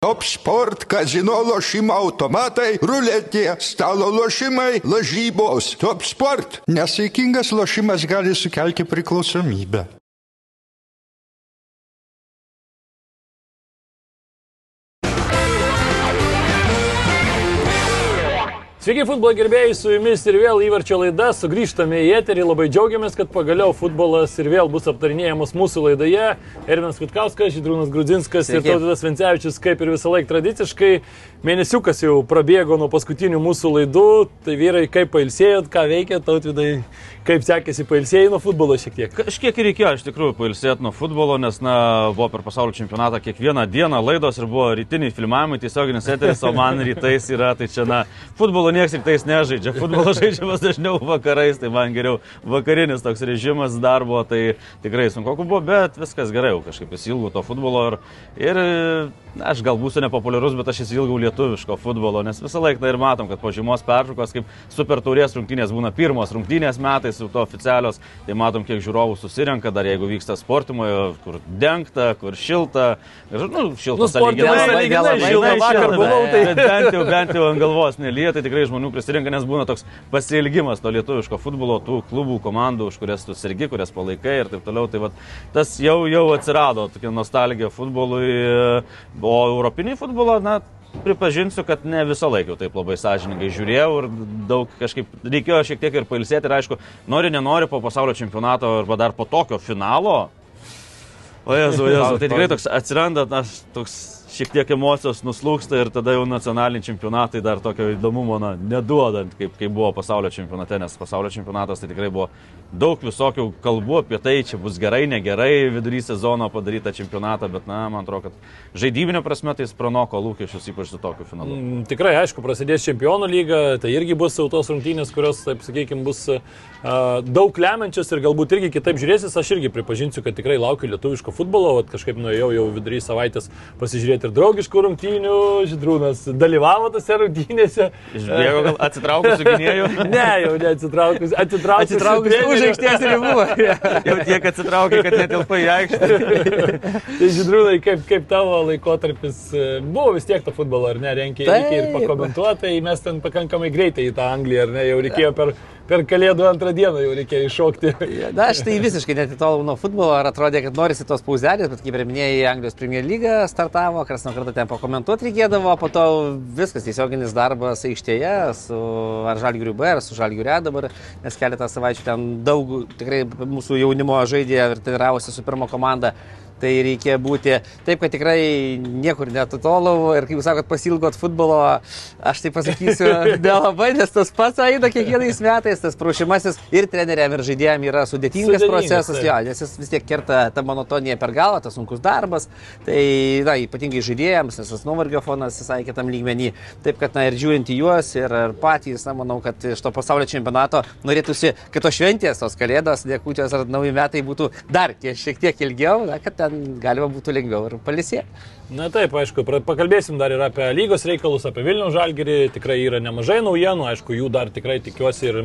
Top sport, kazino lošimo automatai, ruletė, stalo lošimai, lažybos. Top sport. Nesaikingas lošimas gali sukelti priklausomybę. Sveiki, futbolo gerbėjai, su jumis ir vėl įvarčio laida, sugrįžtame į eterį, labai džiaugiamės, kad pagaliau futbolas ir vėl bus aptarinėjamas mūsų laidoje. Ervinas Vitkauskas, Žydrūnas Grudzinskas Sveiki. ir Tautas Vencevičius, kaip ir visą laiką tradiciškai. Mėnesiukas jau prabėgo nuo paskutinių mūsų laidų, tai vyrai, kaip pailsėjot, ką veikėt, tautvidai, Kaip sekėsi pailsėjai nuo futbolo šiek tiek? Kažkiek ir reikėjo iš tikrųjų pailsėti nuo futbolo, nes, na, buvo per pasaulio čempionatą kiekvieną dieną laidos ir buvo rytiniai filmavimai, tiesioginis eteris, o man rytais yra, tai čia, na, futbolo niekas rytais nežaidžia. Futbolo žaidžiamas dažniau vakarais, tai man geriau vakarinis toks režimas darbo, tai tikrai sunku buvo, bet viskas gerai, kažkaip įsilgau to futbolo ir, ir na, aš gal būsiu nepopuliarus, bet aš įsilgau lietuviško futbolo, nes visą laiką ir matom, kad po žymos pertraukos, kaip super taurės rungtynės būna pirmos rungtynės metai, metais to oficialios, tai matom, kiek žiūrovų susirenka, dar jeigu vyksta sportimoje, kur dengta, kur šilta. Ir, nu, šilta, nu, sąlyginai šilta vakar buvau, tai bent jau, bent jau ant galvos nelyja, tai tikrai žmonių prisirenka, nes būna toks pasilgimas to lietuviško futbolo, tų klubų, komandų, už kurias tu sergi, kurias palaikai ir taip toliau. Tai vat, tas jau, jau atsirado, tokia nostalgija futbolui, o europinį futbolą, na, pripažinsiu, kad ne visą laiką taip labai sąžiningai žiūrėjau ir daug kažkaip reikėjo šiek tiek ir pailsėti ir aišku, nori, nenori po pasaulio čempionato arba dar po tokio finalo. O jezu, jezu, tai tikrai toks atsiranda, na, toks šiek tiek emocijos nuslūksta ir tada jau nacionaliniai čempionatai dar tokio įdomumo na, neduodant, kaip, kaip buvo pasaulio čempionate, nes pasaulio čempionatas tai tikrai buvo daug visokių kalbų apie tai, čia bus gerai, negerai vidury sezono padaryta čempionatą, bet, na, man atrodo, kad žaidybinio prasme tai pranoko lūkesčius, ypač su tokiu finalu. Mm, tikrai, aišku, prasidės čempionų lyga, tai irgi bus autos rungtynės, kurios, taip sakykime, bus uh, daug lemiančios ir galbūt irgi kitaip žiūrėsis. Aš irgi pripažinsiu, kad tikrai laukiu lietuviško futbolo, o kažkaip nuėjau jau vidury savaitės pasižiūrėti ir draugiškų rungtynių, Židrūnas dalyvavo tose rungtynėse. Išbėgo gal atsitraukusiu gynėjų? ne, jau neatsitraukus. Atsitraukus, atsitraukus už aikštės ribų. Jau tiek atsitraukė, kad netilpa į aikštę. tai žydrūnai, kaip, kaip tavo laikotarpis e, buvo vis tiek to futbolo, ar ne, reikia ir pakomentuoti, tai mes ten pakankamai greitai į tą Angliją, ar ne, jau reikėjo per per kalėdų antrą dieną jau reikėjo iššokti. Na, aš tai visiškai netitolau nuo futbolo, ar atrodė, kad norisi tos pauzelės, bet kaip ir minėjai, Anglijos Premier lyga startavo, kas nuo karto ten pakomentuoti reikėdavo, po to viskas tiesioginis darbas aikštėje su ar Žalgiriu B, ar su Žalgiriu E dabar, nes keletą savaičių ten daug tikrai mūsų jaunimo žaidė ir treniravosi su pirmo komanda tai reikia būti taip, kad tikrai niekur netutolau ir kaip jūs sakot, pasilgot futbolo, aš tai pasakysiu, nelabai, nes tas pats eina kiekvienais metais, tas prašymasis ir treneriam, ir žaidėjim yra sudėtingas, sudėtingas procesas, tai. jo, nes jis vis tiek kerta tą monotoniją per galvą, tas sunkus darbas, tai, na, ypatingai žaidėjams, nes tas nuovargio fonas visai kitam lygmenį, taip kad, na, ir žiūrint į juos, ir, ir patys, na, manau, kad iš to pasaulio čempionato norėtųsi, kad tos šventės, tos kalėdos, dėkutės ar nauji metai būtų dar tie šiek tiek ilgiau, na, kad ten ten galima būtų lengviau ir palisėti. Na taip, aišku, pakalbėsim dar ir apie lygos reikalus, apie Vilnių žalgerį. Tikrai yra nemažai naujienų, aišku, jų dar tikrai tikiuosi ir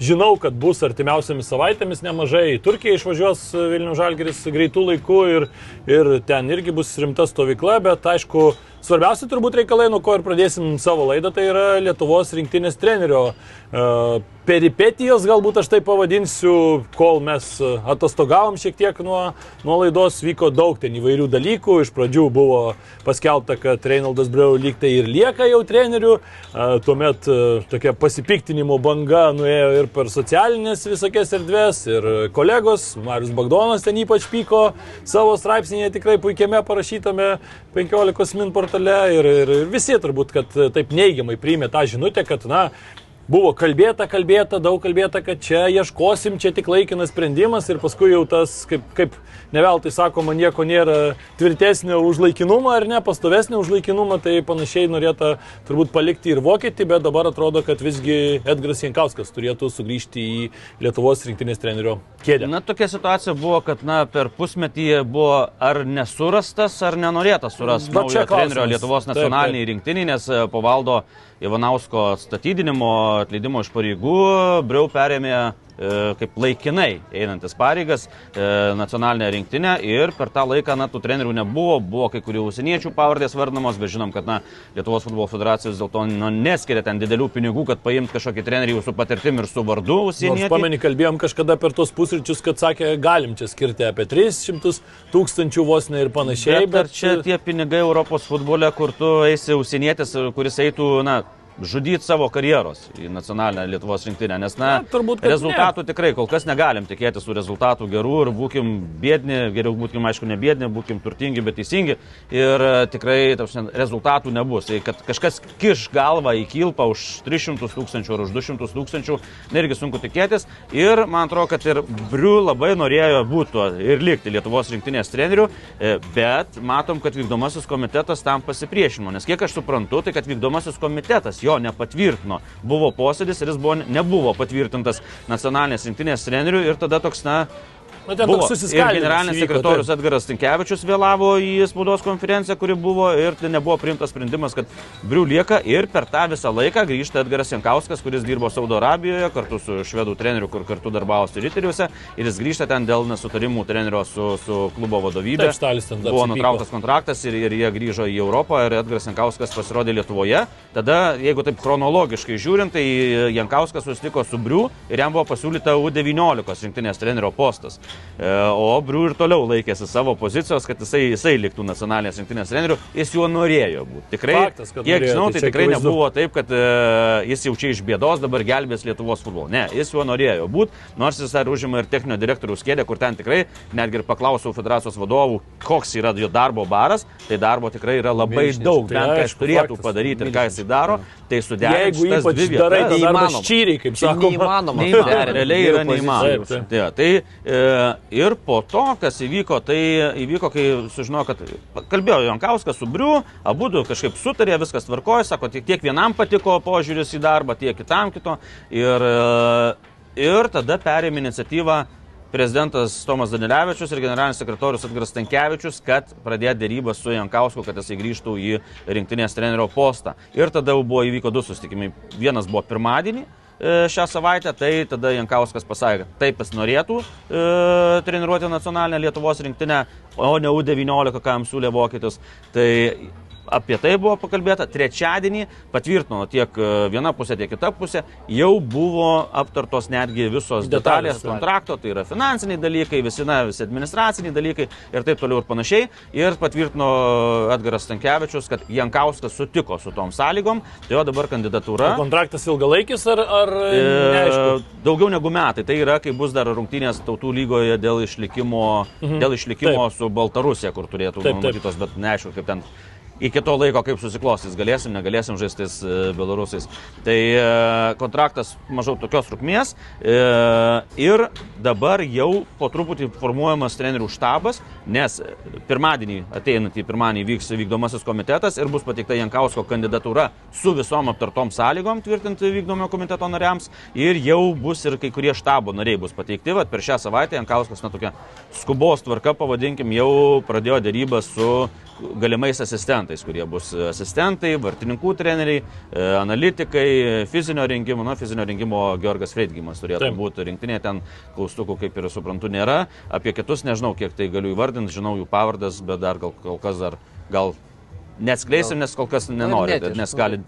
žinau, kad bus artimiausiamis savaitėmis nemažai. Turkija išvažiuos Vilnių žalgeris greitų laikų ir, ir ten irgi bus rimta stovykla, bet aišku, svarbiausia turbūt reikalai, nuo ko ir pradėsim savo laidą, tai yra Lietuvos rinktinės trenerio uh, peripetijos, galbūt aš tai pavadinsiu, kol mes atostogavom šiek tiek nuo, nuo laidos, vyko daug ten įvairių dalykų. Iš pradžių buvo paskelbta, kad Reinaldas Breu lyg tai ir lieka jau treneriu, tuomet tokia pasipiktinimo banga nuėjo ir per socialinės visokias erdves, ir kolegos, Marius Bagdonas ten ypač pyko savo straipsnėje tikrai puikiame parašytame 15 min portale ir, ir, ir visi turbūt, kad taip neigiamai priėmė tą žinutę, kad, na, Buvo kalbėta, kalbėta, daug kalbėta, kad čia ieškosim, čia tik laikinas sprendimas ir paskui jau tas, kaip, kaip neveltui sakoma, nieko nėra tvirtesnio už laikinumą ar ne, pastovesnio už laikinumą, tai panašiai norėta turbūt palikti ir vokietį, bet dabar atrodo, kad visgi Edgaras Jankauskas turėtų sugrįžti į Lietuvos rinktinės trenerio kėdę. Na, tokia situacija buvo, kad na, per pusmetį buvo ar nesurastas, ar nenorėtas surasti naujo trenerio Lietuvos nacionaliniai rinktiniai, nes e, po valdo Ivanausko atstatydinimo, atleidimo iš pareigų, Briau perėmė kaip laikinai einantis pareigas e, nacionalinę rinktinę ir per tą laiką, na, tų trenerių nebuvo, buvo kai kurių užsieniečių pavardės vardamos, bet žinom, kad, na, Lietuvos futbolo federacijos dėl to nu, neskiria ten didelių pinigų, kad paimt kažkokį trenerį su patirtim ir su vardu Nors užsienietį. pamenį, kalbėjom kažkada per tos pusryčius, kad sakė, galim čia skirti apie 300 tūkstančių vos ne ir panašiai. Bet ar čia tie pinigai Europos futbole, kur tu eisi užsienietis, kuris eitų, na, žudyti savo karjeros į nacionalinę Lietuvos rinktinę, nes, na, Na, turbūt, rezultatų tikrai kol kas negalim tikėtis tų rezultatų gerų ir būkim bėdni, geriau būkim, aišku, ne bėdni, būkim turtingi, bet teisingi. Ir e, tikrai ta prasme, rezultatų nebus. Tai kad kažkas kiš galvą į kilpą už 300 tūkstančių ar už 200 tūkstančių, irgi sunku tikėtis. Ir man atrodo, kad ir Briu labai norėjo būti ir likti Lietuvos rinktinės treneriu, e, bet matom, kad vykdomasis komitetas tam pasipriešino, nes kiek aš suprantu, tai kad vykdomasis komitetas jo nepatvirtino. Buvo posėdis ir jis buvo, nebuvo patvirtintas nacionalinės rinktinės treneriu ir tada toks, na, Na, ten Buvo. generalinis sekretorius taip. Edgaras Tinkevičius vėlavo į spaudos konferenciją, kuri buvo ir tai nebuvo priimtas sprendimas, kad Briu lieka ir per tą visą laiką grįžta Edgaras Jankauskas, kuris dirbo Saudo Arabijoje kartu su švedų treneriu, kur kartu darbavosi Riteriuose ir jis grįžta ten dėl nesutarimų trenerio su, su klubo vadovybė. Taip, ten Buvo nutrauktas kontraktas ir, ir jie grįžo į Europą ir Edgaras Jankauskas pasirodė Lietuvoje. Tada, jeigu taip chronologiškai žiūrint, tai Jankauskas susitiko su Briu ir jam buvo pasiūlyta U19 rinktinės trenerio postas. E, O Briu ir toliau laikėsi savo pozicijos, kad jisai, jisai liktų nacionalinės rinktinės treneriu. Jis juo norėjo būti. Tikrai, Faktas, kad kiek norėjo, žinau, tai tai tikrai akivaizdu. nebuvo taip, kad e, jis jau čia iš bėdos dabar gelbės Lietuvos futbolą. Ne, jis juo norėjo būti, nors jis dar užima ir techninio direktoriaus kėdę, kur ten tikrai, netgi ir paklausiau federacijos vadovų, koks yra jo darbo baras, tai darbo tikrai yra labai Milžiniškas. daug, Tai bent ką jis turėtų faktas. padaryti ir ką jisai daro, tai suderinti. Jeigu ypač dvi darai, vietas- tai darbas Neįmanoma. čyriai, kaip Tai sakoma. neįmanoma. Neįmanoma, realiai yra neįmanoma. Taip, taip. Tai, tai e, ir po to, kas įvyko, tai įvyko, kai sužinojo, kad kalbėjo Jankauskas su Briu, abu du kažkaip sutarė, viskas tvarkoja, sako, tiek, tiek vienam patiko požiūris į darbą, tiek kitam kito. Ir, e, ir tada perėmė iniciatyvą prezidentas Tomas Danilevičius ir generalinis sekretorius Edgaras Tankievičius, kad pradėtų dėrybą su Jankausku, kad jisai grįžtų į rinktinės trenerio postą. Ir tada jau buvo įvyko du susitikimai. Vienas buvo pirmadienį šią savaitę, tai tada Jankauskas pasakė, taip jis norėtų e, treniruoti nacionalinę Lietuvos rinktinę, o ne U19, ką jam siūlė vokietis. Tai apie tai buvo pakalbėta. Trečiadienį patvirtino tiek e, viena pusė, tiek kita pusė. Jau buvo aptartos netgi visos Detalės, detalės kontrakto, tai yra finansiniai dalykai, visi, na, visi administraciniai dalykai ir taip toliau ir panašiai. Ir patvirtino Edgaras Stankievičius, kad Jankauskas sutiko su tom sąlygom, tai jo dabar kandidatūra. Kontraktas ilgalaikis ar, ar neaišku? E, daugiau negu metai. Tai yra, kai bus dar rungtynės tautų lygoje dėl išlikimo, mhm. dėl išlikimo su Baltarusija, kur turėtų Taip, taip. numatytos, bet neaišku, kaip ten iki to laiko, kaip susiklostys, galėsim, negalėsim žaistis e, belarusais. Tai e, kontraktas mažiau tokios trukmės e, ir dabar jau po truputį formuojamas trenerių štabas, nes pirmadienį, ateinantį pirmadienį vyks vykdomasis komitetas ir bus pateikta Jankausko kandidatūra su visom aptartom sąlygom tvirtinti vykdomo komiteto nariams ir jau bus ir kai kurie štabo nariai bus pateikti. Vat per šią savaitę Jankauskas, na tokia skubos tvarka, pavadinkim, jau pradėjo dėrybą su galimais asistentais, kurie bus asistentai, vartininkų treneriai, e, analitikai, fizinio rengimo, nu, fizinio rengimo Georgas Freidgimas turėtų Taip. būti rinktinė, ten klaustukų kaip ir suprantu nėra, apie kitus nežinau, kiek tai galiu įvardinti, žinau jų pavardas, bet dar gal kol kas dar, gal neatskleisim, nes kol kas nenori, neetiška. nes gali,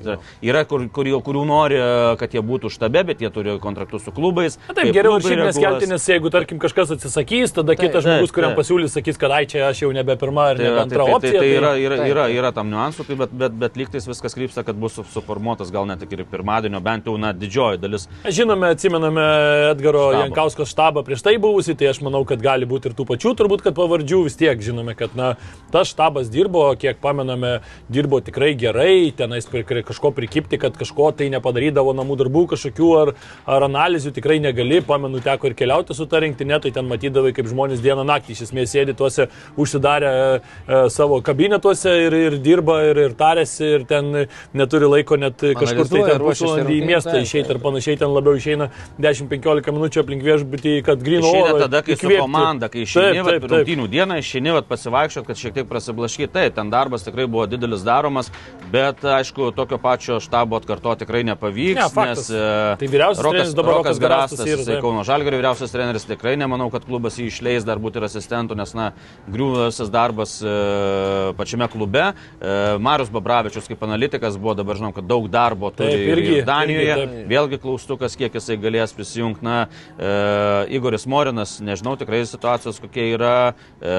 yra kur, kur, kurių nori, kad jie būtų štabe, bet jie turi kontraktus su klubais. Na, taip, geriau ir šiaip neskelbti, nes jeigu, tarkim, kažkas atsisakys, tada Taip, kitas žmogus, kuriam pasiūlys, sakys, kad ai čia aš jau nebe pirma ir Tai, nebe tai, antra tai, tai, opcija. tai yra, yra, Taip. yra, yra tam niuansų, tai, bet, bet, bet lygtais viskas krypsta, kad bus su- suformuotas gal net ir pirmadienio, bent jau na, didžioji dalis. Žinome, atsimename Edgaro Štabą. Jankausko štabą prieš tai buvusi, tai aš manau, kad gali būti ir tų pačių, turbūt, kad pavardžių vis tiek žinome, kad na, tas štabas dirbo, kiek pamename, dirbo tikrai gerai, tenais kažko prikipti, kad kažko tai nepadarydavo namų darbų kažkokių ar, ar analizių tikrai negali, pamenu, teko ir keliauti su ta rinktinė, tai ten matydavai, kaip žmonės dieną naktį iš esmės sėdi tuose užsidarę e, savo kabinetuose ir, ir dirba ir, ir tarėsi ir ten neturi laiko net kažkur tai ten pusvalandį į miestą išeiti ir panašiai, ten labiau išeina 10-15 minučių aplink viešbutį, kad grino Išeina tada, kai su įkvėpti. komanda, kai išeini, Taip, taip, taip. dieną, išeini, pasivaikščiot, kad šiek tiek prasiblaškyti. Taip, ten darbas tikrai buvo buvo didelis daromas, bet aišku, tokio pačio štabo atkarto tikrai nepavyks. Ne, faktas. nes, e, Tai vyriausias Rokas, treneris dabar Rokas Garastas jisai taip. Kauno Žalgirio vyriausias treneris, tikrai nemanau, kad klubas jį išleis dar būti ir asistentų, nes, na, griūvęs darbas e, pačiame klube. E, Marius Babravičius kaip analitikas buvo, dabar žinom, kad daug darbo turi Taip, ir- irgi, ir Danijoje. irgi, taip. Vėlgi klaustukas, kiek jisai galės prisijungti. Na, e, Igoris Morinas, nežinau tikrai situacijos kokia yra. E,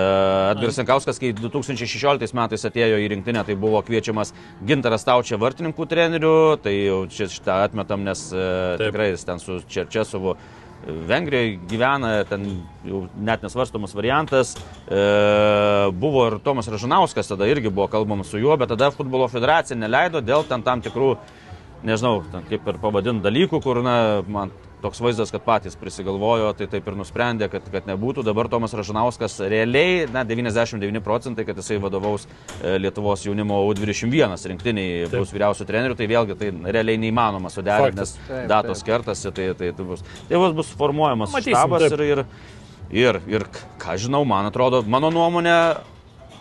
Edgaras Jankauskas, kai 2016 metais atėjo į rinktinę, tai buvo kviečiamas Gintaras Taučia vartininkų treneriu, tai šitą atmetam, nes e, Taip. tikrai jis ten su Čerčesovu. Vengrijoje gyvena, ten jau net nesvarstomas variantas. E, buvo ir Tomas Ražanauskas, tada irgi buvo kalbama su juo, bet tada futbolo federacija neleido dėl ten tam tikrų, nežinau, ten kaip ir pavadint dalykų, kur, na, man toks vaizdas, kad patys prisigalvojo, tai taip ir nusprendė, kad, kad nebūtų. Dabar Tomas Ražanauskas realiai, na, 99 procentai, kad jisai vadovaus e, Lietuvos jaunimo U21 rinktiniai, Taip. bus vyriausių trenerių, tai vėlgi tai realiai neįmanoma suderinti, nes Taip, datos taip. kertasi, tai, tai, tai bus. Tai bus, bus formuojamas štabas ir, ir, ir, ir, ką žinau, man atrodo, mano nuomonė,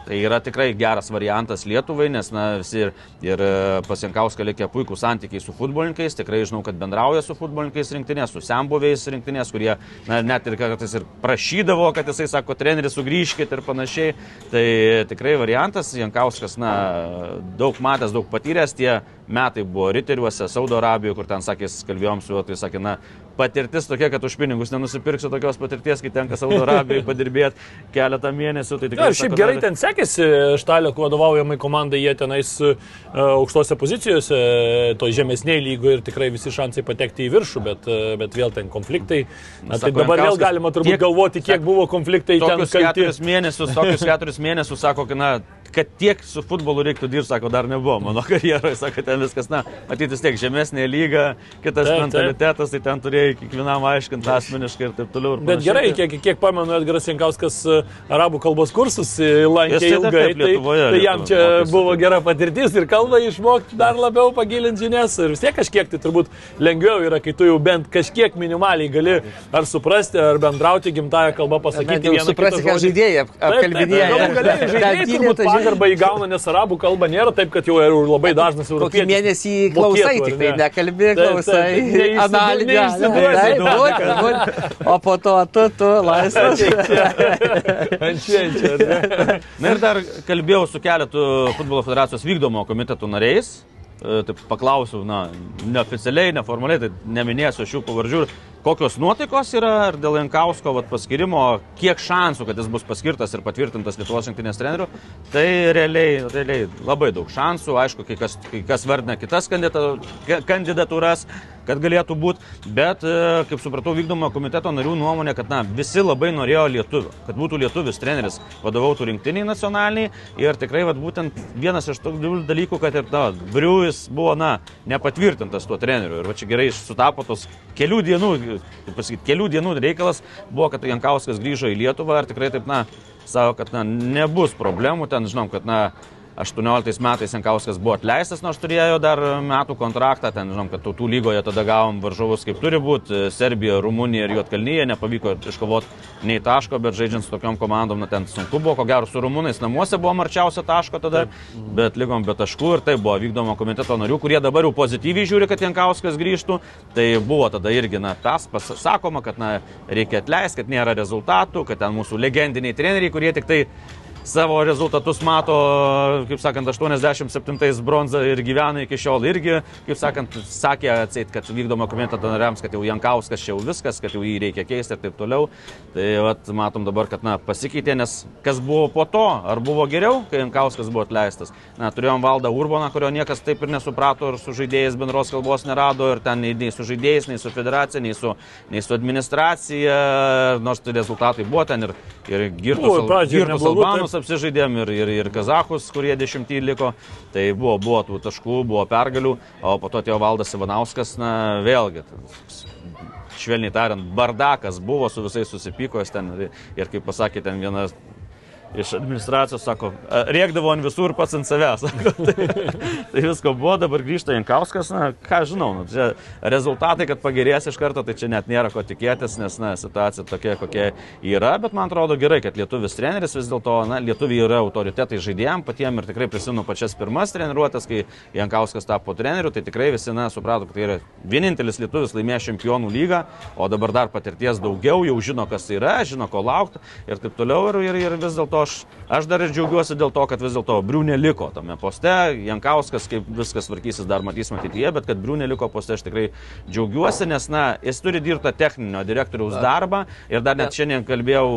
Tai yra tikrai geras variantas Lietuvai, nes na, visi ir, ir pasienkauską likę puikų santykiai su futbolininkais, tikrai žinau, kad bendrauja su futbolininkais rinktinės, su sembuviais rinktinės, kurie na, net ir kartais ir prašydavo, kad jisai sako, treneris sugrįžkit ir panašiai. Tai tikrai variantas, Jankauskas, na, daug matęs, daug patyręs, tie metai buvo riteriuose, Saudo Arabijoje, kur ten sakė, kalbėjom su juo, tai sakė, na, patirtis tokia, kad už pinigus nenusipirksiu tokios patirties, kai tenka Saudo Arabijoje padirbėti keletą mėnesių. Tai tikrai, ir šiaip sako, gerai na, ten sekėsi Štalio vadovaujamai komandai, jie tenais uh, aukštose pozicijose, to žemesnėje lygoje ir tikrai visi šansai patekti į viršų, bet, uh, bet vėl ten konfliktai. Na, tai dabar vėl galima turbūt tiek- galvoti, kiek sako, buvo konfliktai ten Tokius keturis mėnesius, tokius keturis mėnesius, sako, kad, na, kad tiek su futbolu reiktų dirbti, sako, dar nebuvo mano karjeroje, sako, ten viskas, na, matyti vis tiek žemesnė lyga, kitas Taip, taip. mentalitetas, tai ten turėjai kiekvienam aiškinti asmeniškai ir taip toliau. ir Bet gerai, kiek, kiek pamenu, Edgaras Jankauskas e, arabų kalbos kursus e, lankė tai ilgai, taip, tai, Lietuvoje, tai jam čia mokėsi, buvo taip. gera patirtis ir kalbą išmokti dar labiau pagilinti žinias ir vis tiek kažkiek tai turbūt lengviau yra, kai tu jau bent kažkiek minimaliai gali ar suprasti, ar bendrauti gimtają kalbą, pasakyti suprasti, ką žaidėjai ap- apkalbinėja. Galų Ten žaidėjai turbūt. Pagarbą įgauna, nes arabų kalba nėra taip, kad jau yra labai dažnas Kokį europietis. mėnesį klausai, tik tai ne? nekalbė, klausai, analizė. O po to tu, tu, laisvas. Na ir dar kalbėjau su keletu futbolo federacijos vykdomo komitetų nariais. E, Taip paklausiau, na, neoficialiai, neformaliai, tai neminėsiu šių pavardžių, kokios nuotaikos yra ir dėl Jankausko vat, paskirimo, kiek šansų, kad jis bus paskirtas ir patvirtintas Lietuvos rinktinės treneriu. Tai realiai, realiai labai daug šansų, aišku, kai kas, kai kas vardina kitas kandidatūras, kad galėtų būti, bet, e, kaip supratau, vykdomo komiteto narių nuomonė, kad na, visi labai norėjo lietuvių, kad būtų lietuvis treneris, vadovautų rinktiniai nacionaliniai ir tikrai vat, būtent vienas iš tokių dalykų, kad ir na, Briuvis buvo na, nepatvirtintas tuo treneriu ir va čia gerai sutapo tos kelių dienų, pasakyti, kelių dienų reikalas buvo, kad Jankauskas grįžo į Lietuvą ir tikrai taip, na, savo, kad na, nebus problemų, ten žinom, kad na, 18 metais Jankauskas buvo atleistas, nors turėjo dar metų kontraktą, ten žinom, kad tautų lygoje tada gavom varžovus kaip turi būti, Serbija, Rumunija ir Juotkalnyje, nepavyko iškovoti nei taško, bet žaidžiant su tokiom komandom, na ten sunku buvo, ko gero su Rumunais namuose buvo marčiausia taško tada, bet ligom be taškų ir tai buvo vykdomo komiteto narių, kurie dabar jau pozityviai žiūri, kad Jankauskas grįžtų, tai buvo tada irgi, na, tas pasakoma, kad, na, reikia atleisti, kad nėra rezultatų, kad ten mūsų legendiniai treneriai, kurie tik tai savo rezultatus mato, kaip sakant, 87 bronzą ir gyvena iki šiol irgi, kaip sakant, sakė atseit, kad vykdomo komiteto nariams, kad jau Jankauskas čia jau viskas, kad jau jį reikia keisti ir taip toliau. Tai vat, matom dabar, kad na, pasikeitė, nes kas buvo po to, ar buvo geriau, kai Jankauskas buvo atleistas. Na, turėjom valdą Urbaną, kurio niekas taip ir nesuprato ir su žaidėjais bendros kalbos nerado ir ten nei, nei su žaidėjais, nei su federacija, nei su, nei su administracija, nors tai rezultatai buvo ten ir, ir girtus, Buvo, pradžioj ir girtus neblogų, albanus apsižaidėm ir, ir, ir kazahus, kurie dešimtį liko. Tai buvo, buvo tų taškų, buvo pergalių, o po to atėjo valdas Ivanauskas, na vėlgi. Švelniai tariant, bardakas buvo su visais susipykojęs ten ir, ir kaip pasakė ten vienas iš administracijos sako, "A, rėkdavo ant visų ir pats ant savęs. Sako, tai, tai visko buvo, dabar grįžta Jankauskas, na, ką žinau, nu, čia rezultatai, kad pagerės iš karto, tai čia net nėra ko tikėtis, nes, na, situacija tokia, kokia yra, bet man atrodo gerai, kad lietuvis treneris vis dėlto, na, lietuviai yra autoritetai žaidėjim, patiem ir tikrai prisimenu pačias pirmas treniruotės, kai Jankauskas tapo treneriu, tai tikrai visi, na, suprato, kad tai yra vienintelis lietuvis laimėjęs čempionų lygą, o dabar dar patirties daugiau, jau žino, kas yra, žino, ko laukti ir taip toliau. Ir, ir, ir vis dėlto aš, aš dar ir džiaugiuosi dėl to, kad vis dėlto Briūnė liko tame poste, Jankauskas, kaip viskas tvarkysis, dar matysime ateityje, bet kad Briūnė liko poste, aš tikrai džiaugiuosi, nes, na, jis turi dirbti techninio direktoriaus darbą ir dar net šiandien kalbėjau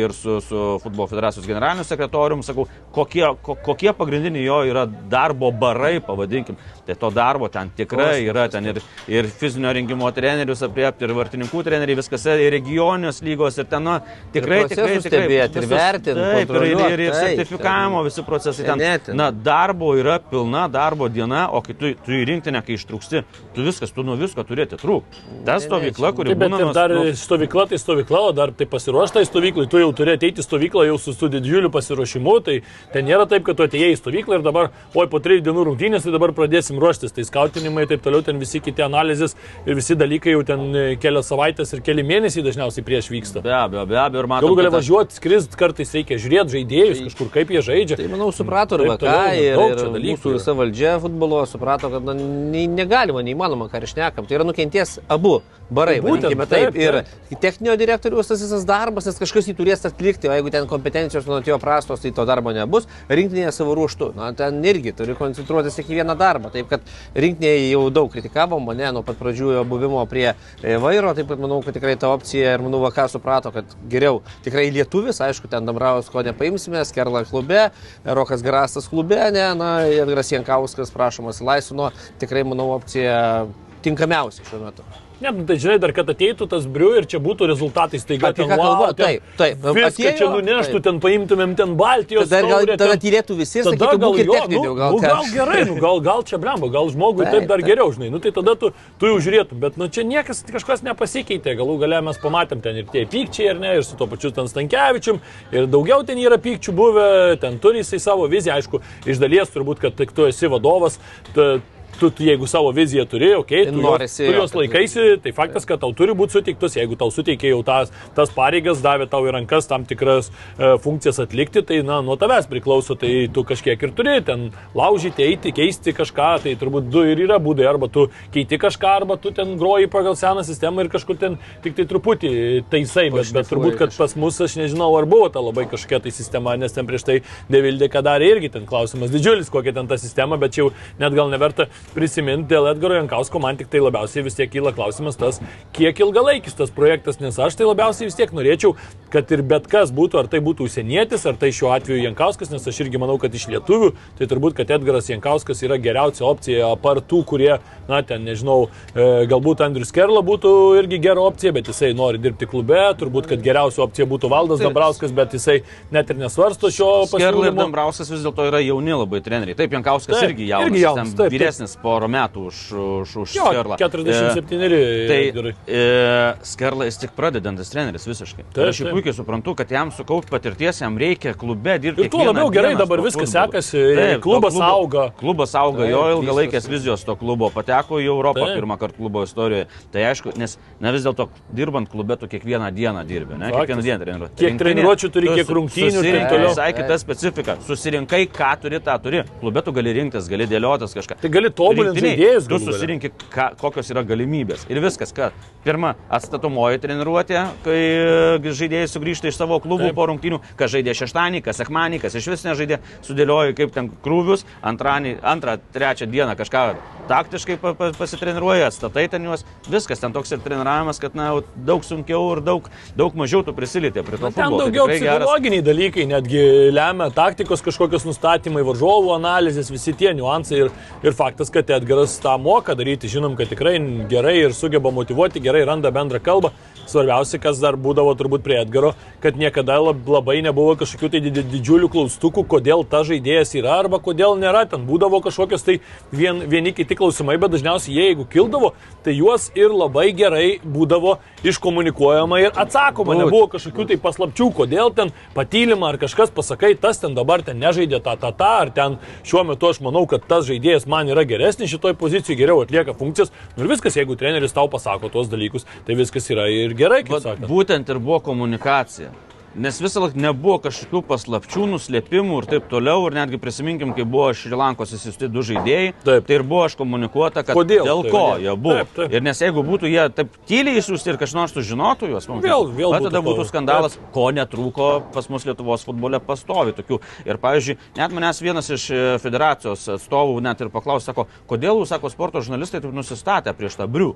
ir su, su Futbolo federacijos generaliniu sekretoriumi, sakau, kokie, ko, kokie pagrindiniai jo yra darbo barai, pavadinkim. Tai to darbo ten tikrai yra, ten ir, ir fizinio rengimo trenerius apriepti, ir vartininkų treneriai, viskas, ir regionios lygos, ir ten, na, tikrai, Ir tikrai, procesus tikrai. stebėti, ir visus- vertint, Taip, ir, ir, ir, sertifikavimo visi procesai ten. Na, darbo yra pilna darbo diena, o kai tu, tu į rinktinę, kai ištrūksti, tu viskas, tu nuo visko turėti trūk. Ta stovykla, kuri Taip, bet dar stovykla, tai stovykla, o dar tai pasiruošta į stovyklą, tu jau turi ateiti į stovyklą jau su, su didžiuliu pasiruošimu, tai ten nėra taip, kad tu atėjai į stovyklą ir dabar, oi, po trijų dienų rungtynės, tai dabar pradėsim ruoštis, tai skautinimai taip toliau, ten visi kiti analizės ir visi dalykai jau ten e, kelias savaitės ir keli mėnesiai dažniausiai prieš vyksta. Be abejo, be abejo, ir matau. Galų galia važiuoti, skrist, kartais reikia žiūrėti žaidėjus kažkur, kaip jie žaidžia. Tai manau, suprato ir Taip VK, ir, ir mūsų visa valdžia futbolo suprato, kad na, nei- negalima, neįmanoma, ką ir šnekam. Tai yra nukentės abu barai, Tai būtent, vadinkime taip. taip, Ir techninio direktoriaus tas visas darbas, nes kažkas jį turės atlikti, o jeigu ten kompetencijos nuo jo prastos, tai to darbo nebus. Rinktinėje savo ruoštų, na, ten irgi turi koncentruotis tik į vieną darbą. Taip kad rinktinėje jau daug kritikavo mane nuo pat pradžių jo buvimo prie vairo, taip kad manau, kad tikrai ta opcija ir manau, VK suprato, kad geriau tikrai lietuvis, aišku, ten Dambraus ko nepaimsime, Skerla klube, Rokas Grastas klube, ne, na, Edgaras Jankauskas prašomas laisvino, tikrai manau opcija tinkamiausia šiuo metu. Ne, nu, tai žinai, dar kad ateitų tas briu ir čia būtų rezultatai staiga. Ten, ką kalba? Taip, taip. Viską čia nuneštų, taip. ten paimtumėm ten Baltijos. Tada, gal, taurę, tada tylėtų visi ir Tada sakytų, gal, ir jo, techninių, nu, gal, nu, gal gerai, nu, gal, gal čia blemba, gal žmogui taip, Taip, dar taip. geriau, žinai, nu tai tada tu, tu jau žiūrėtum, bet nu čia niekas kažkas nepasikeitė, galų gale mes pamatėm ten ir tie pykčiai, ar ne, ir su to pačiu ten Stankievičium, ir daugiau ten yra pykčių buvę, ten turi jisai savo viziją, aišku, iš dalies turbūt, kad tik tu esi vadovas, tu, tu, tu jeigu savo viziją turi, okei, okay, tu, norisi tu jo, jos laikaisi, tai faktas, kad tau turi būti suteiktus, jeigu tau suteikė jau tas, tas pareigas, davė tau į rankas tam tikras e, funkcijas atlikti, tai na, nuo tavęs priklauso, tai tu kažkiek ir turi ten laužyti, eiti, keisti kažką, tai turbūt du ir yra būdai, arba tu keiti kažką, arba tu ten groji pagal seną sistemą ir kažkur ten tik tai truputį taisai, bet, bet turbūt, kad pas mus, aš nežinau, ar buvo ta labai kažkokia tai sistema, nes ten prieš tai Devildė, ką darė irgi ten klausimas didžiulis, kokia ten ta sistema, bet jau net gal neverta prisiminti dėl Edgaro Jankausko, man tik tai labiausiai vis tiek kyla klausimas tas, kiek ilgalaikis tas projektas, nes aš tai labiausiai vis tiek norėčiau, kad ir bet kas būtų, ar tai būtų užsienietis, ar tai šiuo atveju Jankauskas, nes aš irgi manau, kad iš lietuvių, tai turbūt, kad Edgaras Jankauskas yra geriausia opcija, apart tų, kurie, na, ten, nežinau, e, galbūt Andrius Kerla būtų irgi gera opcija, bet jisai nori dirbti klube, turbūt, kad geriausia opcija būtų Valdas Dambrauskas, bet jisai net ir nesvarsto šio Skerla ir pasiūlymo. Dambrauskas vis dėlto yra jauni labai treneriai. Taip, Jankauskas Taip, irgi jaunas, irgi jaunas, ten taip, taip. Vyresnis porą metų už, už, už Jo, Skerlą. 47 E, Tai e, Skerla jis tik pradedantis treneris visiškai. Taip, Taip, aš jau taip. puikiai suprantu, kad jam sukaupti patirties, jam reikia klube dirbti. Ir tuo labiau gerai dabar viskas sekasi, klubas to auga. Klubas auga, jo Taip, ilgalaikės vystosi. vizijos to klubo pateko į Europą Taip. pirmą kartą klubo istorijoje. Tai aišku, nes na, vis dėlto dirbant klube tu kiekvieną dieną dirbi, ne? Kiekvieną dieną treniruoti. Kiek treniruočių turi, kiek rungtynių ir taip toliau. Visai kita specifika. Susirinkai, ką turi, tą turi. Klube tu gali rinktis, gali dėliotis kažką. Tai gali tobulinti žaidėjus, Tu susirinkti, ką, kokios yra galimybės. Ir viskas, kad pirma atstatomoji treniruotė, kai e, žaidėjai sugrįžta iš savo klubų Taip. po rungtynių, kas žaidė šeštąjį, kas sekmanį, kas iš vis nežaidė, sudėlioji kaip ten krūvius, antranį, antrą, trečią dieną kažką taktiškai pa, pa, pasitreniruoji, atstatai ten juos, viskas ten toks ir treniravimas, kad na, daug sunkiau ir daug, daug mažiau tu prisilietė prie to. Na, ten futbolo. Tai daugiau tikrai geras- psichologiniai dalykai, netgi lemia taktikos kažkokios nustatymai, varžovų analizės, visi tie niuansai ir, ir faktas, kad Edgaras tą moka daryti, žinom, kad tikrai gerai ir sugeba motivuoti, gerai randa bendrą kalbą, svarbiausia, kas dar būdavo turbūt prie Edgaro, kad niekada lab- labai nebuvo kažkokių tai didžiulių klaustukų, kodėl ta žaidėjas yra arba kodėl nėra. Ten būdavo kažkokios tai vien, vieni kiti klausimai, bet dažniausiai jie, jeigu kildavo, tai juos ir labai gerai būdavo iškomunikuojama ir atsakoma. Būt. Nebuvo kažkokių tai paslapčių, kodėl ten patylima ar kažkas pasakai, tas ten dabar ten nežaidė tą, tą, tą, ar ten šiuo metu aš manau, kad tas žaidėjas man yra geresnis šitoj pozicijoje, geriau atlieka funkcijas. Nu ir viskas, jeigu treneris tau pasako tuos dalykus, tai viskas yra ir gerai, kaip Vat sakant. Būtent ir buvo komunikacija. Nes visą laiką nebuvo kažkokių paslapčių, nuslėpimų ir taip toliau. Ir netgi prisiminkim, kai buvo Šrilankos įsiusti du žaidėjai, Taip. tai ir buvo iškomunikuota, kad Kodėl dėl tai ko yra? jie buvo. Taip, taip. Ir nes jeigu būtų jie taip tyliai įsiusti ir kažkas sužinotų juos, man Vėl- vėl va, tada būtų būtų skandalas, ko netrūko pas mus Lietuvos futbole pastovi tokių. Ir pavyzdžiui, net manęs vienas iš e, federacijos atstovų net ir paklausė, sako, kodėl jūs, sako, sporto žurnalistai taip nusistatę prieš tą brių.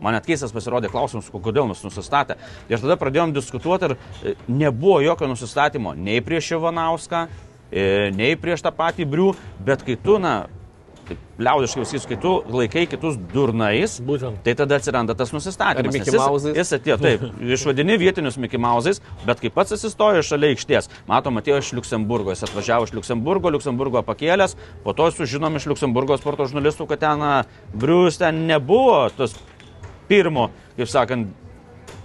Man net keistas pasirodė klausimas, ko- kodėl mes nusistatę. Ir tada pradėjom diskutuoti ir e, nebuvo jokio nusistatymo nei prieš Ivanauską, e, nei prieš tą patį brių, bet kai tu, na, taip liaudiškai viskas, kai tu laikai kitus durnais, Būtent. tai tada atsiranda tas nusistatymas. Jis-? Jis atėjo, taip, išvadini vietinius Mickey Mouse'ais, bet kai pats atsistojo šalia aikštės, matom, atėjo iš Luksemburgo, jis atvažiavo iš Luksemburgo, Luksemburgo pakėlęs, po to sužinom iš Luksemburgo sporto žurnalistų, kad ten Brius ten nebuvo tas pirmo, kaip sakant,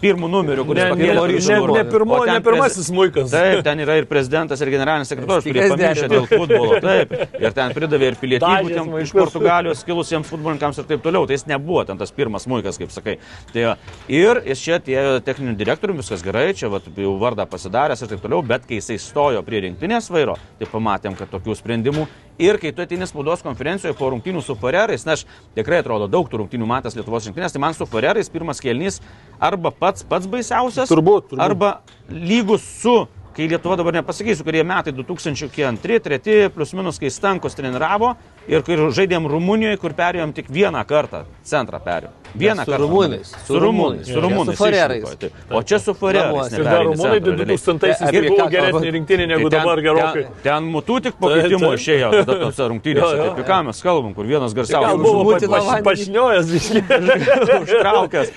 pirmų numerių, kuris ne, pakėlė ne, ne, pirmo, ne pirmasis muikas. Taip, ten yra ir prezidentas, ir generalinis sekretorius, kurie pamiršė dėl futbolo. Taip, ir ten pridavė ir pilietybę Dažės tiem iš. Portugalijos kilusiems futbolininkams ir taip toliau. Tai jis nebuvo ten tas pirmas muikas, kaip sakai. Tai, ir jis čia atėjo techniniu direktoriumi, viskas gerai, čia vat, jau vardą pasidaręs ir taip toliau, bet kai jisai stojo prie rinktinės vairo, tai pamatėm, kad tokių sprendimų. Ir kai tu ateini spaudos konferencijoje po rungtynių su Forerais, na aš tikrai atrodo daug tų rungtynių matęs Lietuvos rinktinės, tai man su Forerais pirmas kelnys arba pats pats baisiausias, Turbūt, turbūt. arba lygus su, kai Lietuva dabar nepasakysiu, kurie metai 2002, 2003, plus minus, kai Stankus treniravo ir kai žaidėm Rumunijoje, kur perėjom tik vieną kartą, centrą perėjom. Vieną kartą. rumunais. Su rumūnais, su rumūnais. su taip. O čia su. Namuose. Ir dar Rumunai 2000-aisiais Apie tai buvo geresnė rinktinė negu Tai ten- dabar gerokai. Ten, ten mutų tik po Taip, keitimo taip. išėjo tada tose rungtynėse. Tai apie ką mes kalbam, kur vienas Gal garsiausių buvo pašniojęs biškiai. užtraukęs.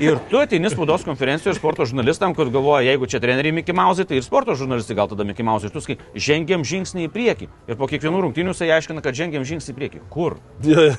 Ir tu ateini spaudos konferencijoje sporto žurnalistam, kur galvoja, jeigu čia treneriai Mickey Mouse, tai ir sporto žurnalistai gal tada Mickey Mouse. Ir tu sakai, žengėm žingsnį į priekį. Ir po kiekvienų rungtynių jisai aiškina, kad žengėm žingsnį į priekį. Kur?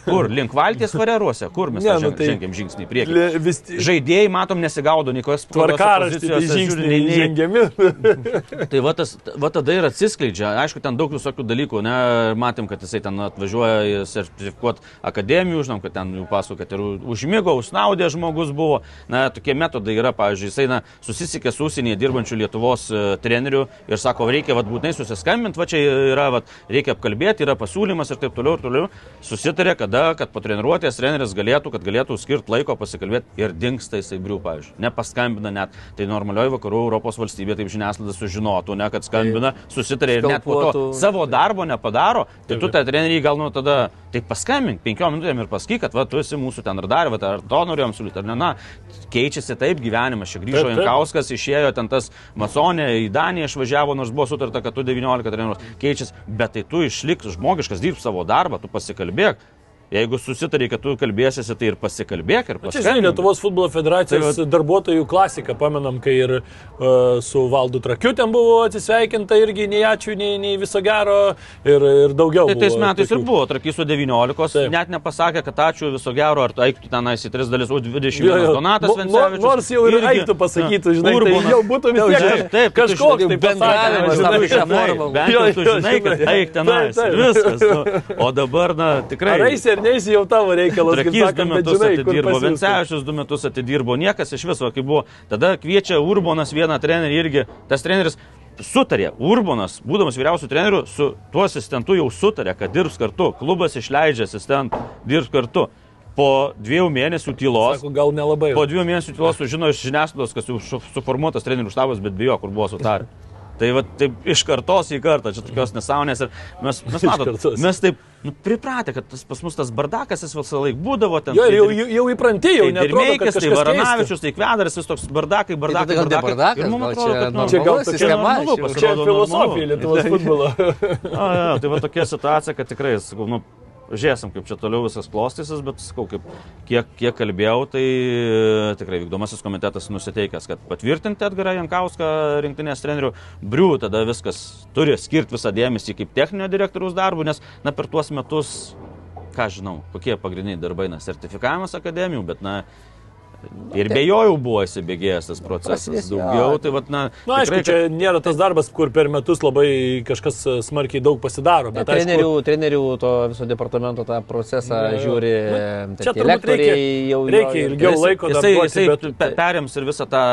Kur? Link valties vareruose. Kur mes Ne, ne, nu ženg, tai- žengėm žingsnį į priekį? Le- vis Žaidėjai, matom, nesigaudo nei kokios Tvarkaraštį tai žingsniai žengiami. Tai va, tas, va tada ir atsiskleidžia. Aišku, ten daug visokių dalykų. Ne? Matėm, kad jisai ten atvažiuoja sertifikuoti akademijų, žinom, kad ten jų pasako, kad ir užmygo, užsnaudė žmogus buvo. Na, tokie metodai yra, pavyzdžiui, jisai na, susisikė su užsienyje dirbančių Lietuvos e, treneriu ir sako, reikia vat, būtinai susiskambinti, va čia yra, vat, reikia apkalbėti, yra pasiūlymas ir taip toliau ir toliau. Susitarė, kada, kad po treniruotės treneris galėtų, kad galėtų skirti laiko pasikalbėti ir dinksta jisai brių, pavyzdžiui. Nepaskambina net. Tai normalioji vakarų Europos valstybė taip žiniasklaida sužinotų, ne, kad skambina, susitarė ir net po to savo darbo nepadaro, tai tu tą trenerį gal nu tada, tai paskambink penkiom minutėm ir pasakyk, kad va, tu esi mūsų ten ar dar, va, ar to norėjom siūlyti, ar ne, na, keičiasi taip gyvenimas, čia grįžo. Jankauskas, išėjo ten tas Masonė į Daniją išvažiavo, nors buvo sutarta, kad tu 19 treniruos, keičiasi, bet tai tu išlik žmogiškas, dirb savo darbą, tu pasikalbėk. Jeigu susitari, kad tu kalbėsiesi, tai ir pasikalbėk ir Čia, žinai. Lietuvos futbolo federacijos Tai darbuotojų klasika, pamenam, kai ir uh, su Valdu Trakiu ten buvo atsisveikinta irgi nei ačiū, nei, nei viso gero ir, ir daugiau. Tai tais metais ir tokių. buvo, trakys su 19, Taip. net nepasakė, kad ačiū viso gero, ar eiktų tenais į 3 dalis, o 20 Jo, jo. Donatas Mo- Vencevičius. Nors jau ir irgi, eiktų pasakytų, na, žinai, tai Urbonas. jau būtų Jau, žinai, taip, tu kažkoks tai bendravimas žinai. Žinai, žinai, kad eik tenais. Ir. Viskas. Nu. O dabar, na, tikrai. Ar neisi jau tavo reikalas, kaip Trakys du metus žinai, atidirbo. Vencevičius du metus atidirbo, niekas iš viso, kai buvo. Tada kviečia Urbonas vieną trenerį irgi. Tas treneris sutarė, Urbonas, būdamas vyriausių trenerių, su tuo asistentu jau sutarė, kad dirbs kartu. Klubas išleidžia asistentų, dirbs kartu. Po dviejų mėnesių tylos. Sako, gal nelabai. Po dviejų mėnesių tylos sužino iš žiniasklaidos, kas jau suformuotas trenerių štabas, bet bijo, kur buvo sutarę. Tai va, taip iš kartos į kartą, čia tokios nesąmonės. Ir mes, mes, matot, mes taip nu, pripratę, kad tas, pas mus tas bardakas jis visą laiką būdavo ten. Jo, tai jau, jau, jau įpranti, jau Tai netrodo, kad Dirmeikis, tai Varanavičius, tai Kvedaras, vis toks bardakai, Tai bardakai. gal ne bardakai. bardakas, Ir mums atrodo, čia kad nu, Čia gal sistema, normalu čia- filosofija. Lietuvos futbolo. A, ja, tai va tokia situacija, kad tikrai, sakau, nu, žiūrėsim, kaip čia toliau viskas klostysis, bet sakau, kaip, kiek, kiek kalbėjau, tai e, tikrai vykdomasis komitetas nusiteikęs, kad patvirtinti Edgarą Jankauską rinktinės trenerių, Briu tada viskas turi skirti visą dėmesį kaip techninio direktoriaus darbų, nes na, per tuos metus, ką žinau, kokie pagrindiniai darbai, na, sertifikavimas akademijų, bet na, Ir be jo jau buvo įsibėgėjęs tas procesas. Prasidės, jo. Daugiau, tai vad, na, Na, aišku, tikrai, čia nėra tas darbas, kur per metus labai kažkas e, smarkiai daug pasidaro. Bet, Trenerių, aišku, trenerių to viso departamento tą procesą jo. žiūri. Na, čia turbūt reikia- jau reikia ilgiau jis- laiko jisai, jisai bet- pe- perims ir visą tą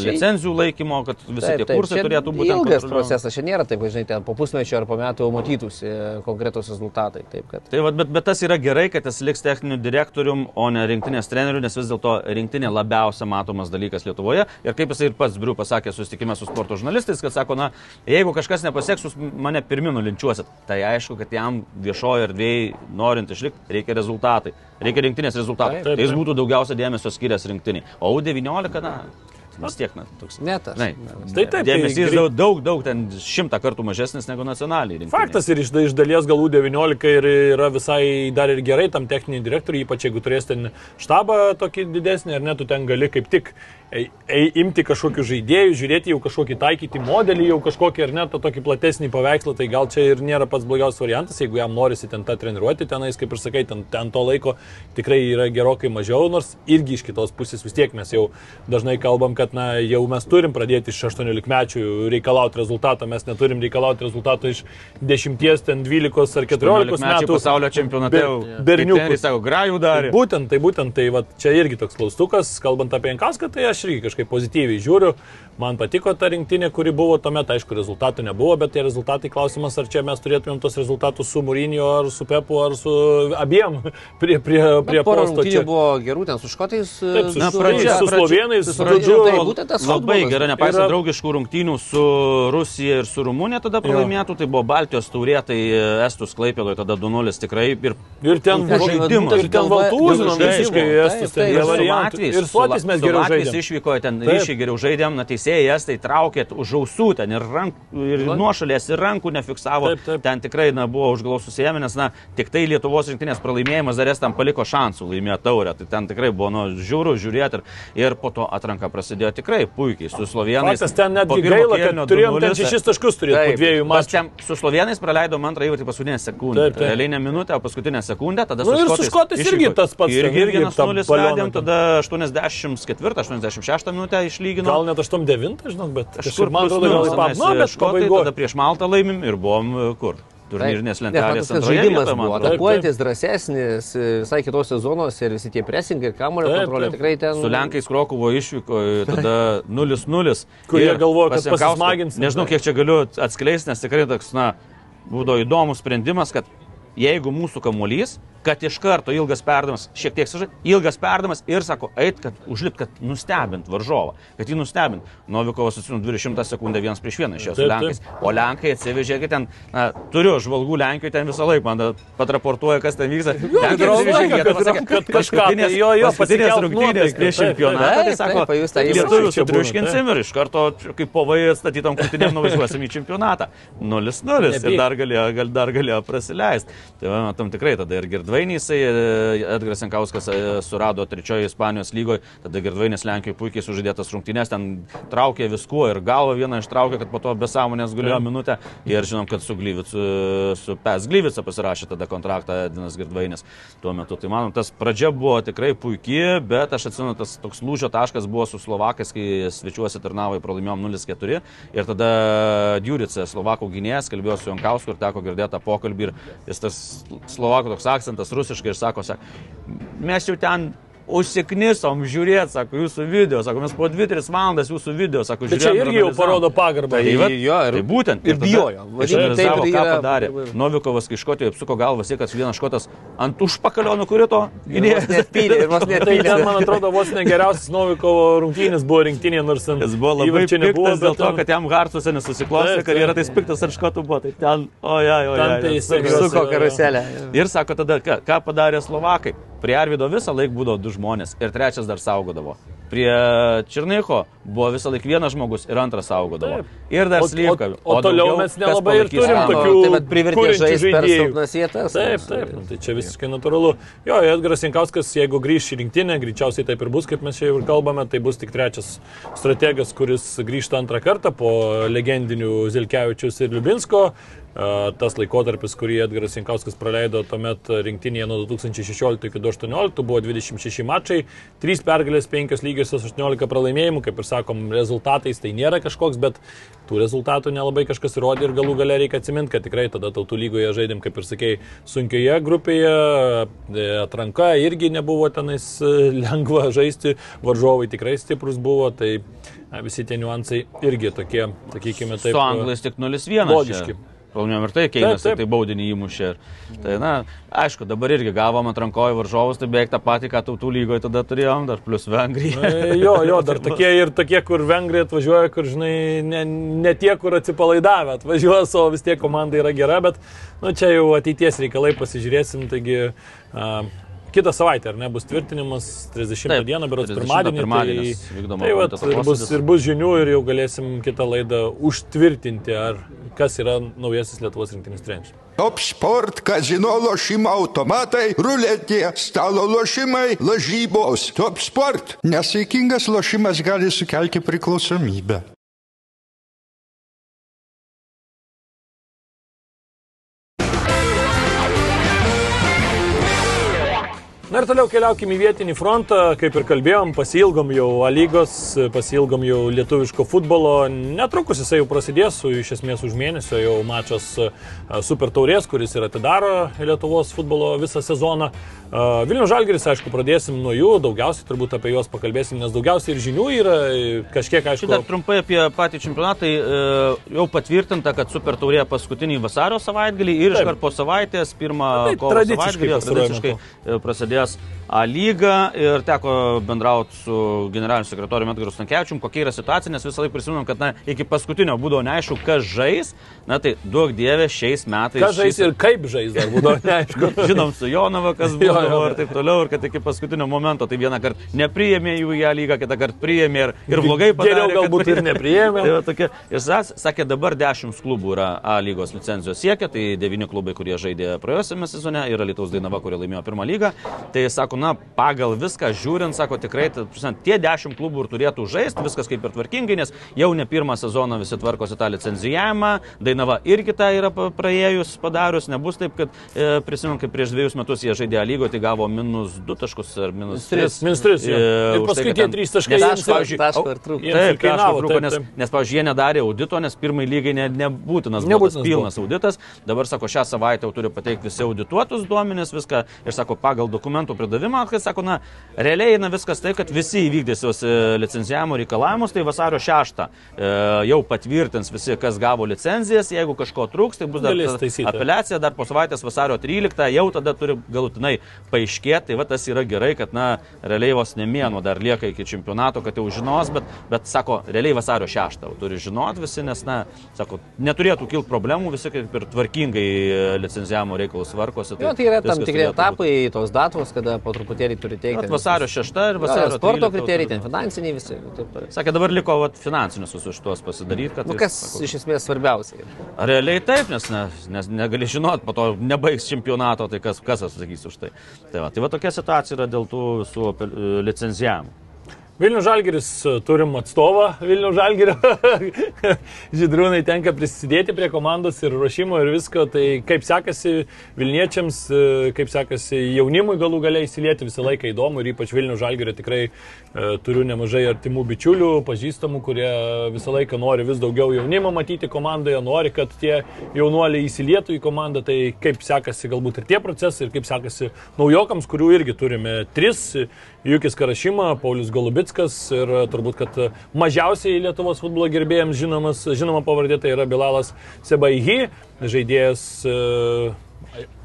Čia- licenzijų laikymo, kad visi Taip, tie kursai turėtų būti Ilgas procesas, čia nėra taip, kad, žinai, ten po pusmečio ar po metų matytųsi konkretus rezultatai. Taip, kad... Tai vat, bet, bet tas yra gerai, kad jis liks techniniu direktorium, o ne rinktinės treneriu, nes vis dėlto rinktinė labiausia matomas dalykas Lietuvoje. Ir kaip jisai ir pats Briu pasakė susitikime su sporto žurnalistais, kad sako, na, jeigu kažkas nepasieks, jūs mane pirminų linčiuosit. Tai aišku, kad jam viešoje erdvėje, norint išlikti, reikia rezultatai. Reikia rinktinės rezultatų. Taip, Tai taip, jis taip. būtų daugiausia dėmesio skiriasi rinktiniai. O U19, na, vis tiek, na, toks. Ne tas. Žinai, Tai taip, tai dėmesys grei- daug, daug, ten šimtą kartų mažesnis negu nacionaliai. rinktiniai. Faktas ir iš, iš dalies galų 19 ir yra visai dar ir gerai tam techniniai direktoriui, ypač jeigu turės ten štabą tokį didesnį, ar ne, tu ten gali kaip tik imti kažkokius žaidėjus, žiūrėti jau kažkokį taikyti modelį, jau kažkokį ar ne, tą tokį platesnį paveikslą, tai gal čia ir nėra pats blogiausias variantas, jeigu jam norisi ten tą treniruoti, tenais, kaip ir sakai, ten, ten to laiko tikrai yra gerokai mažiau, nors irgi iš kitos pusės vis tiek mes jau dažnai kalbam, kad na, jau mes turim pradėti iš 18 mečių reikalauti rezultato, mes neturim reikalauti rezultato iš 10, ten 12 ar 14 metų pasaulio čempionate Ber- jau berniukus. treneriai sako, grajų darė. Būtent, tai būtent, tai va, čia irgi toks klaustukas, kalbant apie Jankauską, tai aš irgi kažkaip pozityviai žiūriu. Man patiko ta rinktinė, kuri buvo tuomet, aišku, rezultatų nebuvo, bet tie rezultatai klausimas, ar čia mes turėtumėm tos rezultatus su Mūrinio, ar su Pepu, ar su abiem prie, prie, prie posto čia. buvo gerų ten su škotais. Taip, su, Na, su, pradžia- su slovenais, su žodžiu, tai būtent tas Labai gerai, nepaisant Yra- draugiškų rungtynių su Rusija ir su Rumunija tada pralaimėtų, tai buvo Baltijos taurė, tai Estus Klaipėdoje tada 2-0 tikrai ir Ir ten, žaidimas. ir ten Taip, visiškai estus, ten taip. be Ir su. Latvijais, mes geriau Latvijais žaidėm. išvyko, ten Taip. ryšiai geriau žaidėm, na teisėjai estai traukė už ausų, ten ir, rank, ir nuošalės, ir rankų nefiksavo. Taip, taip. Ten tikrai na, buvo užglaus susijęmi, nes na, tik tai Lietuvos rinktinės pralaimėjimas dar estam paliko šansų laimėti taurę. Tai ten tikrai buvo nu, žiūrų, žiūrėti ir, ir po to atranka prasidėjo tikrai puikiai su slovenais. Faktas, ten netgi gaila, kad turėjom ten 2:0. šešis taškus turėti po dviejų mačų. Su slovenais praleidom antrą įvartį paskutinę sekundę. Taip, taip. Realiai ne minutę, o paskutinę sekundę. Tada Nu su škotais irgi tas pats, ten Irgi, irgi irgi tą 0 balioną vedėm, ten. tada 84-86 minutę išlygino. Gal net 8-9, žinok, bet Kažkur man atrodo, gal minus, įpap. Nu, bet škotai, pabaigoje. tada prieš Maltą laimim ir buvom e, kur? Turnyrinės lentelės antroje žaidimas man buvo atakuojantis, drąsesnis, visai kitose zonose ir visi tie presingai ir kamulio kontrolė tikrai ten. Su Lenkais Krokuvo išvyko e, tada 0-0. Kurie Ir galvojo, kad pas Jankauską- pasismaginsim. Nežinau, kiek čia galiu atskleisti, nes tikrai toks, na, būdavo įdomus sprendimas, kad jeigu mūsų kamuolys, kad iš karto ilgas perdavimas, šiek tiek sužai, ilgas perdavimas ir sako, eit, kad užlipt, kad nustebint varžovą, kad jį nustebint. Novikovas atsinu 200 sekundę vienas prieš vieną su Taip, Lenkais, o Lenkai atsivežė, kad ten, na, turiu žvalgų Lenkijoje ten visą laiką, man patraportuoja, kas ten vyksta. Kažką, paskutinės- tai jo, jo, paskutinės rungtynės prieš čempionatą, tai sako, būna, sutriuškinsim ir iš karto kaip povai statytom krūtinėm nuvažiuosim į čempionatą. 0-0 ir dar galėjo, gal, dar galėjo prasileisti. Tai matom tikrai tada ir Girdvainys, Edgaras Jankauskas e, surado trečiojo Ispanijos lygoje, tada Girdvainis Lenkijoje puikiai sužadėtas rungtynės, ten traukė viskuo ir galvą vieną ištraukė, kad po to be sąmonės gulėjo minutę. Ir žinom, kad su Glyvicu, su Pes Glyvica pasirašė tada kontraktą Edinas Girdvainis tuo metu. Tai manom, tas pradžia buvo tikrai puikiai, bet aš atsimenu, tas toks lūžio taškas buvo su Slovakais, kai svečiuosi tarnavai pralaimėjom 0-4 ir tada Djurice, Slovakų gynėjas, kalbėjo su Jankausku ir teko girdėti tą pokalbį ir jis tas Slovakų toks akcentas rusiškai ir sako, sako, mes jau ten užsiknisom žiūrėti, sako, jūsų video, sako, mes po 2-3 valandas jūsų video, sako, Bet čia žiūrėjom ir irgi jau analizavom." parodo pagarbą. Tai, va, jo, ir- tai būtent. ir tada bijojo. Vadinkim, taip, Išanalizavo, ir ką yra- padarė. Novikovas, kai Škotijoje apsuko galvą, siekia, kad vienas škotas ant užpakalio nukrito. Ir vos net Tai pylė. ten, man atrodo, vos negeriausias Novikovo rungtynės buvo rinktinė, nors ten Jis buvo labai įvarčių piktas dėl to, kad jam Hartuose nesusiklostė Taip, karjera, taip. tai jis piktas ar škotų buvo. Tai ten, ojai, ojai. Ten tai gal- Suko karuselę. Ir sako tada, ką padarė Slovakai. Prie Arvido visą laiką būdavo du žmonės ir trečias dar saugodavo. prie Čirnyko buvo visą laiką vienas žmogus ir antras saugodavo. Taip. Ir dar O- Slyvka. o- o toliau mes nelabai ir turim Amo? tokių- Tai bet privertė žaisti per silpnas vietas. Taip, taip, nu, tai čia visiškai natūralu. Jo, Edgaras Jankauskas, jeigu grįš į rinktinę, greičiausiai taip ir bus, kaip mes čia jau ir kalbame, tai bus tik trečias strategas, kuris grįžta antrą kartą po legendinių Zilkevičius ir Liubinsko. Tas laikotarpis, kurį Edgaras Jankauskas praleido tuomet rinktinėje nuo 2016 iki 2018, buvo 26 mačai, 3 pergalės, 5 lygiosios, 18 pralaimėjimų, kaip ir sakom, rezultatais tai nėra kažkoks, bet tų rezultatų nelabai kažkas įrodė ir galų gale reikia atsiminti, kad tikrai tada tautų lygoje žaidėm, kaip ir sakėjai, sunkioje grupėje, e, atranka irgi nebuvo tenais e, lengva žaisti, varžovai tikrai stiprus buvo, tai visi tie niuansai irgi tokie, sakykime, taip. Su anglais tik 0-1. logiški. Pralaimėjom ir tai Keinas, Taip, taip. tai baudinį įmušė. Ir, tai, na, aišku, dabar irgi gavom atrankoje varžovus, tai beveik tą patį, ką tautų lygoje tada turėjom, dar plus Vengrija. E, Jo, jo, dar tokie ir tokie, kur vengrai atvažiuoja, kur, žinai, ne, ne tie, kur atsipalaidavę atvažiuoja, o vis tiek komanda yra gera, bet, nu, čia jau ateities reikalai pasižiūrėsim, taigi a, kitą savaitę, ar ne, bus tvirtinimas 30 Taip, dieną, berods 30 pirmadienį. pirmadienis vykdoma tai, vat, ir, bus, ir bus žinių ir jau galėsim kitą laidą užtvirtinti, ar kas yra naujasis Lietuvos rinktinis treneris. Top sport, kazino lošimo automatai, ruletė, stalo lošimai, lažybos. Top sport. Nesaikingas lošimas gali sukelti priklausomybę. Na ir toliau keliaukime į vietinį frontą, kaip ir kalbėjom, pasilgom jau lygos, pasilgom jau lietuviško futbolo. Netrukus jisai jau prasidės, iš esmės už mėnesio jau mačas a, Super Taurės, kuris ir atidaro Lietuvos futbolo visą sezoną. A, Vilnių Žalgeris, aišku, pradėsim nuo jų, daugiausiai turbūt apie juos pakalbėsim, nes daugiausiai ir žinių yra, kažkiek, Štai aišku, dar trumpai apie patį čempionatą. Tai, e, jau patvirtinta, kad Super Taurė paskutinį vasario savaitgalį ir iškart po savaitės, pirmą tai kovo savaitgalį, tradiciškai e, A lyga ir teko bendrauti su generaliniu sekretoriumi Edgaru Stankievičium, kokia yra situacija, nes visą laiką prisiminam, kad na, iki paskutinio būdavo neaišku, kas žais. Na tai duok dievė šiais metais. kas žais šis- ir kaip žais, dar būdavo neaišku. Žinom su Jonava, kas buvo jo, jo. ir taip toliau, ir kad iki paskutinio momento tai vieną kartą nepriėmė jų ją lygą, kitą kartą priėmė ir, ir blogai padarė. Geriau kad galbūt ir priėmė. nepriėmė. Tai tokia, ir sas- sakė, dabar 10 klubų yra A lygos licenzijos siekia, tai 9 klubai, kurie žaidė praėjusiame sezone, yra Lietuvos Dainava, kurie laimėjo pirmą lygą. Tai sako, na, pagal viską žiūrint, sako, tikrai prasme, tie 10 klubų ir turėtų žaisti, viskas kaip ir tvarkingai, nes jau ne pirmą sezoną visi tvarkosi tą licenzijavimą, Dainava irgi tą yra praėjus padarius, nebus taip, kad e, prisimenu, kaip prieš dviejus metus jie žaidė A lygoje, tai gavo minus 2 taškus ar minus 3. Minus tris, jo. Ir paskui tie trys taškai Nes, pavyzdžiui, taško ir trūko. Taip, kainavo, kainavo, trūko, nes, nes, pavyzdžiui, jie nedarė audito, nes pirmai lygai ne, nebūtinas, Nebūtinas nebūtinas buvo. pilnas auditas. Dabar, sako, šią savaitę jau turi pateikti visi audituotus duomenis, viską ir, sako, pagal dokumentų pridavimą, kai, sako, na, realiai eina viskas taip, kad visi įvykdysios e, licenzijavimo reikalavimus, tai vasario 6 e, jau patvirtins visi, kas gavo licenzijas, jeigu kažko trūks, tai bus dar apeliacija, dar po savaitės vasario 13, jau tada turi galutinai paaiškėti, tai va tas yra gerai, kad, na, realiai vos nemėno dar lieka iki čempionato, kad jau žinos, bet, bet sako, realiai vasario 6 jau turi žinot visi, nes, na, sako, neturėtų kilti problemų, visi kaip ir tvarkingai e, licenzijavimo reikalus tvarkosi. Jo, tai yra tam tikri etapai, tos datos, kada po truputėlį turi teikti. Vat Vasario 6 ir vasario jo, sporto 13 kriterijai, ten finansiniai visi. Taip, toliau. Sakė, dabar liko vat, finansinius visus šitos pasidaryti, kad... nu, kas sako, iš esmės svarbiausia. Realiai taip, nes, ne, nes negali žinot, po to nebaigs čempionato, tai kas, kas atsakys už tai. Tai va, tai va tokia situacija yra dėl tų visų licenzijavimų. Vilnių Žalgiris e, turim atstovą Vilnių Žalgirio. Žydrūnai tenka prisidėti prie komandos ir ruošimo ir visko. Tai kaip sekasi Vilniečiams, e, kaip sekasi jaunimui galų galiai įsilieti visą laiką įdomu ir ypač Vilnių Žalgirio tikrai turiu nemažai artimų bičiulių, pažįstamų, kurie visą laiką nori vis daugiau jaunimo matyti komandoje, nori, kad tie jaunuoliai įsilietų į komandą. Tai kaip sekasi galbūt ir tie procesai ir kaip sekasi naujokams, kurių irgi turime tris. Jukis Karašyma, Paulius Golubitskas ir e, turbūt, kad e, mažiausiai Lietuvos futbolo gerbėjams žinomas, žinoma pavardė tai yra Bilalas Sebaihi, žaidėjas e,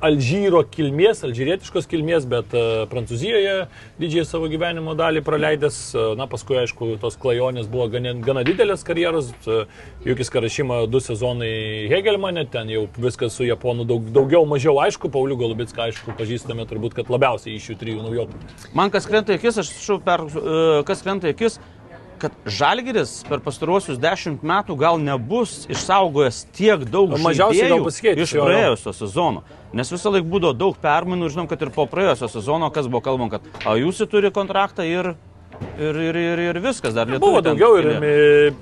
Alžyro kilmės, alžyrietiškos kilmės, bet uh, Prancūzijoje didžiąją savo gyvenimo dalį praleidęs. Uh, na, paskui, aišku, tos klajonės buvo gana, gana didelės karjeros. Uh, Jukis Karašyma du sezonai Hegelmane, ten jau viskas su Japonu daug, daugiau, mažiau aišku. Pauliu Golubitską, aišku, pažįstame turbūt, kad labiausiai iš šių trijų naujokų. Man kas krenta į akis, aš šau per, kas krenta į akis, kad Žalgiris per pastaruosius dešimt metų gal nebus išsaugojęs tiek daug žaidėjų iš praėjusio sezono. Nes visą laiką būdavo daug permainų žinom, kad ir po praėjusio sezono, kas buvo kalbama, kad a, jūs turi kontraktą ir, ir, ir, ir, ir viskas dar lietuvių Buvo daugiau ir,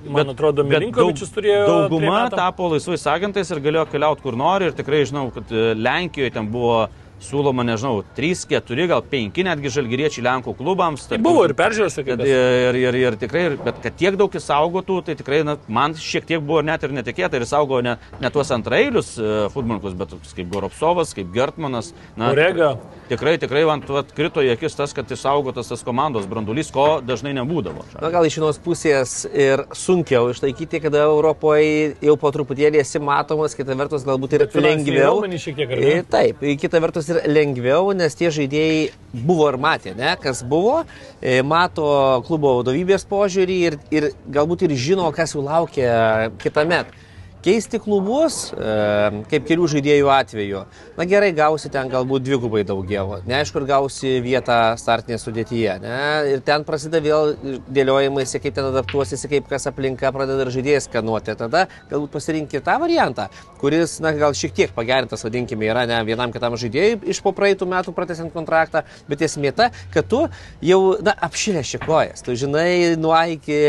man Bet- atrodo, Milinkovičius daug- turėjo. Dauguma tapo laisvais agentais ir galėjo keliauti kur nori. Ir tikrai žinau, kad e, Lenkijoje ten buvo siūloma, nežinau, 3, 4, gal 5 netgi žalgyriečiai Lenkų klubams. Tai buvo ir peržiūrėsi, Kad, ir, ir, ir tikrai, ir- bet kad tiek daug įsaugotų, tai tikrai na, man šiek tiek buvo net ir netikėta ir įsaugo ne, ne tuos antrailius e, futbolininkus, bet tokius kaip Goropsovas, kaip Gertmanas. Na, Orega. Tikrai, tikrai man vat, krito į akis tas, kad išsaugotas tas komandos brandulys, ko dažnai nebūdavo. Na gal iš vienos pusės ir sunkiau išlaikyti, kada Europoje jau po truputėlį esi matomas, kita vertus galbūt ir Bet lengviau. ne? E, Taip, kita vertus ir lengviau, nes tie žaidėjai buvo ir matė, ne, kas buvo, e, mato klubo vadovybės požiūrį ir, ir galbūt ir žino, kas jų laukia kitą metą. Keisti klubus, e, kaip kelių žaidėjų atveju, na gerai, gausi ten galbūt dvigubai daugiau. Neaišku, ir gausi vietą startinėje sudėtyje. Ne? Ir ten prasideda vėl dėliojimais, kaip ten adaptuosiesi, kaip kas aplinka pradeda ir žaidėjas skanuoti. Tada galbūt pasirinkti tą variantą, kuris, na gal šiek tiek pagerintas, vadinkime, yra ne vienam kitam žaidėjui iš po praeitų metų pratesiant kontraktą, bet esmė ta, kad tu jau, na, apšilė šikojas, tu žinai nuo A iki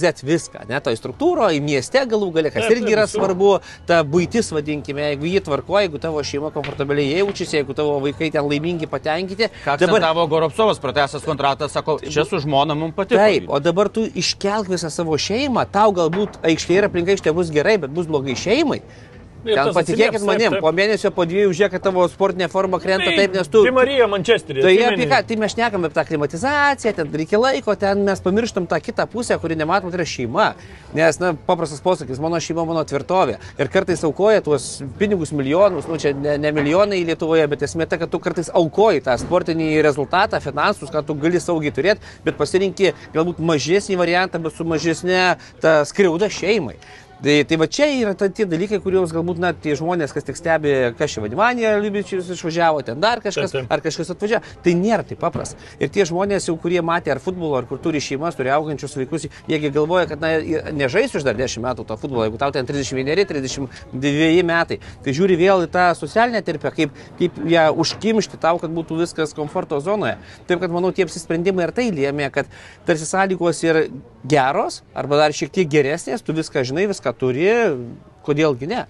Z viską, ne, toj struktūroje, mieste galų galia, kas irgi yra visur. Svarbu, ta būtis, vadinkime, jeigu jį tvarko, jeigu tavo šeima komfortabiliai jaučiasi, jeigu tavo vaikai ten laimingi, patenkinti. Ką dabar tavo Goropsovas pratęsęs kontraktą, sako, čia su žmona mums patiko. Taip, o dabar tu iškelk visą savo šeimą, tau galbūt aikštėje ir aplinkai iš bus gerai, bet bus blogai šeimai. Ten patikėkit manim, taip, po taip. mėnesio, po dviejų žiūrėk, kad tavo sportinė forma krenta taip, nes tu... Di Marija Mančesterį. Tai apie ką, tai mes šnekam apie tą klimatizaciją, ten reikia laiko, ten mes pamirštam tą kitą pusę, kuri nematom, tai yra šeima. Nes, na, paprastas posakis, mano šeima, mano tvirtovė. Ir kartais aukoja tuos pinigus milijonus, nu čia ne, ne milijonai Lietuvoje, bet esmė ta, kad tu kartais aukoji tą sportinį rezultatą, finansus, ką tu gali saugiai turėti, bet pasirinkti galbūt mažesnį variantą, bet su mažesnė ta skriauda šeimai. Tai, tai va čia yra ta, tie dalykai, kuriuos galbūt na, tie žmonės, kas tik stebi, kas čia Vadimanija, Liubičius išvažiavo, ten dar kažkas, Taip, taip. ar kažkas atvažiavo, tai nėra taip paprasta. Ir tie žmonės, jau kurie matė ar futbolo, ar kur turi šeimas, turi augančius vaikus, jiegi galvoja, kad na, nežaisiu už dar 10 metų to futbolo, jeigu tau ten 31, 32 metai, tai žiūri vėl į tą socialinę terpę, kaip, kaip ją užkimšti tau, kad būtų viskas komforto zonoje. Taip, kad manau, tie apsisprendimai ir tai lėmė, kad tarsi sąlygos yra geros, arba dar šiek tiek geresnės, tu viską žinai, viską turi, kodėlgi ne.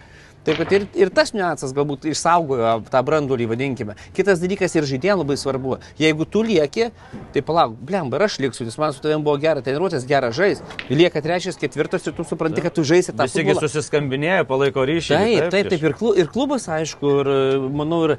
Taip pat ir, ir tas niuansas galbūt išsaugojo tą brandulį, vadinkime. Kitas dalykas ir žaidėjams labai svarbu. Jeigu tu lieki, tai palauk, blemba, ir aš liksiu, nes man su tavim buvo gera treniruotės, gera žais. Lieka trečias, ketvirtas ir tu supranti, kad tu žaisi tą Visigi futbolą. susiskambinėja, palaiko ryšį. Taip, taip, taip, ir, klu, ir klubas, aišku, ir manau, ir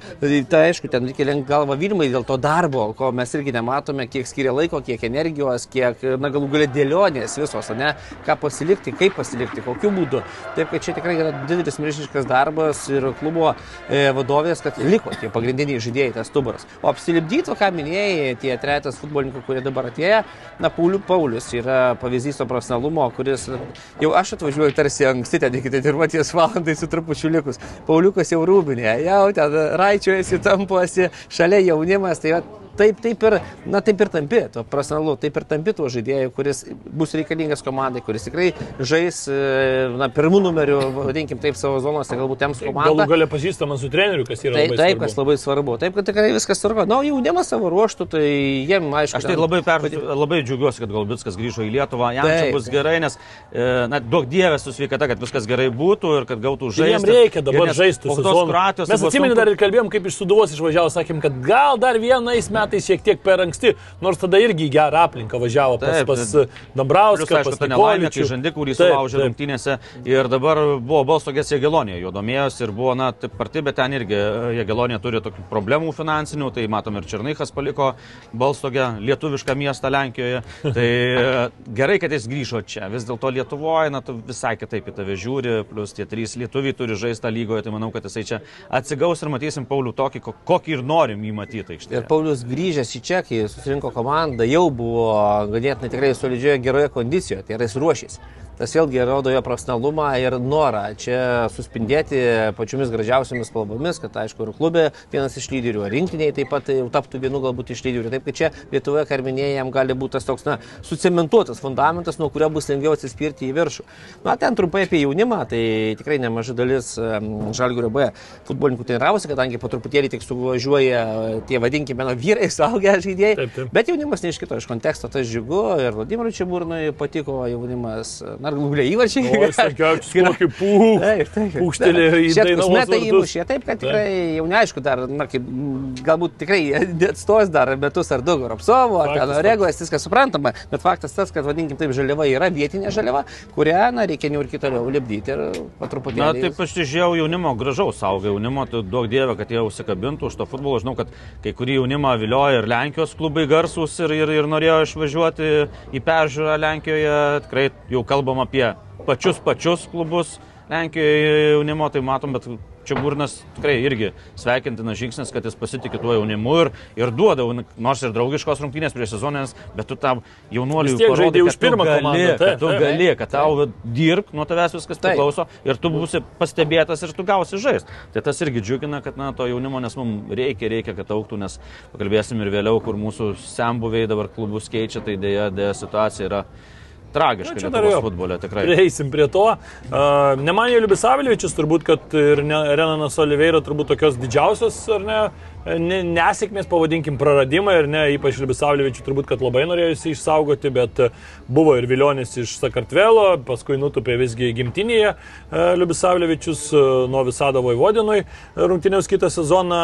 tai aišku, ten reikia lenkti galvą Vilmai dėl to darbo, ko mes irgi nematome, kiek skiria laiko, kiek energijos, kiek, na, galų galia dėlionės visos, ne, ką pasilikti, kaip pasilikti, kokiu būdu. Taip, kad čia tikrai yra didelis milžiniškas darbas ir klubo e, vadovės, kad liko tie pagrindiniai žaidėjai, tas stuburas. O apsilipdyti, ką minėjai, tie tretas futbolininkų, kurie dabar atėjo, na, Paulius Paulius yra pavyzdys to profesionalumo, kuris jau aš atvažiuoju tarsi anksti, ten iki treniruotės valandai su trupučiu likus. Pauliukas jau rūbinė, jau ten raičiuojasi, tampuosi, šalia jaunimas, tai va, taip, taip ir, na, taip ir tampi, to profesionalu, taip ir tampi tuo žaidėju, kuris bus reikalingas komandai, kuris tikrai žais, e, na, pirmų numerių, vadinkim taip, savo zonose, galbūt tems Galų komandą. galia pažįstamas su treneriu, kas yra Taip, taip, svarbu. kas labai svarbu. Taip, kad tikrai viskas tvarko. Na, jaunimas savo ruoštų, tai jiem, aišku, Aš tai labai, per, labai džiaugiuosi, kad Galbitskas grįžo į Lietuvą. Jam čia Taip, bus taip. gerai, nes, e, na, daug dievės su sveikata, kad viskas gerai būtų ir kad gautų žaisti. jam reikia dabar žaisti su. Kroatijos. Mes sunku- dar ir kalbėjom, kaip iš Suduvos išvažiavo, sakėm, kad gal dar vienais metais metais šiek tiek per anksti, nors tada irgi į gerą aplinką važiavo pas, Taip, pas Dambrauską, pas ta nelaimė, kai Nikoličių. žandį, kurį sulaužė rungtynėse ir dabar buvo Balstogės Jėgelonė, jo domėjosi ir buvo, na, taip parti, bet ten irgi e, Jėgelonė turi tokių problemų finansinių, tai matom ir Černychas paliko Balstogę, lietuvišką miestą Lenkijoje. Tai e, gerai, kad jis grįžo čia. Vis dėlto Lietuvoje, na, tu visai kitaip į tave žiūri, plus tie trys lietuviai turi žaisti lygoje, tai manau, kad jisai čia atsigaus ir matysim Paulių tokį, ko- kokį ir norim jį matyti Ir aikštėje. Paulius grįžęs į kai susirinko komanda, jau buvo ganėtinai tikrai solidžioje geroje kondicijoje, tai yra jis ruošėsi. Tas vėlgi rodo jo profesionalumą ir norą čia suspindėti pačiomis gražiausiamis spalvomis, kad aišku ir klube vienas iš lyderių, rinktiniai taip pat jau taptų vienu galbūt iš lyderių. Taip kad čia Lietuvoje karminėje jam gali būti tas toks, na, sucementuotas fundamentas, nuo kurio bus lengviau atsispirti į viršų. Na, ten trumpai apie jaunimą, tai tikrai nemaža dalis Žalgirio B futbolininkų treniravosi, kadangi po truputėlį tik suvažiuoja e, tie vadinkime na, vyrai, suaugę žaidėjai. Taip, taip. Bet jaunimas neiškito iš konteksto, tas džiugu ir Vladimirui Čiaburnui patiko jaunimas, na, guliai įvarčiai. O, Stankiavičius kokį pū. Taip, taip. Pūkštelėjo į Dainavos metai vartus. įmušė, taip, kad tikrai jau neaišku dar, na, kaip, galbūt tikrai atstos dar metus ar du Goropsovo, ar ten Regojas, viskas suprantama, bet faktas tas, kad, vadinkim, taip, žaliava yra vietinė žaliava, kurią, na, reikia jau ir kitoliau lipdyti ir patruputį. Na, taip aš žiūrėjau jaunimo, gražaus auga jaunimo, tai duok dievę, kad jie užsikabintų už to futbolo. Žinau, kad kai kurį jaunimą vilioja ir Lenkijos klubai garsus ir, ir, ir norėjo išvažiuoti į peržiūrą Lenkijoje. Tikrai jau kalbam apie pačius pačius klubus Lenkijoje jaunimo, tai matom, bet čia burnas tikrai irgi sveikintinas žingsnis, kad jis pasitikė tuo jaunimu ir, ir duoda, nors ir draugiškos rungtynės prieš sezonės, bet tu tam tiek parodai, už tu pirmą gali, komandą, kad taip, tu taip. gali, kad tau dirb, nuo tavęs viskas Taip. priklauso ir tu būsi pastebėtas ir tu gausi žaisti. Tai tas irgi džiugina, kad na, to jaunimo, nes mums reikia, reikia, kad auktų, nes pakalbėsim ir vėliau, kur mūsų sembuviai dabar klubus keičia, tai dėja, dėja situacija yra tragiška Na, čia Lietuvos dar jo. futbole tikrai. Prieisim prie to. Uh, Nemanė Liubisavlievičius, turbūt, kad ir Renanas Oliveira turbūt tokios didžiausios, ar ne nesėkmės, pavadinkim, praradimai, ir ne, ypač Liubisavlievičius turbūt, kad labai norėjo jį išsaugoti, bet e, buvo ir Vilionis iš Sakartvelo, paskui nutupė visgi gimtinėje Liubisavlievičius uh, nuo Visado Vojvodinui rungtynės kitą sezoną,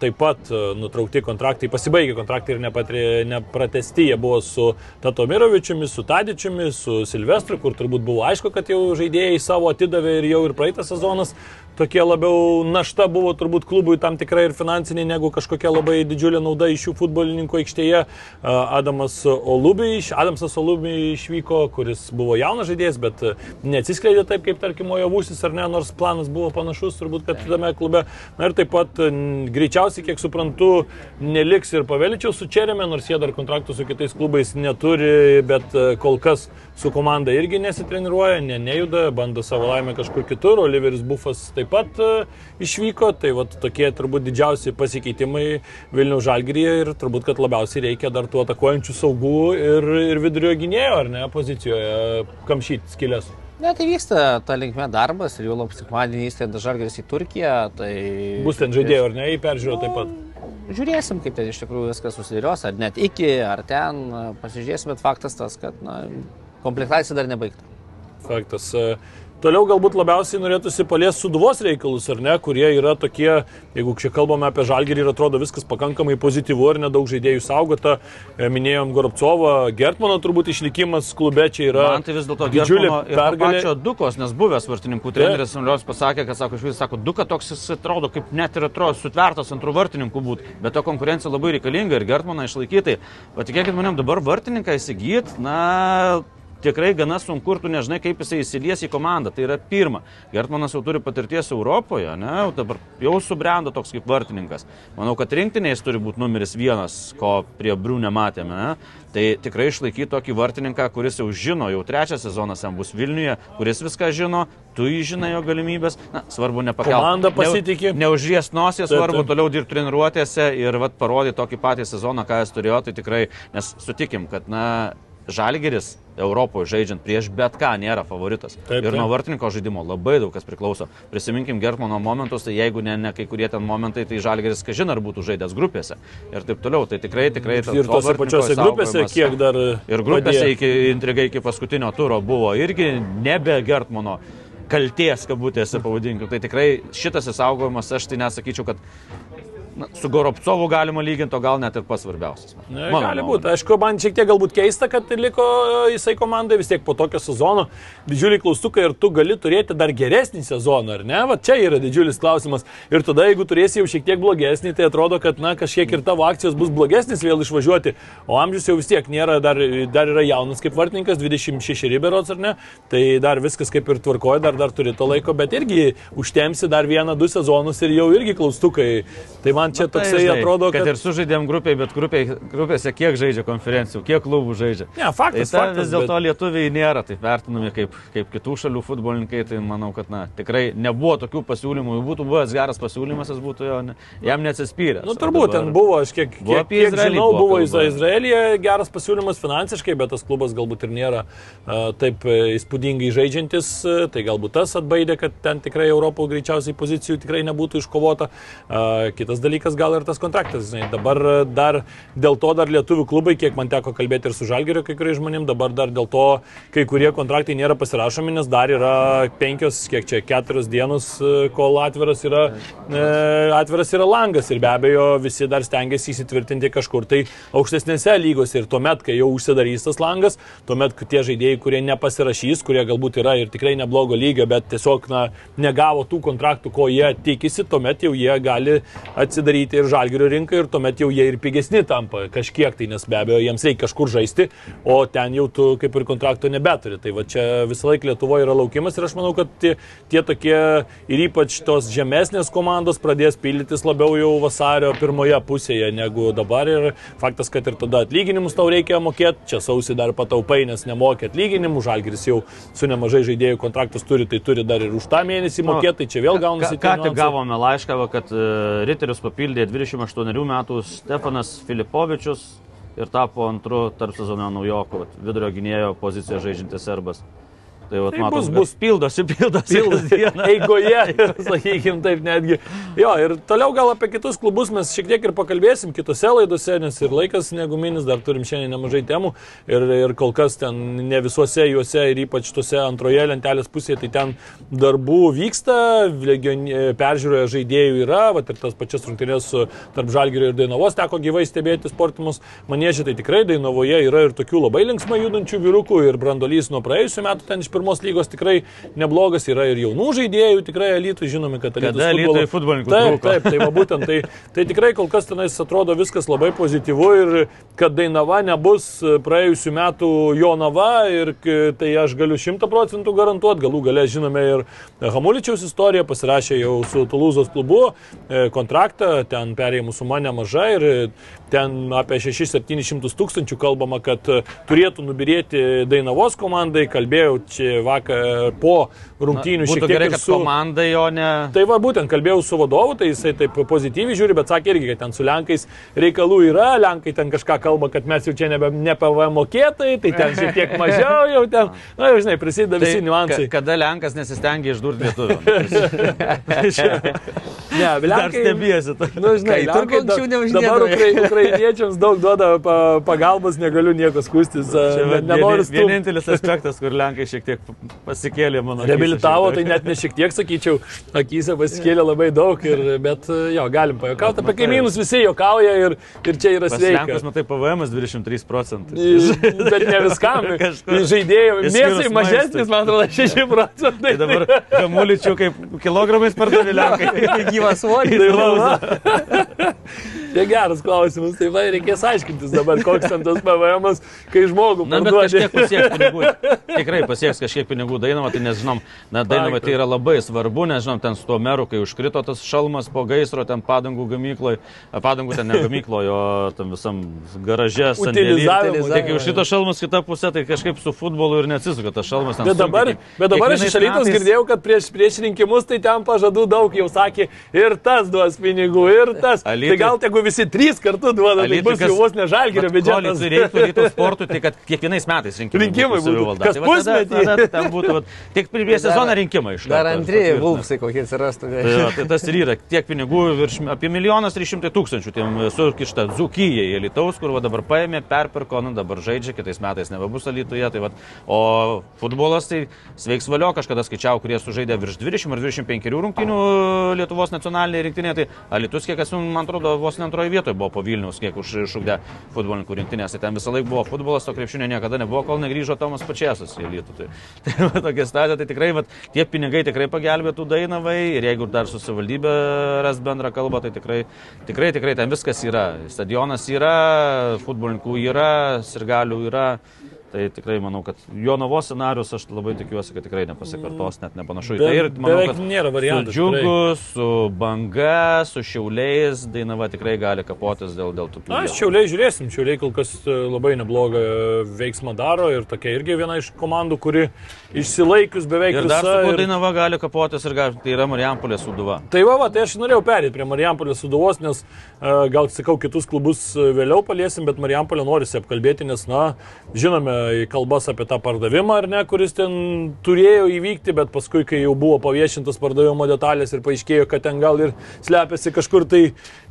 taip pat nutraukti kontraktai, pasibaigė kontraktai ir nepatri, nepratesti, jie buvo su Tatomirovičiumi, su Tadičiumi, su Silvestru, kur turbūt buvo aišku, kad jau žaidėjai savo atidavė ir jau ir praeitas sezonas tokie labiau našta buvo turbūt klubui tam tikrai ir finansiniai, negu kažkokia labai didžiulė nauda iš jų futbolininkų aikštėje. Adamas Olubi, iš- Adamsas Olubi išvyko, kuris buvo jaunas žaidėjas, bet e, neatsiskleidė taip, kaip tarkim Ojavusis ar ne, nors planas buvo panašus turbūt, kad tame klube. Na ir taip pat greičiausiai, kiek suprantu, neliks ir Paveličiaus su Čerėme, nors jie dar kontraktų su kitais klubais neturi, bet e, kol kas su komanda irgi nesitreniruoja, ne, nejuda, bando savo laimę kažkur kitur. Oliveris Bufas taip pat e, išvyko, tai vat tokie turbūt didžiausi pasikeitimai Vilniaus Žalgiryje ir turbūt, kad labiausiai reikia dar tų atakuojančių saugų ir, ir vidurio gynėjo, ar ne, pozicijoje kamšyti skilės. Ne, tai vyksta ta linkme darbas ir jau lab sekmadienį įskrenda žalgeris į Turkiją. Tai... Bus ten žaidėjų, ar ne, į peržiūrą taip pat. Žiūrėsim, kaip ten iš tikrųjų viskas susidėlios, ar net iki, ar ten, pasižiūrėsim, bet faktas tas, kad na, komplektacija dar nebaigta. Faktas. Toliau galbūt labiausiai norėtųsi paliesti suduvos reikalus, ar ne, kurie yra tokie, jeigu čia kalbame apie žalgerį ir atrodo viskas pakankamai pozityvu ir nedaug žaidėjų saugota. E, Minėjom Goropcovą, Gertmano turbūt išlikimas klube čia yra. Man tai vis dėlto didžiulė pergalė. pačio Dukos, nes buvęs vartininkų treneris Sanlios pasakė, kad sako, iš vis sako, Duka toks jis atrodo kaip net ir atrodo sutvertas antrų vartininkų būt, bet to konkurencija labai reikalinga ir Gertmaną išlaikyti. Patikėkit manim, dabar vartininką įsigyti, na, tikrai gana sunku ir tu nežinai, kaip jisai įsilies į komandą. Tai yra pirma. Gertmanas jau turi patirties Europoje, ne, jau dabar jau subrendo toks kaip vartininkas. Manau, kad rinktinės turi būti numeris vienas, ko prie Brių nematėme. Ne? Tai tikrai išlaikyti tokį vartininką, kuris jau žino, jau trečias sezonas jam bus Vilniuje, kuris viską žino, tu jį žinai jo galimybės. Na, svarbu nepakelti. Komanda pasitiki. Ne, neužries Taip, svarbu toliau dirbti treniruotėse ir vat, parodyti tokį patį sezoną, ką jis turėjo. Tai tikrai, nes sutikim, kad na, Žalgeris Europoje žaidžiant prieš bet ką nėra favoritas. Taip, ir taip. nuo vartininko žaidimo labai daug kas priklauso. Prisiminkim Gertmano momentus, tai jeigu ne, ne kai kurie ten momentai, tai Žalgeris kažin ar būtų žaidęs grupėse ir taip toliau. Tai tikrai, tikrai Ir to tose pačiose grupėse, kiek dar. Ir grupėse padėjo. iki intrigai iki paskutinio turo buvo irgi nebe Gertmano kalties, kabutėse pavadinkim. Tai tikrai šitas įsaugojimas, aš tai nesakyčiau, kad na, su Goropcovu galima lyginti, o gal net ir pats svarbiausias. Ne, gali būti. Aišku, man šiek tiek galbūt keista, kad liko jisai komandai vis tiek po tokio sezono. Didžiuliai klaustukai ir tu gali turėti dar geresnį sezoną, ar ne? Va čia yra didžiulis klausimas. Ir tada, jeigu turėsi jau šiek tiek blogesnį, tai atrodo, kad, na, kažkiek ir tavo akcijos bus blogesnis vėl išvažiuoti. O amžius jau vis tiek nėra, dar, dar yra jaunas kaip vartininkas, 26 riberots, ar ne? Tai dar viskas kaip ir tvarkoja, dar, dar turi to laiko, bet irgi užtemsi dar vieną, du sezonus ir jau irgi klaustukai. Tai man čia Na, tai, toksai žinai, atrodo, kad... kad... Ir sužaidėm grupiai, bet grupiai, grupėse kiek žaidžia konferencijų, kiek klubų žaidžia. Ne, faktas, tai ta, faktas, vis dėlto bet- lietuviai nėra taip vertinami kaip, kaip kitų šalių futbolininkai, tai manau, kad na, tikrai nebuvo tokių pasiūlymų, jeigu būtų buvęs geras pasiūlymas, jis būtų jo, ne, jam neatsispyręs. Nu, O turbūt dabar- ten buvo, aš kiek, Buvo kiek, kiek Izraelį žinau, buvo kalba. Izra- Izraelyje geras pasiūlymas finansiškai, bet tas klubas galbūt ir nėra uh, taip e, įspūdingai žaidžiantis, uh, tai galbūt tas atbaidė, kad ten tikrai Europoje greičiausiai pozicijų tikrai nebūtų iškovota. Uh, kitas dalykas gal ir tas kontraktas, žinai, dabar e, dar dėl to dar lietuvių klubai, kiek man teko kalbėti ir su Žalgerio kai kuriais žmonėmis, dabar dar dėl to kai kurie kontraktai nėra pasirašomi, nes dar yra penkios, kiek čia, keturios dienos, e, kol atviras yra, e, atviras yra langas. Ir be abejo visi dar stengiasi įsitvirtinti kažkur. Tai aukštesnėse lygose ir tuomet, kai jau užsidarys tas langas, tuomet tie žaidėjai, kurie nepasirašys, kurie galbūt yra ir tikrai neblogo lygio, bet tiesiog na, negavo tų kontraktų, ko jie tikisi, tuomet jau jie gali atsidaryti ir žalgerio rinką ir tuomet jau jie ir pigesni tampa kažkiek tai, nes be abejo jiems reikia kažkur žaisti, o ten jau tu kaip ir kontrakto nebeturi. Tai va čia visą laiką Lietuvoje yra laukimas ir aš manau, kad tie, tie tokie ir ypač tos žemesnės komandos pradės pildytis labiau jau vasario pirmoje pusėje negu dabar ir faktas, kad ir tada atlyginimus tau reikia mokėti, čia sausi dar pataupai, nes nemokė atlyginimų, žalgeris jau su nemažai žaidėjų kontraktus turi, tai turi dar ir už tą mėnesį mokėti, tai čia vėl gaunasi. Ką, tik gavome laišką, kad uh, Riterius papildė 28 metų Stefanas Filipovičius ir tapo antru tarp sezono naujoku, vat, vidurio gynėjo poziciją žaidžiantis serbas. Tai, vat, Tai matom, bus- kad bus- pildosi, pildosi. Pildosi kasdieną. eigoje, sakykime taip netgi. Jo, ir toliau gal apie kitus klubus mes šiek tiek ir pakalbėsim kitose laidose, nes ir laikas neguminis, dar turim šiandien nemažai temų ir, ir kol kas ten ne visuose juose ir ypač tuose antroje lentelės pusėje, tai ten darbų vyksta, legion- peržiūroje žaidėjų yra, va, ir tas pačias rungtynės su tarp Žalgirio ir Dainavos teko gyvai stebėti sportimus. Manėžiai, tai tikrai Dainavoje yra ir tokių labai linksmai judančių vyrukų ir brandolys nuo praėjusių metų ten iš pirmos lygos tikrai neblogas, yra ir jaunų žaidėjų, tikrai elitų, žinome, kad elitų. Kada Alytui futbolininkų Taip, taip, tai va būtent, tai, tai tikrai kol kas tenais atrodo viskas labai pozityvu ir kad Dainava nebus praėjusių metų Jonava ir tai aš galiu šimta procentų garantuoti, galų gale žinome ir Hamuličiaus istoriją, pasirašė jau su Tulūzos klubu e, kontraktą, ten perėjimų suma nemaža ir ten apie 6-700 tūkstančių kalbama, kad e, turėtų nubirėti Dainavos komandai, kalbėjau čia vakar po rungtynių šiek tiek gerai, kad su... komanda jo ne... Tai va, būtent kalbėjau su vadovu, tai jisai taip pozityviai žiūri, bet sakė irgi, kad ten su Lenkais reikalų yra, Lenkai ten kažką kalba, kad mes jau čia nebe ne PVM mokėtojai, tai ten šiek tiek mažiau jau ten, na jau žinai, prisideda visi niuansai. Tai ka- Kada Lenkas nesistengia išdurti lietuvių? Ne, Lenkai. stebėsi. Tai. Nu, žinai, Kai Lenkai da- dabar ukrai, ukrainiečiams daug duoda pa, pagalbos, negaliu nieko skūstis, Čia va nenoriu vienintelis aspektas, kur Lenkai šiek tiek pasikėlė mano. akyse Reabilitavo, tai net ne šiek tiek, sakyčiau, akise pasikėlė labai daug, ir, bet jo, galim pajokauti. Apie kaimynus visi jokauja ir, ir čia yra sveika. Lenkus, matai, PVM 23 procentai. Bet ne viskam. Išskyrus Mėsai mažesnis, man atrodo, 6 procentai. Tai dabar kamuličių kaip kilogramais pardavė Lenkai. Tai gyvas svoris. Tai va, va. Tai geras klausimas, tai va, reikės aiškintis dabar, koks ten tas PVM, kai žmogų Na, bet parduodi. kažkiek pasieks pinigų. Tikrai pasieks kažkiek pinigų Dainava, tai nežinom, na, Dainava tai yra labai svarbu, nežinom, ten su tuo meru, kai užkrito tas šalmas po gaisro, ten padangų gamykloje, padangų ten ne gamykloje, o tam visam garaže, sandėly. Utilizavimo. Tai kai užkrito šalmas kita pusė, tai kažkaip su futbolu ir neatsisuka tas šalmas. Bet dabar, bet dabar aš iš Alytos girdėjau, kad prieš, prieš rinkimus tai ten pažadų daug jau sakė ir tas duos pinigų, ir tas. Alytui- Tai gal tegu visi trys kartu duoda, tai bus kas- jau vos ko biudžetas. Reiktų ryto sportui, tai kad kiekvienais metais rinkimai, Rinkimai būtų. Kas Tai tada- pusmetį. Tai ten būtų, vat, tik prieš sezoną rinkimai iš Dar antrieji vulpsai kokie atsirastų. Tai, va, tai tas ir yra tiek pinigų, virš, apie milijonas trys šimtai tūkstančių, tiem sukišta Zukyjai, Lietuvos, kur va, dabar paėmė, perpirko, nu, dabar žaidžia, kitais metais nebebus Lietuvoje. Tai, va, o futbolas tai sveiks valio, kažkada skaičiau, kurie sužaidė virš 20 ar 25 rungtynių Lietuvos nacionalinėje rinktinėje. Tai Alitus, kiek esu, man atrodo, vos ne antroje vietoje buvo po Vilnius, kiek už, išugdė futbolininkų rinktinės. Tai ten visą laiką buvo futbolas, o krepšinio niekada nebuvo, kol negrįžo Tomas Pačiasas į Lietuvą. Tai, tai va, tokia stadija, tai tikrai va, tie pinigai tikrai pagelbėtų Dainavai ir jeigu dar su savivaldybė ras bendrą kalbą, tai tikrai, tikrai, tikrai ten viskas yra. Stadionas yra, futbolininkų yra, sirgalių yra. Tai tikrai manau, kad Jonavos scenarius aš labai tikiuosi, kad tikrai nepasikartos, net nepanašu į Be- tai. Ir manau, kad nėra variantų, Su džiugu, su banga, su šiauliais, Dainava tikrai gali kapotis dėl, dėl tokių. Na, šiauliai žiūrėsim, šiauliai kol kas e, labai neblogą veiksmą daro ir tokia irgi viena iš komandų, kuri išsilaikius beveik Ir dar visa. ir- Dainava gali kapotis ir gali, tai yra Marijampolė suduva. Tai va, va, tai aš norėjau perėti prie Marijampolės suduvos, nes uh, gal, sakau, kitus klubus e, vėliau paliesim, bet Marijampolė norisi apkalbėti, nes, na, žinome kalbas apie tą pardavimą, ar ne, kuris ten turėjo įvykti, bet paskui, kai jau buvo paviešintas pardavimo detalės ir paaiškėjo, kad ten gal ir slepiasi kažkur tai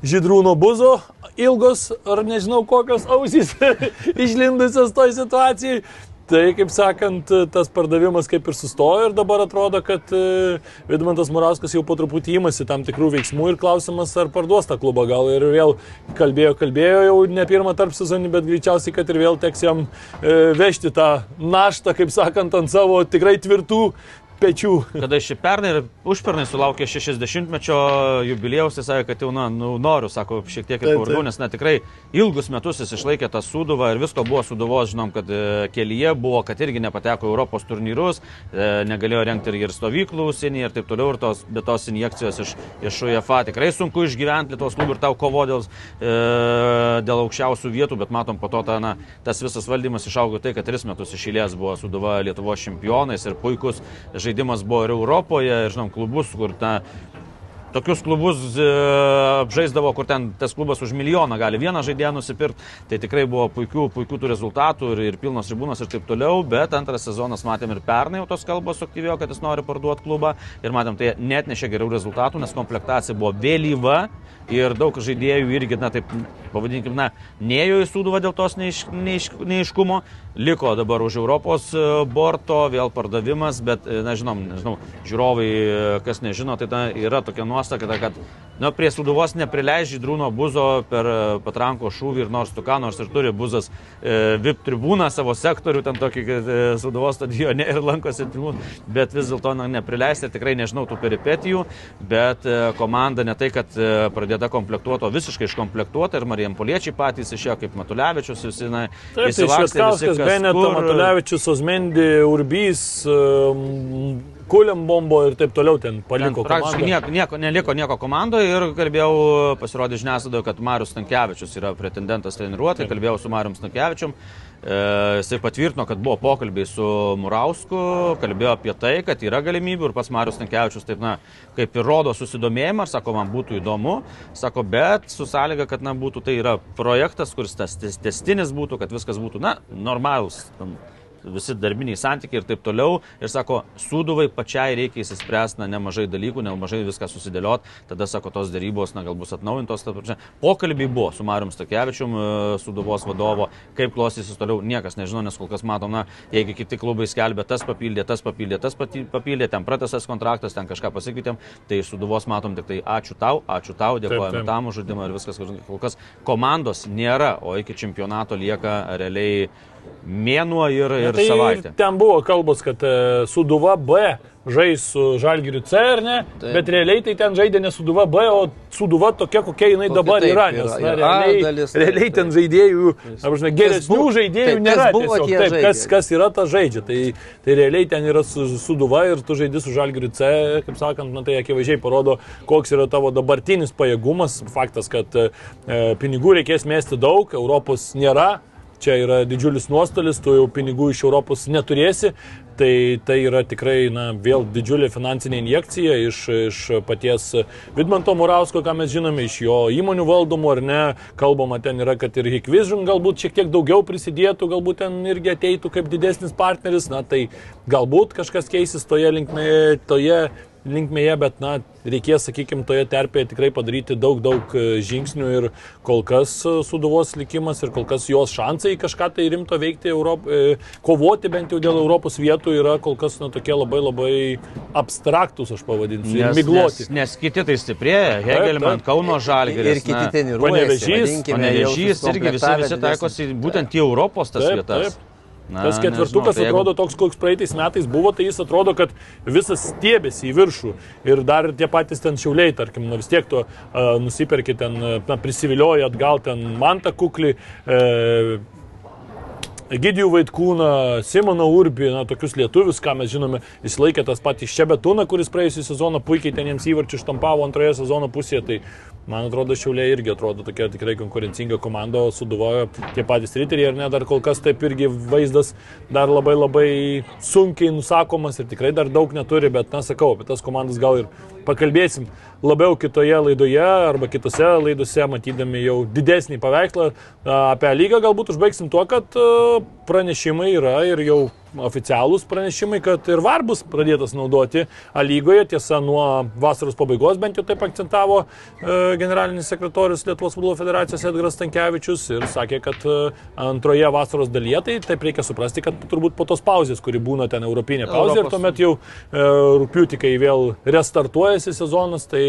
žydrūno buzo ilgos, ar nežinau kokios ausys išlindusios toj situacijai. Tai, kaip sakant, tas pardavimas kaip ir sustojo ir dabar atrodo, kad e, Vidmantas Murauskas jau po truputį įmasi tam tikrų veiksmų ir klausimas, ar parduos tą klubą. Gal ir vėl kalbėjo, kalbėjo jau ne pirmą tarp sezonį, bet greičiausiai, kad ir vėl teks jam e, vežti tą naštą, kaip sakant, ant savo tikrai tvirtų pečių. Kada šį pernai ir užpernai sulaukė 60-mečio jubiliejaus, jis sakė, kad jau na, nu, noriu, sako, šiek tiek ir pavardų, nes na, tikrai ilgus metus jis išlaikė tą suduvą ir visko buvo suduvos, žinom, kad e, kelyje buvo, kad irgi nepateko Europos turnyrus, e, negalėjo renkti ir, stovyklų užsienyje ir taip toliau, ir tos, bet tos injekcijos iš, iš UEFA tikrai sunku išgyventi Lietuvos klubų ir tau kovo dėl, e, dėl aukščiausių vietų, bet matom po to ta, na, tas visas valdymas išaugo tai, kad tris metus iš eilės buvo suduva Lietuvos čempionais ir puikus žaidimas buvo ir Europoje, ir žinom, klubus, kur ta Tokius klubus e, apžaisdavo, kur ten tas klubas už milijoną gali vieną žaidėją nusipirkti. Tai tikrai buvo puikių, puikių tų rezultatų ir, ir pilnos tribūnos ir taip toliau. Bet antras sezonas matėm ir pernai jau tos kalbos suaktyvėjo, kad jis nori parduoti klubą. Ir matėm, tai net nešė gerų rezultatų, nes komplektacija buvo vėlyva. Ir daug žaidėjų irgi, na taip, pavadinkim, na, neėjo į sūduvą dėl tos neiš, neiš, neiškumo. Liko dabar už Europos e, borto, vėl pardavimas, bet, e, na, žinom, nežinau, žiūrovai, e, kas nežino, tai ta yra tokia nuostata, kad, na, prie suduvos neprileidži drūno buzo per patranko šūvį ir nors tu ką, nors ir turi. Buzas e, VIP tribūną savo sektorių, ten tokį e, suduvos stadione ir lankosi tribūną, bet vis dėlto neprileisti, tikrai nežinau tų peripetijų, bet e, komanda ne tai, kad e, pradėta komplektuota, o visiškai iškomplektuota ir Marijampoliečiai patys išėjo kaip Matulevičius, visi, na, Taip, tai išsilakstė visi, Šveskauskas, kas Beneto, kur. Matulevičius, Osmendi, Urbys, um, Kulembombo ir taip toliau ten Ten paliko. Praktiškai komandą. nieko, nieko, neliko nieko komandoje ir kalbėjau, pasirodė žiniasklaidoje, kad Marius Stankievičius yra pretendentas treniruoti, kalbėjau su Mariu Stankievičium. E, jisai patvirtino, kad buvo pokalbiai su Murausku, kalbėjo apie tai, kad yra galimybių ir pats Marius Stankievičius taip, na, kaip ir rodo susidomėjimą, sako, man būtų įdomu, sako, bet su sąlyga, kad, na, būtų tai yra projektas, kuris tas tes- testinis būtų, kad viskas būtų, na, normalus. Tam, visi darbiniai santykiai ir taip toliau. Ir sako, suduvai pačiai reikia įsispręsti na, nemažai dalykų, nemažai viską susidėliot. Tada, sako, tos darybos, na, gal bus atnaujintos. Pokalbiai buvo su Marium Stakevičium, e, suduvos vadovo, kaip klostysis toliau, niekas nežino, nes kol kas matom, na, jeigu kiti klubai skelbia, tas papildė, tas papildė, tas papildė, ten pratęsas kontraktas, ten kažką pasikeitėm, tai suduvos matom tik tai ačiū tau, ačiū tau, dėkojame tam už žaidimą ir viskas, kol kas komandos nėra, o iki čempionato lieka realiai mėnuo ir, ir tai savaitė. ten buvo kalbos, kad e, Suduva B žais su Žalgiriu C ar ne, Taip. bet realiai tai ten žaidė ne Suduva B, o Suduva tokia, kokia jinai Kokia dabar taip yra. yra. Nes na, Ir A realiai, dalis, taip, realiai ten taip. žaidėjų, apžinai, geresnių buvo- žaidėjų taip, kas nėra. Tiesiog, tie taip, kas, žaidė. kas yra, tas žaidžia. Tai, tai realiai ten yra su, Suduva ir tu žaidži su Žalgiriu C, kaip sakant, na, tai akivaizdžiai parodo, koks yra tavo dabartinis pajėgumas. Faktas, kad e, pinigų reikės mėsti daug, Europos nėra čia yra didžiulis nuostolis, tu jau pinigų iš Europos neturėsi, tai tai yra tikrai, na, vėl didžiulė finansinė injekcija iš, iš paties Vidmanto Murausko, ką mes žinome, iš jo įmonių valdomų ar ne, kalbama ten yra, kad ir Hikvision galbūt šiek tiek daugiau prisidėtų, galbūt ten irgi ateitų kaip didesnis partneris, na, tai galbūt kažkas keisis toje linkmėje, toje linkmėje, bet, na, reikės, sakykime, toje terpėje tikrai padaryti daug, daug e, žingsnių ir kol kas e, suduvos likimas ir kol kas jos šansai kažką tai rimto veikti, Europ, e, kovoti bent jau dėl Europos vietų yra kol kas, na, tokie labai labai abstraktus, aš pavadinsiu, nes, migloti. Nes, nes kiti tai stiprėja, Hegelman, Kauno Žalgiris. Ir kiti treniruojasi. Panevežys, Panevežys irgi visi, visi taikosi būtent į Europos tas Taip, vietas. taip. Na, tas ketvirtukas nežinau, tai jeigu... atrodo toks, koks praeitais metais buvo, tai jis atrodo, kad visas stiebėsi į viršų. Ir dar tie patys ten šiauliai, tarkim, nu vis tiek tu uh, nusiperki ten, na, prisivilioji atgal ten mantą kuklį. Uh, Gidijų Vaitkūną, Simoną Urbį, na, tokius lietuvius, ką mes žinome, jis laikė tas patys Šebetūną, kuris praėjusią sezoną puikiai ten jiems įvarčių štampavo antroje sezono pusėje, tai man atrodo, Šiaulė irgi atrodo tokia tikrai konkurencinga komanda, o suduvojo tie patys riteriai, ar ne, dar kol kas taip irgi vaizdas dar labai labai sunkiai nusakomas ir tikrai dar daug neturi, bet, na, sakau, apie tas komandas gal ir pakalbėsim labiau kitoje laidoje arba kitose laidose, matydami jau didesnį paveikslą apie lygą. Galbūt užbaigsim tuo, kad pranešimai yra ir jau oficialūs pranešimai, kad ir VAR bus pradėtas naudoti lygoje. Tiesa, nuo vasaros pabaigos bent jau taip akcentavo e, generalinis sekretorius Lietuvos futbolo federacijos Edgaras Tankievičius ir sakė, kad e, antroje vasaros dalyje, tai taip reikia suprasti, kad turbūt po tos pauzės, kuri būna ten europinė pauzė Europos. ir tuomet jau e, rūpiutį, kai vėl restartuojasi sezonas, tai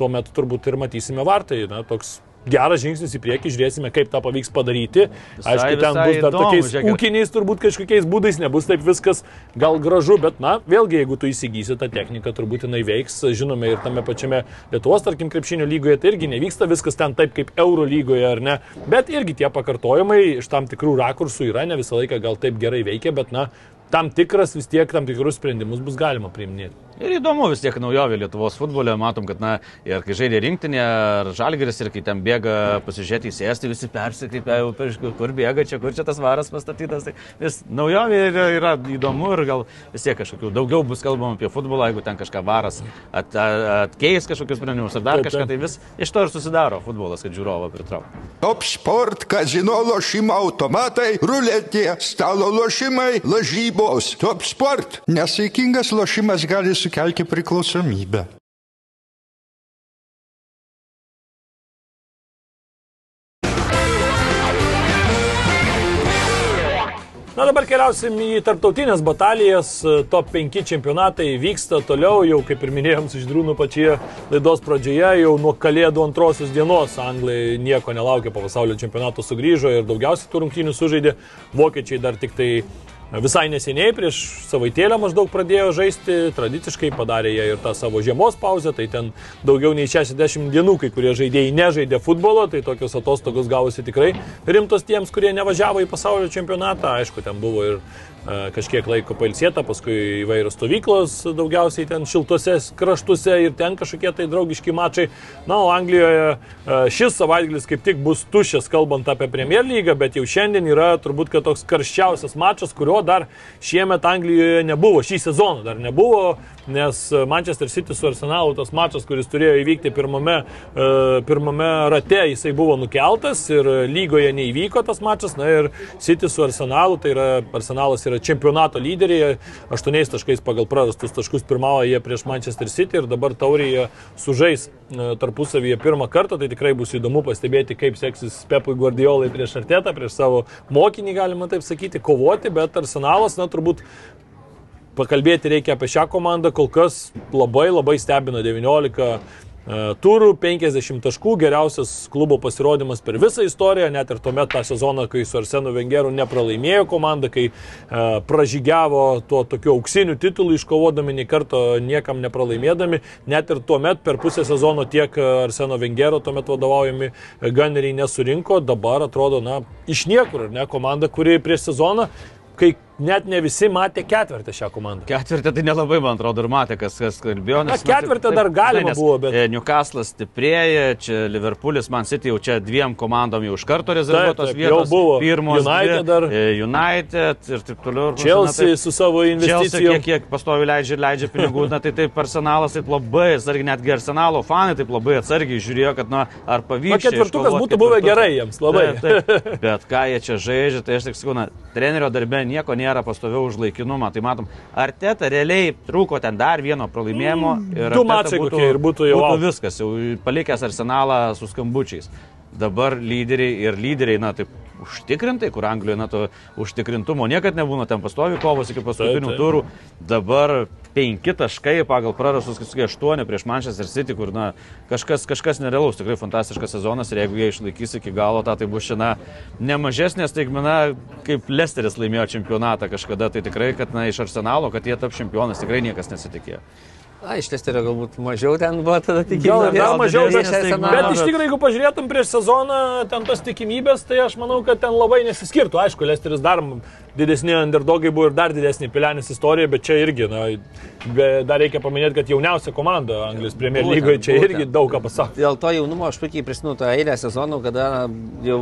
tuomet turbūt ir matysime vartai. Na, toks geras žingsnis į priekį, žiūrėsime, kaip tą pavyks padaryti. Visai, Aišku, ten bus dar įdomu, tokiais žiūrėkit. ūkiniais, turbūt kažkokiais būdais, nebus taip viskas gal gražu, bet, na, vėlgi, jeigu tu įsigysi tą techniką, turbūt jinai veiks, žinome, ir tame pačiame Lietuvos, tarkim, krepšinio lygoje, tai irgi nevyksta viskas ten taip kaip Euro lygoje, ar ne, bet irgi tie pakartojimai iš tam tikrų rakursų yra, ne visą laiką gal taip gerai veikia, bet, na, tam tikras vis tiek tam tikrus sprendimus bus galima priiminėti. Ir įdomu vis tiek naujovė Lietuvos futbole, matom, kad, na, ir kai žaidė rinktinė, ar žalgeris, ir kai ten bėga pasižiūrėti į sėstį, visi persikreipia, kur bėga čia, kur čia tas varas pastatytas. Tai vis naujovė yra, yra įdomu ir gal vis tiek kažkokių daugiau bus kalbama apie futbolą, jeigu ten kažką varas at, atkeis kažkokius sprendimus ar dar kažką, tai vis iš to ir susidaro futbolas, kad žiūrovą pritrauktų. Top sport, kazino lošimo automatai, ruletė, stalo lošimai, lažybos. Top sport. Nesaikingas lošimas gali sukelti sukelti priklausomybę. Na dabar keliausim į tarptautinės batalijas, top 5 čempionatai vyksta toliau, jau kaip ir minėjom su Židrūnu pačioje laidos pradžioje, jau nuo kalėdų antrosios dienos. Anglai nieko nelaukia po pasaulio čempionato sugrįžo ir daugiausiai tų rungtynių sužaidė, vokiečiai dar tik tai Visai neseniai, prieš savaitėlę maždaug pradėjo žaisti, tradiciškai padarė jie ir tą savo žiemos pauzę, tai ten daugiau nei 60 dienų kai kurie žaidėjai nežaidė futbolo, tai tokios atostogos gavosi tikrai rimtos tiems, kurie nevažiavo į pasaulio čempionatą. Aišku, ten buvo ir kažkiek laiko pailsėta, paskui įvairios stovyklos, daugiausiai ten šiltuose kraštuose ir ten kažkokie tai draugiški mačai. Na, o Anglijoje šis savaitgalis kaip tik bus tušęs, kalbant apie Premier lygą, bet jau šiandien yra turbūt toks karščiausias mačas, kurio dar šiemet Anglijoje nebuvo, šį sezoną dar nebuvo, nes Manchester City su Arsenalu tas mačas, kuris turėjo įvykti pirmame, pirmame rate, jisai buvo nukeltas ir lygoje neįvyko tas mačas, na ir City su Arsenalu, tai yra Arsenalas yra čempionato lyderiai, aštuoniais taškais pagal prarastus taškus pirmauja jie prieš Manchester City ir dabar taurėje sužais e, tarpusavyje pirmą kartą, tai tikrai bus įdomu pastebėti, kaip seksis Pepui Guardiolai prieš Artetą, prieš savo mokinį, galima taip sakyti, kovoti, bet Arsenalas, na turbūt pakalbėti reikia apie šią komandą, kol kas labai labai stebina 19 E, turų, 50 taškų, geriausias klubo pasirodymas per visą istoriją, net ir tuomet tą sezoną, kai su Arsenu Vengeru nepralaimėjo komanda, kai uh, pražygiavo tuo tokiu auksiniu titulu, iškovodami nei karto niekam nepralaimėdami, net ir tuomet per pusę sezono tiek Arseno Vengero tuomet vadovaujami ganeriai nesurinko, dabar atrodo, na, iš niekur, ne, komanda, kuri prieš sezoną kai net ne visi matė ketvirtį šią komandą. Ketvirtį tai nelabai, man atrodo, ir matė, kas, kas kalbėjo. Na, ketvirtį dar galima buvo, bet- e, Newcastle'as stiprėja, čia Liverpoolis, Man City jau čia dviem komandom jau iš karto rezervuotos Taip, taip, jau vietos. buvo. Pirmos United dvi, dar. e, United ir taip toliau. ir Chelsea na, taip. su savo Chelsea investicijom. kiek, kiek pastovi leidžia ir leidžia pinigų, na tai taip arsenalas taip labai atsargiai, netgi arsenalo fanai taip labai atsargiai žiūrėjo, kad na ar pavyks. Ketvirtukas būtų buvę gerai jiems, labai. Taip, taip. Bet ką jie čia žaidžia, tai aš tik sakau, na, trenerio darbe nieko nėra pastoviau už laikinumą. Tai matom, ar teta realiai trūko ten dar vieno pralaimėjimo ir Du Arteta mačai kokie ir būtų jau būtų viskas, jau palikęs arsenalą su skambučiais. Dabar lyderiai ir lyderiai, na taip, užtikrintai, kur Anglijoje, na, to užtikrintumo niekad nebūna, ten pastovi kovos iki paskutinių turų. Dabar penki taškai pagal prarastus, kažkokie aštuoni prieš Manchester City, kur, na, kažkas, kažkas nerealaus, tikrai fantastiškas sezonas ir jeigu jie išlaikys iki galo, tą tai bus šiandien ne mažesnė staigmena, kaip Lesteris laimėjo čempionatą kažkada, tai tikrai, kad, na, iš arsenalo, kad jie tap čempionas, tikrai niekas nesitikėjo. Na, iš Lesterio galbūt mažiau ten buvo tada Gal tikimybė. ir dar mažiau, bet, staigmena, bet iš tikrųjų, jeigu pažiūrėtum prieš sezoną, ten tos tikimybės, tai aš manau, kad ten labai nesiskirtų. Aišku, Lesteris dar didesni underdogai buvo ir dar didesnė Pilenis istorija, bet čia irgi, na, be, dar reikia paminėti, kad jauniausia komanda Anglijos Premier lygoje čia būtent. irgi daug ką pasako. Dėl to jaunumo aš puikiai prisimenu tą eilę sezonų, kada jau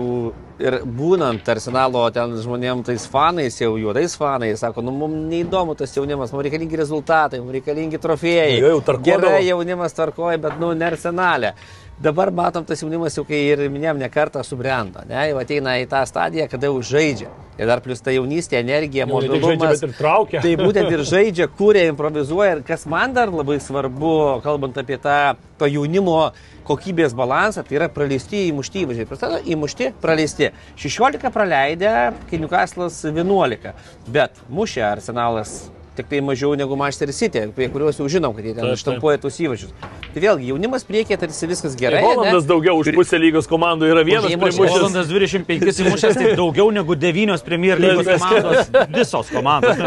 ir būnant arsenalo ten žmonėms, tais fanais, jau juodais fanais, sako, nu mums neįdomu tas jaunimas, mums reikalingi rezultatai, mums reikalingi trofėjai. Jo, jau tarkuodavo. Gerai, jaunimas tarkoja, bet nu ne arsenalė. Dabar matom, tas jaunimas jau kai ir minėjom, ne kartą subrendo, ne, jau ateina į tą stadiją, kada jau žaidžia. Ir dar plus ta jaunystė, energija, Jau žaidžia, mobilumas. ir traukia. Tai būtent ir žaidžia, kūrė, improvizuoja. Ir kas man dar labai svarbu, kalbant apie tą to jaunimo kokybės balansą, tai yra praleisti įmušti įvažiai. Prasideda įmušti, praleisti. 16 praleidę, kai Newcastle'as 11. Bet mušė arsenalas tik tai mažiau negu Manchester City, apie kuriuos jau žinom, kad jie ten štampuoja tuos įvažius. Tai vėlgi, jaunimas priekyje tarsi viskas gerai. Tai Holandas ane? daugiau už pusę lygos komandų yra vienas. Holandas 25 įmušęs, tai daugiau negu 9 Premier lygos komandos. Visos komandos.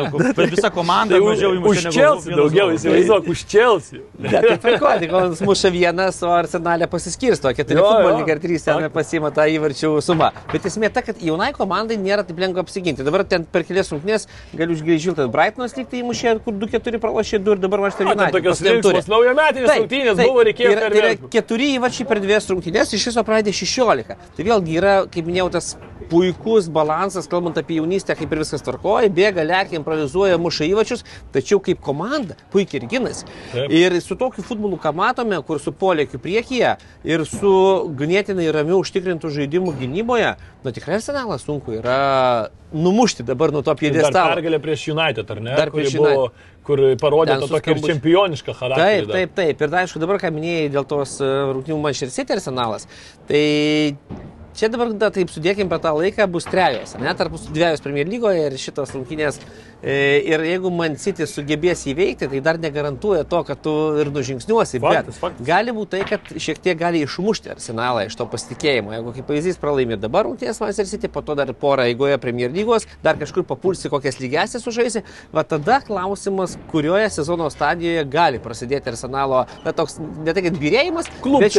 visą komandą Tai mažiau už įmušė. negu Chelsea vienas daugiau, įsivaizduok, už. Bet tai tvarko, tik kol muša vienas, o arsenalė pasiskirsto, keturi futbolininkai ir trys ten pasima tą įvarčių sumą. Bet esmė ta, kad jaunai komandai nėra taip lengva apsiginti. Dabar ten per kelias rungtynės galiu išgrįžti, kad Brightonas lyg tai įmušė, kur 2-4 pralašė 2 ir dabar Manchester United. tokios paskutinėm ture. linksmos naujametinės rungtynės buvo, reikėjo yra, tai yra perverti. keturi įvarčiai per dvies rungtynės, iš viso pradė 16. Tai vėlgi yra, kaip minėjau, tas puikus balansas, kalbant apie jaunystę, kaip ir viskas tvarkoja, bėga, lėkia, improvizuoja, muša įvačius, tačiau kaip komanda puikiai ir ginasi. Taip. Ir su tokiu futbolu, ką matome, kur su polėkiu priekyje ir su ganėtinai ramiu užtikrintų žaidimų gynyboje, nu tikrai arsenalas sunku yra numušti dabar nuo to Dar piedestalo. pergalė prieš United, ar ne? Dar Kuri prieš buvo, kur parodė tą tokį ir čempionišką charakterį. Taip, taip, taip. Ir aišku, dabar, ką minėjai dėl tos e, rungtynių Manchester City arsenalas, tai čia dabar, da, taip sudėkim per tą laiką, bus trejos, ne, tarp mūsų dviejos Premier lygoje ir šitos rungtynės. E, ir jeigu Man City sugebės įveikti, tai dar negarantuoja to, kad tu ir nužingsniuosi. Faktas, bet faktas. gali būti tai, kad šiek tiek gali išmušti arsenalą iš to pasitikėjimo. Jeigu kaip pavyzdys pralaimė dabar rungtynės Manchester City, po to dar porą eigoje Premier lygos, dar kažkur papulsi kokias lygiasias sužaisi, va tada klausimas, kurioje sezono stadijoje gali prasidėti arsenalo, na toks, ne tai kad birėjimas, toks-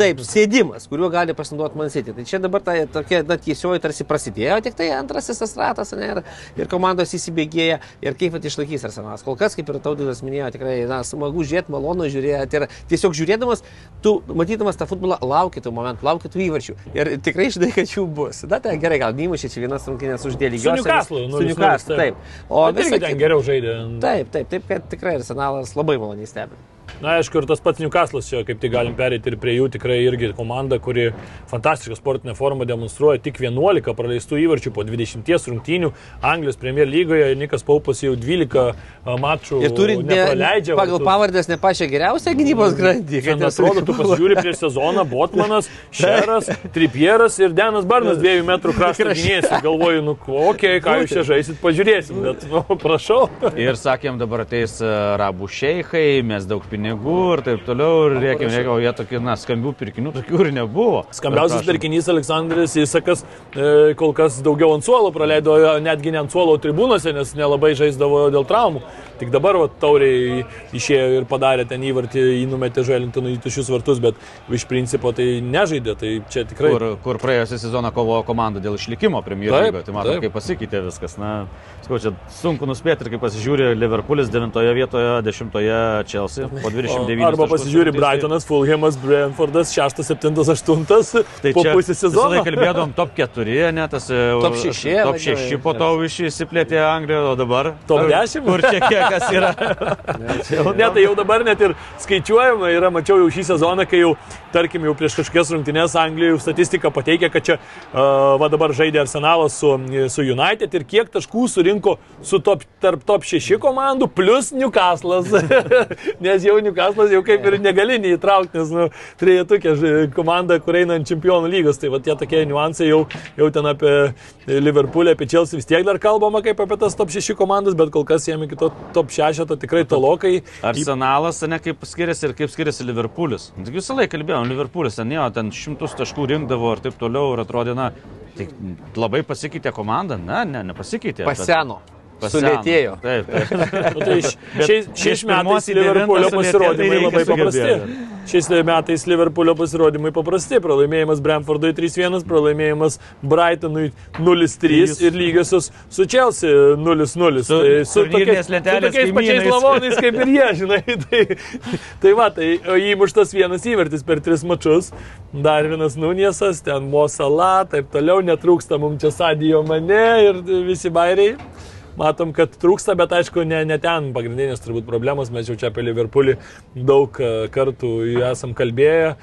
taip, sėdimas, kuriuo gali pasinaudoti Man City. Tai čia dabar ta tokia, na, tiesioji tarsi prasidėjo, tik tai antrasis tas ratas, ne, ir, ir komandos įsibėgėja, ir kaip vat išlaikys arsenalas. Kol kas, kaip ir taudydas minėjo, tikrai, na, smagu žiūrėti, malonu žiūrėti ir tiesiog žiūrėdamas, tu matydamas tą futbolą, lauki tų momentų, lauki tų įvarčių. Ir tikrai žinai, kad jų bus. Na, tai gerai, gal neįmušė čia vienas rungtynės uždėlį. Su Newcastle, Su nulis nulis, Newcastle, taip. taip. O visa ten geriau žaidė. Taip, taip, taip, kad tikrai arsenalas labai maloniai stebi. Na, aišku, ir tas pats Newcastle'as čia, kaip tik galim perėti ir prie jų, tikrai irgi komanda, kuri fantastišką sportinę formą demonstruoja, tik 11 praleistų įvarčių po 20 rungtynių. Anglijos Premier lygoje Nikas Paupas jau 12 a, mačų Ir turi ne, nepraleidžia. pagal Tu- pavardės ne pačią geriausią gynybos grandį. Kad atrodo, tu pasižiūri prieš sezoną, Botmanas, Šeras, Tripieras ir Denas Barnas dviejų metrų krašto gynėjas. Galvoju, nu, okei, okay, ką jūs čia žaisit, pažiūrėsim, bet, nu, prašau. Ir sakėm, dabar ateis arabų šeikai, mes daug pinigų pinigų ir taip toliau. Ir reikia, reikia, o jie tokie, na, skambių pirkinių tokių ir nebuvo. Skambiausias pirkinys Aleksandras Įsakas e, kol kas daugiau ant suolo praleido, netgi ne ant suolo tribūnose, nes nelabai žaisdavo dėl traumų. Tik dabar va, tauriai išėjo ir padarė ten įvartį, įnumetė Želintonų į tušius vartus, bet iš principo tai nežaidė. Tai čia tikrai... Kur, kur praėjusią sezoną kovojo komanda dėl išlikimo Premier Taip, lygoje. Tai matom, kaip pasikeitė viskas. Na, sakau, čia sunku nuspėti ir kai pasižiūri Liverpoolis 9 vietoje, 10 Chelsea po 29. Arba taškus pasižiūri suteikti. Brightonas, Fulhamas, Brentfordas, 6, 7, 8 Tai po čia pusės visą sezono. laiką kalbėdom top 4, ne tas e, Top šeši, Top vadinami. 6 po to išsiplėtė Anglijoje, o dabar. Top Kur- 10? Kur čia kiek yra? Ne, tai jau dabar net ir skaičiuojama yra, mačiau jau šį sezoną, kai jau, tarkim, jau prieš kažkokias rungtynės Anglijoje jau statistika pateikia, kad čia uh, va dabar žaidė Arsenalas su, su United ir kiek taškų surinko su top, tarp top 6 komandų plus Newcastle'as. nes jau Newcastle'as jau kaip ir negali neįtraukti, nes nu, trejetukė komanda, kur eina ant čempionų lygos. Tai va tie tokie niuansai jau, jau ten apie Liverpoolį, apie Chelsea vis tiek dar kalbama kaip apie tas top 6 komandas, bet kol kas jiem iki to top 6 to tikrai tolokai. Arsenalas, ne kaip skiriasi ir kaip skiriasi Liverpoolis. Visą laiką kalbėjom, Liverpoolis ten jo, ten šimtus taškų rinkdavo ir taip toliau ir atrodė, na, tai labai pasikeitė komanda, ne, ne, nepasikeitė. bet- Paseno. Paseno. Sulėtėjo. Taip, taip. Nu, tai šiais, šiais metais Liverpoolio pasirodymai labai paprasti. Šiais metais Liverpoolio pasirodymai paprasti. Pralaimėjimas Brentfordui 3-1, pralaimėjimas Brightonui 0-3 ir lygiosios su Chelsea 0-0. Su Tai su tokiais, su tokiais pačiais lavonais kaip ir jie, žinai. Tai, tai va, tai įmuštas vienas įvartis per tris mačius. Dar vienas Nuniesas, ten Mosala, taip toliau, netrūksta mums čia Sadijo mane ir visi bairiai. Matom, kad trūksta, bet aišku, ne, ne ten pagrindinės turbūt problemos. Mes jau čia apie Liverpoolį daug e, kartų esam kalbėję.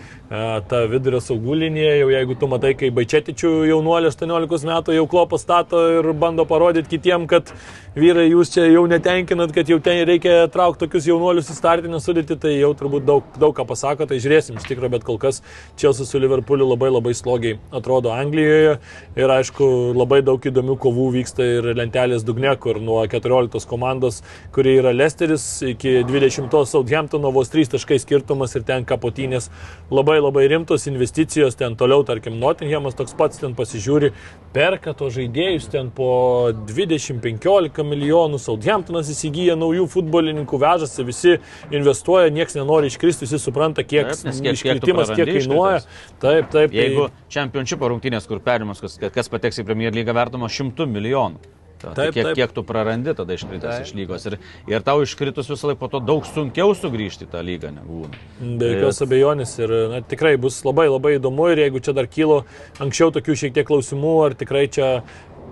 Ta vidurio saugų linija, jau jeigu tu matai, kai Baičetičių jaunuolė 18 metų jau klopas stato ir bando parodyti kitiem, kad vyrai jūs čia jau netenkinat, kad jau ten reikia traukti tokius jaunuolius į startinę sudėtį, tai jau turbūt daug, daug ką pasako, tai žiūrėsim iš tikrųjų, bet kol kas Čelsi su Liverpooliu labai labai slogiai atrodo Anglijoje ir aišku, labai daug įdomių kovų vyksta ir lentelės dugne, kur nuo 14 komandos, kuri yra Lesteris, iki 20 Southamptono vos 3 taškai skirtumas ir ten kapotynės labai labai rimtos investicijos, ten toliau, tarkim, Nottinghamas toks pats ten pasižiūri, perka to žaidėjus ten po 20-15 milijonų, Southamptonas įsigyja naujų futbolininkų, vežasi, visi investuoja, niekas nenori iškristi, visi supranta, kiek, kiek- kiek iškritimas, kiek prarandi kainuoja. Taip, taip. Jeigu tai... čempionšip rungtynės, kur perimas, kas, kas pateks į Premier lygą, vertama šimtų milijonų. Ta, tai Taip, kiek, taip. kiek tu prarandi tada iškritęs iš lygos. Ir, ir tau iškritus visą laiką po to daug sunkiau sugrįžti į tą lygą negu būna. Be jokios abejonės ir na, tikrai bus labai labai įdomu ir jeigu čia dar kilo anksčiau tokių šiek tiek klausimų, ar tikrai čia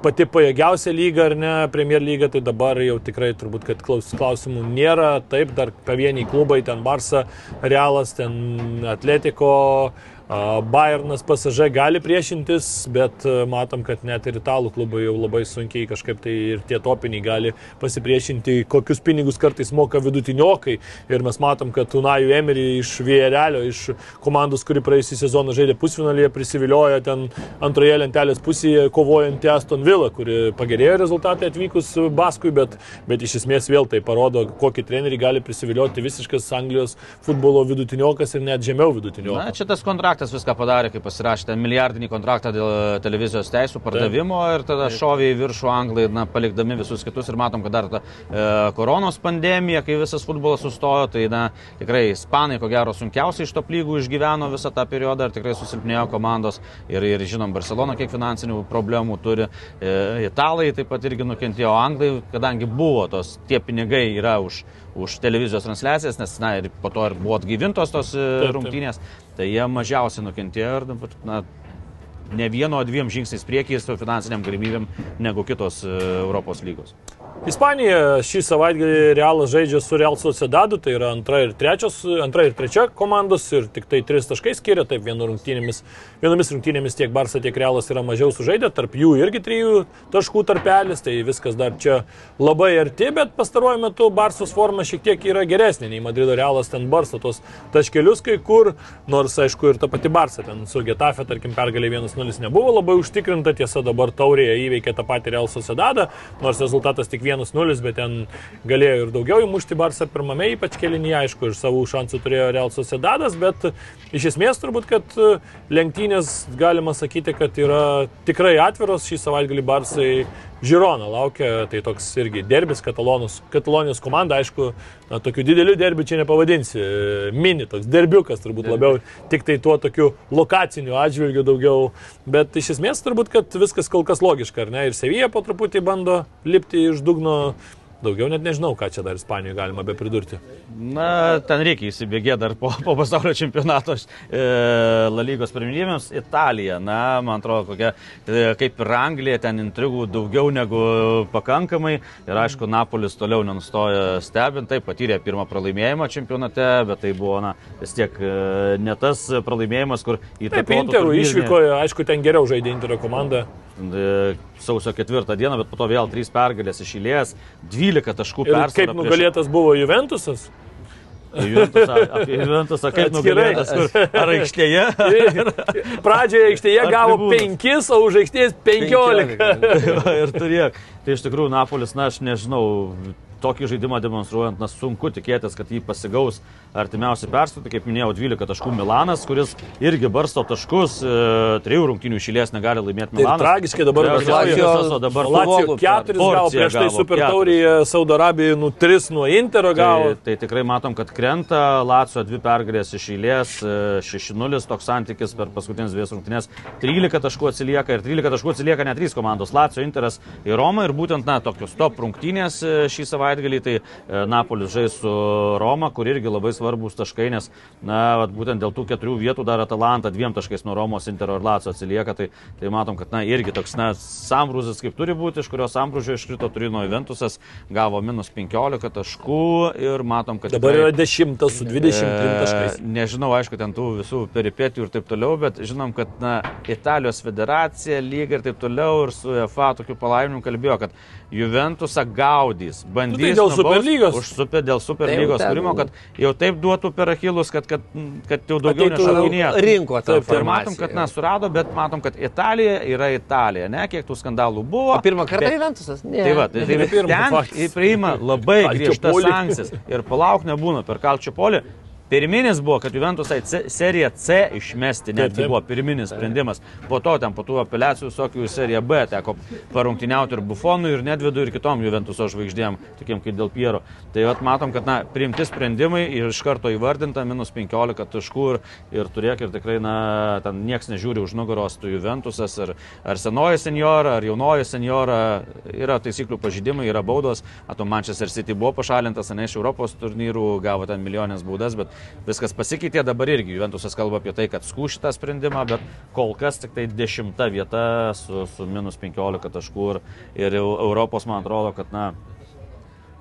pati pajėgiausia lyga ar ne, Premier lyga, tai dabar jau tikrai turbūt, kad klaus- klausimų nėra. Taip, dar pavieniai klubai, ten Barça, Realas, ten Atletiko, a, Bayernas, PSG gali priešintis, bet a, matom, kad net ir italų klubai jau labai sunkiai kažkaip tai ir tie topiniai gali pasipriešinti, kokius pinigus kartais moka vidutiniokai. Ir mes matom, kad Unajų Emery iš Vierelio, iš komandos, kuri praėjusią sezoną žaidė pusfinalyje, prisiviliojo ten antroje lentelės pusėje kovojantį Aston Villa, kuri pagerėjo rezultatai atvykus Baskui, bet, bet iš esmės vėl tai parodo, kokį trenerį gali prisivilioti visiškas Anglijos futbolo vidutiniokas ir net žemiau vidutiniokas. Na, čia tas kontraktas viską padarė, kai pasirašė ten milijardinį kontraktą dėl televizijos teisų pardavimo ir tada šovė į viršų anglai, na, palikdami visus kitus ir matom, kad dar ta e, koronos pandemija, kai visas futbolas sustojo, tai, na, tikrai ispanai, ko gero, sunkiausiai iš to lygų išgyveno visą tą periodą ir tikrai susilpnėjo komandos ir, ir žinom, Barcelona kiek finansinių problemų turi, e, italai taip pat irgi nukentėjo, anglai, kadangi buvo tos, tie pinigai yra už už televizijos transliacijas, nes, na, ir po to ir buvo atgyvintos tos e, taip. rungtynės, tai jie mažiausiai nukentėjo ir na, ne vieno, dviem žingsniais priekyje su finansiniam galimybėm negu kitos e, Europos lygos. Ispanija šį savaitgalį Realas žaidžia su Real Sociedadu, tai yra antra ir, trečios, antra ir trečia komandos ir tik tai tris taškai skiria, taip vienu rungtynėmis, vienomis rungtynėmis tiek Barça, tiek Realas yra mažiau sužaidę, tarp jų irgi trijų taškų tarpelis, tai viskas dar čia labai arti, bet pastaruoju metu Barsos forma šiek tiek yra geresnė nei Madrido Realas, ten Barso tos taškelius kai kur, nors aišku ir ta pati Barsa ten su Getafe, tarkim, pergalė 1-0 nebuvo labai užtikrinta, tiesa dabar taurėje įveikė tą patį Real Sociedadą, nors rezultatas tik tik 1-0, bet ten galėjo ir daugiau įmušti Barsą pirmame, ypač kelinyje, aišku, ir savų šansų turėjo Real Sociedadas, bet iš esmės turbūt, kad e, lenktynės galima sakyti, kad yra tikrai atviros. Šį savaitgalį Barsai Žirona laukia, tai toks irgi derbis, Katalonus, Katalonijos komanda, aišku, na, tokių didelių derbių čia nepavadinsi, mini toks derbiukas turbūt labiau, tik tai tuo tokiu lokaciniu atžvilgiu daugiau, bet iš esmės turbūt, kad viskas kol kas logiška, ar ne, ir Sevija po truputį bando lipti iš dugno Daugiau net nežinau, ką čia dar Ispanijoje galima be pridurti. Na, ten reikia įsibėgėti dar po, po pasaulio čempionato e, La lygos pirminybėms. Italija, na, man atrodo, kokia, e, kaip ir Anglija, ten intrigų daugiau negu pakankamai. Ir aišku, Napolis toliau nenustoja stebint, tai patyrė pirmą pralaimėjimą čempionate, bet tai buvo, na, vis tiek e, ne tas pralaimėjimas, kur įtakojo. Taip, Interų išvykoje, aišku, ten geriau žaidė Interio komanda. E, sausio ketvirtą dieną, bet po to vėl trys pergalės išėlės, 12 taškų persvara. Kaip nugalėtas prieš... buvo Juventusas? Juventusą, apie Juventusą kaip nugalėtas, ar aikštėje? Pradžioje aikštėje gavo 5, o už aikštės 15. 15. ir turėk. Tai iš tikrųjų Napolis, na aš nežinau, tokį žaidimą demonstruojant, na sunku tikėtis, kad jį pasigaus artimiausi persvartai, kaip minėjau, 12 taškų Milanas, kuris irgi barsto taškus, e, trijų rungtinių išėlės negali laimėti Milanas. Tai tragiškai dabar Latvijos, dabar Latvijos keturis gavo, prieš tai Super Taurėje Saudo Arabijoje nu 3 nuo Intero gavo. Tai, tai tikrai matom, kad krenta. Latvijos dvi pergalės iš eilės, 6-0 e, toks santykis per paskutinės dvi rungtynės, 13 taškų atsilieka ir 13 taškų atsilieka net 3 komandos - Latvijos, Interas ir Roma. Ir būtent, na, tokios top rungtynės e, šį savaitę savaitgalį, tai e, Napolis žais su Roma, kur irgi labai svarbus taškai, nes, na, vat, būtent dėl tų keturių vietų dar Atalanta dviem taškais nuo Romos, Intero ir Laco atsilieka, tai, tai matom, kad, na, irgi toks, na, sambrūzis kaip turi būti, iš kurio sambrūžio iškrito Turino Juventusas, gavo minus 15 taškų ir matom, kad... Dabar tikrai, yra 10 su 23 e, taškais. Nežinau, aišku, ten tų visų peripetijų ir taip toliau, bet žinom, kad, na, Italijos federacija, lyga ir taip toliau ir su EFA tokiu palaiminimu kalbėjo, kad Juventusą gaudys, bandys. Tai dėl Superlygos. Už super, dėl Superlygos kūrimo, kad jau taip duotų per achilus, kad, kad, kad jau daugiau nešakinėtų. Rinko tą. Taip, ir matom, kad, na, surado, bet matom, kad Italija yra Italija, ne, kiek tų skandalų buvo. O pirmą kartą bet... Juventusas? Ne. Tai va, tai, tai ten priima labai griežtas sankcijas ir palauk nebūna per kalčio polį. Pirminis buvo, kad Juventusai seriją C išmesti, net tai buvo pirminis sprendimas. Po to ten po tų apeliacijų visokių seriją B teko parungtiniauti ir Bufonui, ir Nedvidu, ir kitom Juventuso žvaigždėm, tokiem kaip dėl Piero. Tai vat matom, kad na, priimti sprendimai ir iš karto įvardinta minus 15 taškų ir, ir turėk ir tikrai, na, ten niekas nežiūri už nugaros tų Juventusas, ar, ar senoji senjora, ar jaunoji senjora, yra taisyklių pažydimai, yra baudos, ato Manchester City buvo pašalintas, ne iš Europos turnyrų, gavo ten milijonės baudas, bet viskas pasikeitė, dabar irgi Juventusas kalba apie tai, kad skū šitą sprendimą, bet kol kas tik tai dešimta vieta su, su minus 15 taškų ir, ir Europos man atrodo, kad na,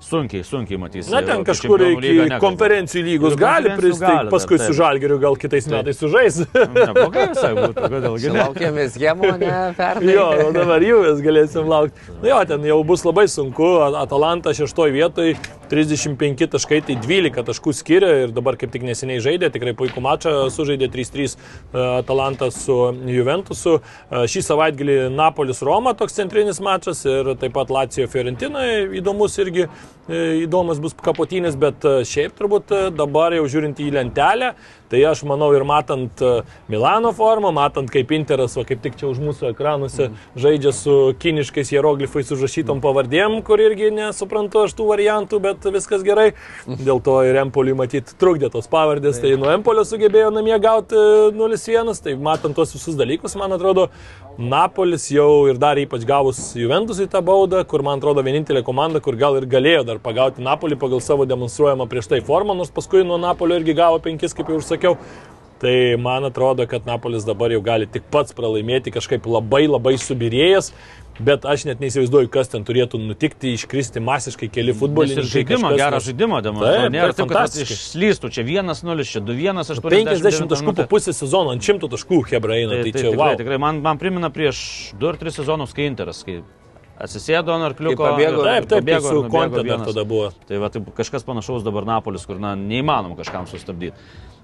Sunkiai, sunkiai matys. Na, ten kažkur iki konferencijų lygos gali pristaigti, paskui dar, su Žalgiriu gal kitais taip. metais sužais. Neblogai visai būtų, kodėl gi ne. Laukėmės gemo, ne pernai. jo, nu dabar jų vis galėsim laukti. Na nu jo, ten jau bus labai sunku, Atalanta šeštoje vietoje, 35 taškai, tai 12 taškų skiria ir dabar kaip tik neseniai žaidė, tikrai puikų mačą sužaidė 3-3 e, Atalanta su Juventusu. E, šį savaitgalį Napolis Roma toks centrinis mačas ir taip pat Lacijo Fiorentina įdomus irgi E, įdomus bus kapotynės, bet šiaip turbūt dabar jau žiūrint į lentelę, tai aš manau ir matant Milano formą, matant kaip Interas, o kaip tik čia už mūsų ekranuose mm. žaidžia su kiniškais hieroglifais užrašytom pavardėm, kur irgi nesuprantu aš tų variantų, bet viskas gerai. Dėl to ir Empoliui matyti trukdė tos pavardės, tai nuo Empolio sugebėjo namie gauti 0-1, tai matant tuos visus dalykus, man atrodo, Napolis jau ir dar ypač gavus Juventusui tą baudą, kur man atrodo vienintelė komanda, kur gal ir galėjo dar pagauti Napolį pagal savo demonstruojamą prieš tai formą, nors paskui nuo Napolio irgi gavo penkis, kaip jau ir sakiau. Tai man atrodo, kad Napolis dabar jau gali tik pats pralaimėti kažkaip labai labai subirėjęs. Bet aš net neįsivaizduoju, kas ten turėtų nutikti, iškristi masiškai keli futbolininkai. Žaidimą, gerą žaidimą demonstruoja. Nėra taip, kad išslystų, čia 1-0, čia 2-1, 8. 50 taškų po pusę sezono, ant 100 taškų Hebra eina. Tai, tai, tai čia, tikrai, wow. tikrai man, man primena prieš 2-3 sezonus, kai Interas, kai atsisėdo ant arkliuko. Pabėgo, taip, taip, pabėgo, su kontinentu tada buvo. Tai va, tai kažkas panašaus dabar Napolis, kur na, neįmanoma kažkam sustabdyti.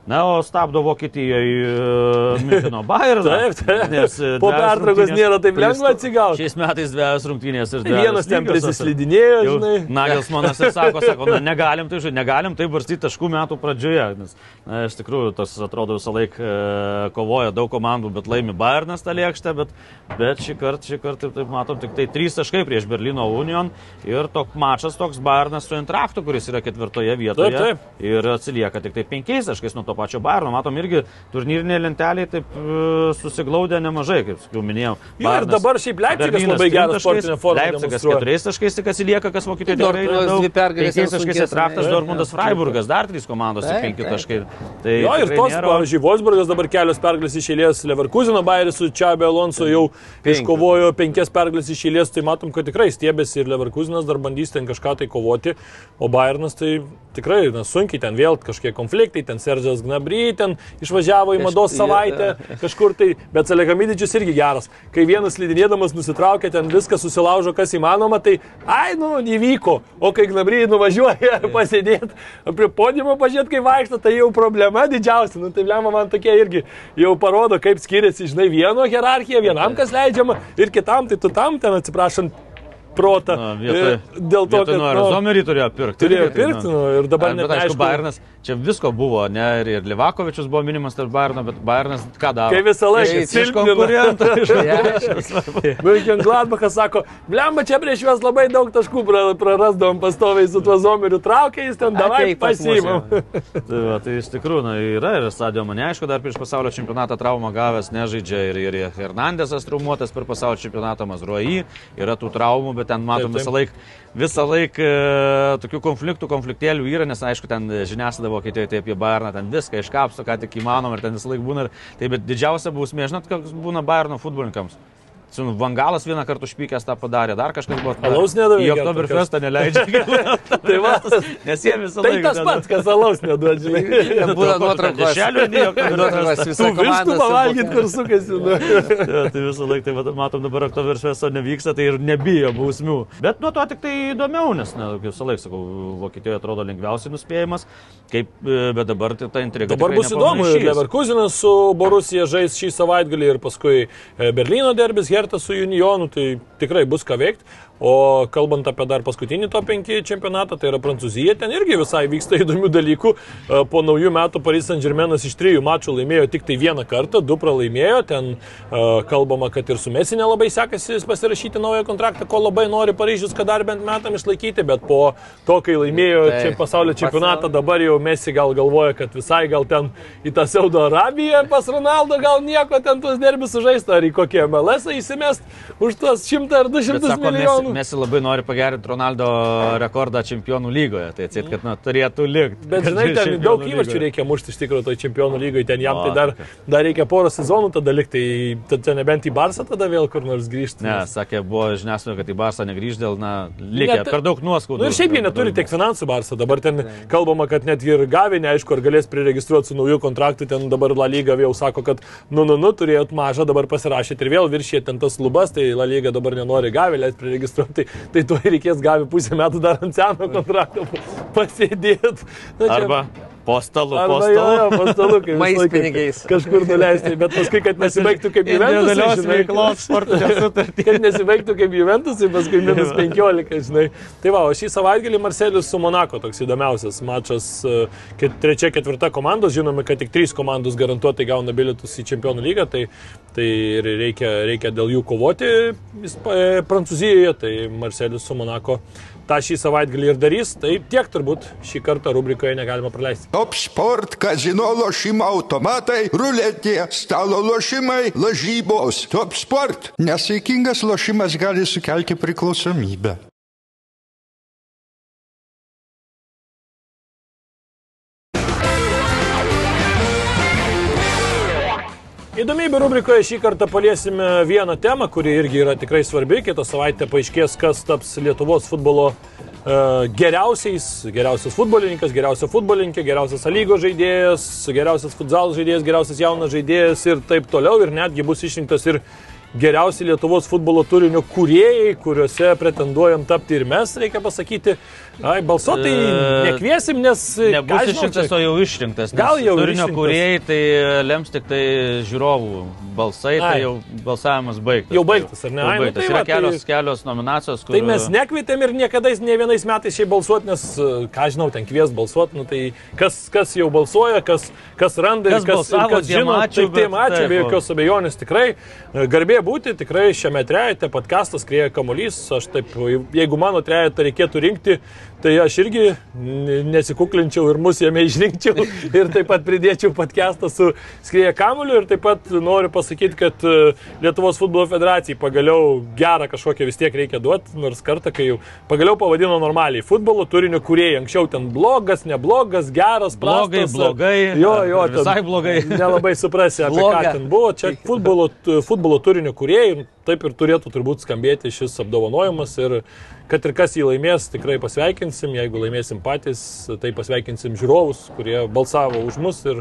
Na, o stabdo Vokietijoje Müncheno Bayern. Taip, taip. Po pertraukos nėra taip lengva atsigauti. Šiais metais dviejas rungtynės ir dviejas. Vienas ten prisislidinėjo, žinai. Nagelsmanas ir sako, sako, na, negalim tai žinai, negalim tai varstyti taškų metų pradžioje. Nes, na, iš tikrųjų, tas atrodo visą laiką e, kovoja daug komandų, bet laimi Bayernas tą lėkštę, bet, bet šį kartą, šį kartą, taip matom, tik tai trys taškai prieš Berlyno Union ir toks mačas toks Bayernas su Intraktu, kuris yra ketvirtoje vietoje. Taip, taip. Ir atsilieka tik tai penkiais taškais nuo to pačio Bayerno. Matom, irgi turnyrinė lentelė taip e, susiglaudė nemažai, kaip jau minėjau. Jo, ir dabar šiaip Leipzigas labai gerą sportinę formą. Leipzigas keturiais taškais tik atsilieka, kas Vokietijoje nedaug. dvi pergalės Penkiais taškais Taip, Dortmundas, Freiburgas, dar trys komandos ir penki taškai. Tai Jo, ir tos, nėra- pavyzdžiui, Wolfsburgas dabar kelios pergalės iš eilės, Leverkusino Bairis su Čiabė Alonso jau iškovojo penkias pergalės iš eilės, tai matom, kad tikrai stiebėsi ir Leverkusinas dar bandys ten kažką tai kovoti, o Bayernas tai tikrai na, sunkiai ten vėl kažkiek konfliktai, ten Seržas Gnabry, ten išvažiavo į mados savaitę kažkur tai, bet Salegamidžius irgi geras. Kai vienas lydinėdamas nusitraukia, ten viską susilaužo, kas įmanoma, tai ai, nu, įvyko, o kai Gnabry nuvažiuoja pasėdėti prie podiumo, pažiūrėti, kai vaikšto, tai jau problema didžiausia. Nu, tai lemma man tokie irgi jau parodo, kaip skiriasi, žinai, vieno hierarchija, vienam kas leidžiama ir kitam, tai tu tam ten atsiprašant protą. Na, vietoj, E, Dėl to, vietoj kad... nu, nu, Zomerį turėjo pirkti. Turėjo tai, pirkti, nu, ir dabar net aišku, neaišku. Bayernas, čia visko buvo, ne, ir, ir Livakovičius buvo minimas tarp Bayerno, bet Bayernas ką daro? Kai visą laiką konkurentų. München Gladbachas sako, blemba, čia prieš juos labai daug taškų pra- prarasdavom pastoviai su tuo zomeriu traukia, jis ten davai pasiimam. Tai, va, tai iš tikrųjų na, yra ir Sadio Mane, aišku, dar prieš pasaulio čempionatą traumą gavęs, nežaidžia ir, ir Hernandesas traumuotas per pasaulio čempionatą, Mazruoji, yra tų traumų, bet ten matom Taip, taip. visą laiką, visą laiką tokių konfliktų, konfliktėlių yra, nes aišku, ten žiniasklaida Vokietijoje tai apie Bayerną, ten viską iškapsto, ką tik įmanoma ir ten visą laiką būna. ir- Tai bet didžiausia bausmė, žinot, koks būna Bayerno futbolininkams. Su Vangalas vieną kartą užpykęs tą padarė, dar kažkas buvo. Alaus nedavė Į Oktoberfestą neleidžia. Tai va, Nes jie visą tai laiką. tas ten- pats, kas alaus neduod, žinai. Būna nuotraukos. Neįjok. Nuotraukos visą vištų komandą. su- pavalgyt, kur sukasi. Nu. Ja, tai visą laiką, tai matom dabar Oktoberfesto nevyksta, tai ir nebijo bausmių. Bet nuo to tik tai įdomiau, nes, na, kaip visą laiką sakau, Vokietijoje atrodo lengviausiai nuspėjimas, kaip, e, bet dabar tai ta intriga. Dabar bus įdomu. Leverkusenas su Borusija žais šį savaitgalį ir paskui e, Berlyno derbis, Hertas su Unionu, tai tikrai bus ką veikti. O kalbant apie dar paskutinį to 5 čempionatą, tai yra Prancūzija, ten irgi visai vyksta įdomių dalykų. E, Po naujų metų Paris Saint Germainas iš trijų mačų laimėjo tik tai vieną kartą, du pralaimėjo. Ten e, kalbama, kad ir su Mesi nelabai sekasi pasirašyti naują kontraktą, ko labai nori Paryžius, kad dar bent metam išlaikyti, bet po to, kai laimėjo Taip. čia pasaulio čempionatą, dabar jau Mesi gal galvoja, kad visai gal ten į tą Saudo Arabiją pas Ronaldo gal nieko ten tuos derbis sužaista, ar į kokią MLS įsimest už tuos 100 ar 200 Bet sako, mes, milijonų. mes labai nori pagerinti Ronaldo rekordą čempionų lygoje, tai atsit, kad na, turėtų likti. Bet žinai, ten daug įvarčių reikia mušti iš tikrųjų toj čempionų lygoje, ten jam tai dar, dar reikia porą sezonų tada likti, tai ten nebent į Barsą tada vėl kur nors grįžti. Ne, sakė, buvo žiniasklaida, kad į Barsą negrįž dėl, na, likę Net- per daug nuoskaudų. Na nu, ir šiaip jie neturi tiek finansų Barsą. Dabar ten kalbama, kad net ir gavę, neaišku, ar galės priregistruoti su nauju kontraktu. Ten dabar La Lyga jau sako, kad, nu, nu, nu, turėjot mažą, dabar pasirašėt ir vėl viršė ten tas lubas, tai La Lyga dabar nenori gavę, leis priregistruoti. Tai, tai tuo reikės gavę pusę metų dar ant seno kontrakto pasėdėti. Na, čia- Arba po stalu, po Arba jo, stalu. jo, po stalu, kaip Mais visą laiką pinigais. Kažkur nuleisti, bet paskui, kad nesibaigtų kaip Juventus. Žinai. veiklos sportinė sutartį. kad nesibaigtų kaip Juventus, paskui minus 15, žinai. Tai va, o šį savaitgalį Marcelius su Monako toks įdomiausias mačas. e, ket- Trečia, ketvirta komandos, žinome, kad tik trys komandos garantuotai gauna bilietus į Čempionų lygą, tai, tai ir reikia, reikia dėl jų kovoti e, Prancūzijoje, tai Marcelius su Monako tą šį savaitgalį ir darys. Tai tiek turbūt šį kartą rubrikoje negalima praleisti. Top sport, kazino lošimo automatai, ruletė, stalo lošimai, lažybos. Top sport. Nesaikingas lošimas gali sukelti priklausomybę. Įdomybių rubrikoje šį kartą paliesime vieną temą, kuri irgi yra tikrai svarbi. Kitą savaitę paaiškės, kas taps Lietuvos futbolo e, geriausiais, geriausias futbolininkas, geriausia futbolininkė, geriausias lygos žaidėjas, geriausias futsal žaidėjas, geriausias jaunas žaidėjas ir taip toliau. Ir netgi bus išrinktas ir geriausi Lietuvos futbolo turinio kūrėjai, kuriuose pretenduojam tapti ir mes, reikia pasakyti. Ai, balsuoti E, nekviesim, nes... ką Nebus išrinktas, o jau išrinktas. Gal jau Turinio kūrėjai tai lems tik tai žiūrovų balsai, tai Ai. jau balsavimas baigtas. Jau baigtas, ar ne? Jau Ai, nu baigtas. tai Yra va, tai- kelios, kelios nominacijos, kur... Tai mes nekvietėm ir niekada ne vienais metais šiai balsuoti, nes, e, ką žinau, ten kvies balsuoti, nu, tai kas, kas jau balsuoja, kas, kas randa Kas kas, balsavo, kas žino, ačiū, tai bet ačiū, be jokios abejonės tikrai. E, Garbė būti, tikrai šiame trejate podcastas Krieja Kamolys, aš taip, jeigu mano trejate reikėtų rinkti, tai aš irgi nesikuklinčiau ir mus jame išrinkčiau ir taip pat pridėčiau podcastą su Skrieja Kamoliu ir taip pat noriu pasakyti, kad e, Lietuvos futbolo federacijai pagaliau gerą kažkokią vis tiek reikia duoti, nors kartą, kai jau pagaliau pavadino normaliai futbolo turinio kūrėjai. Anksčiau ten blogas, neblogas, geras, Blogai, prastas, blogai, Jo, jo, visai blogai. Nelabai suprasi, apie Bloga. ką ten buvo. Čia futbolo, futbolo turinio kūrėjai, taip ir turėtų turbūt skambėti šis apdovanojimas ir kad ir kas jį laimės, tikrai pasveikinsim, jeigu laimėsim patys, tai pasveikinsim žiūrovus, kurie balsavo už mus ir,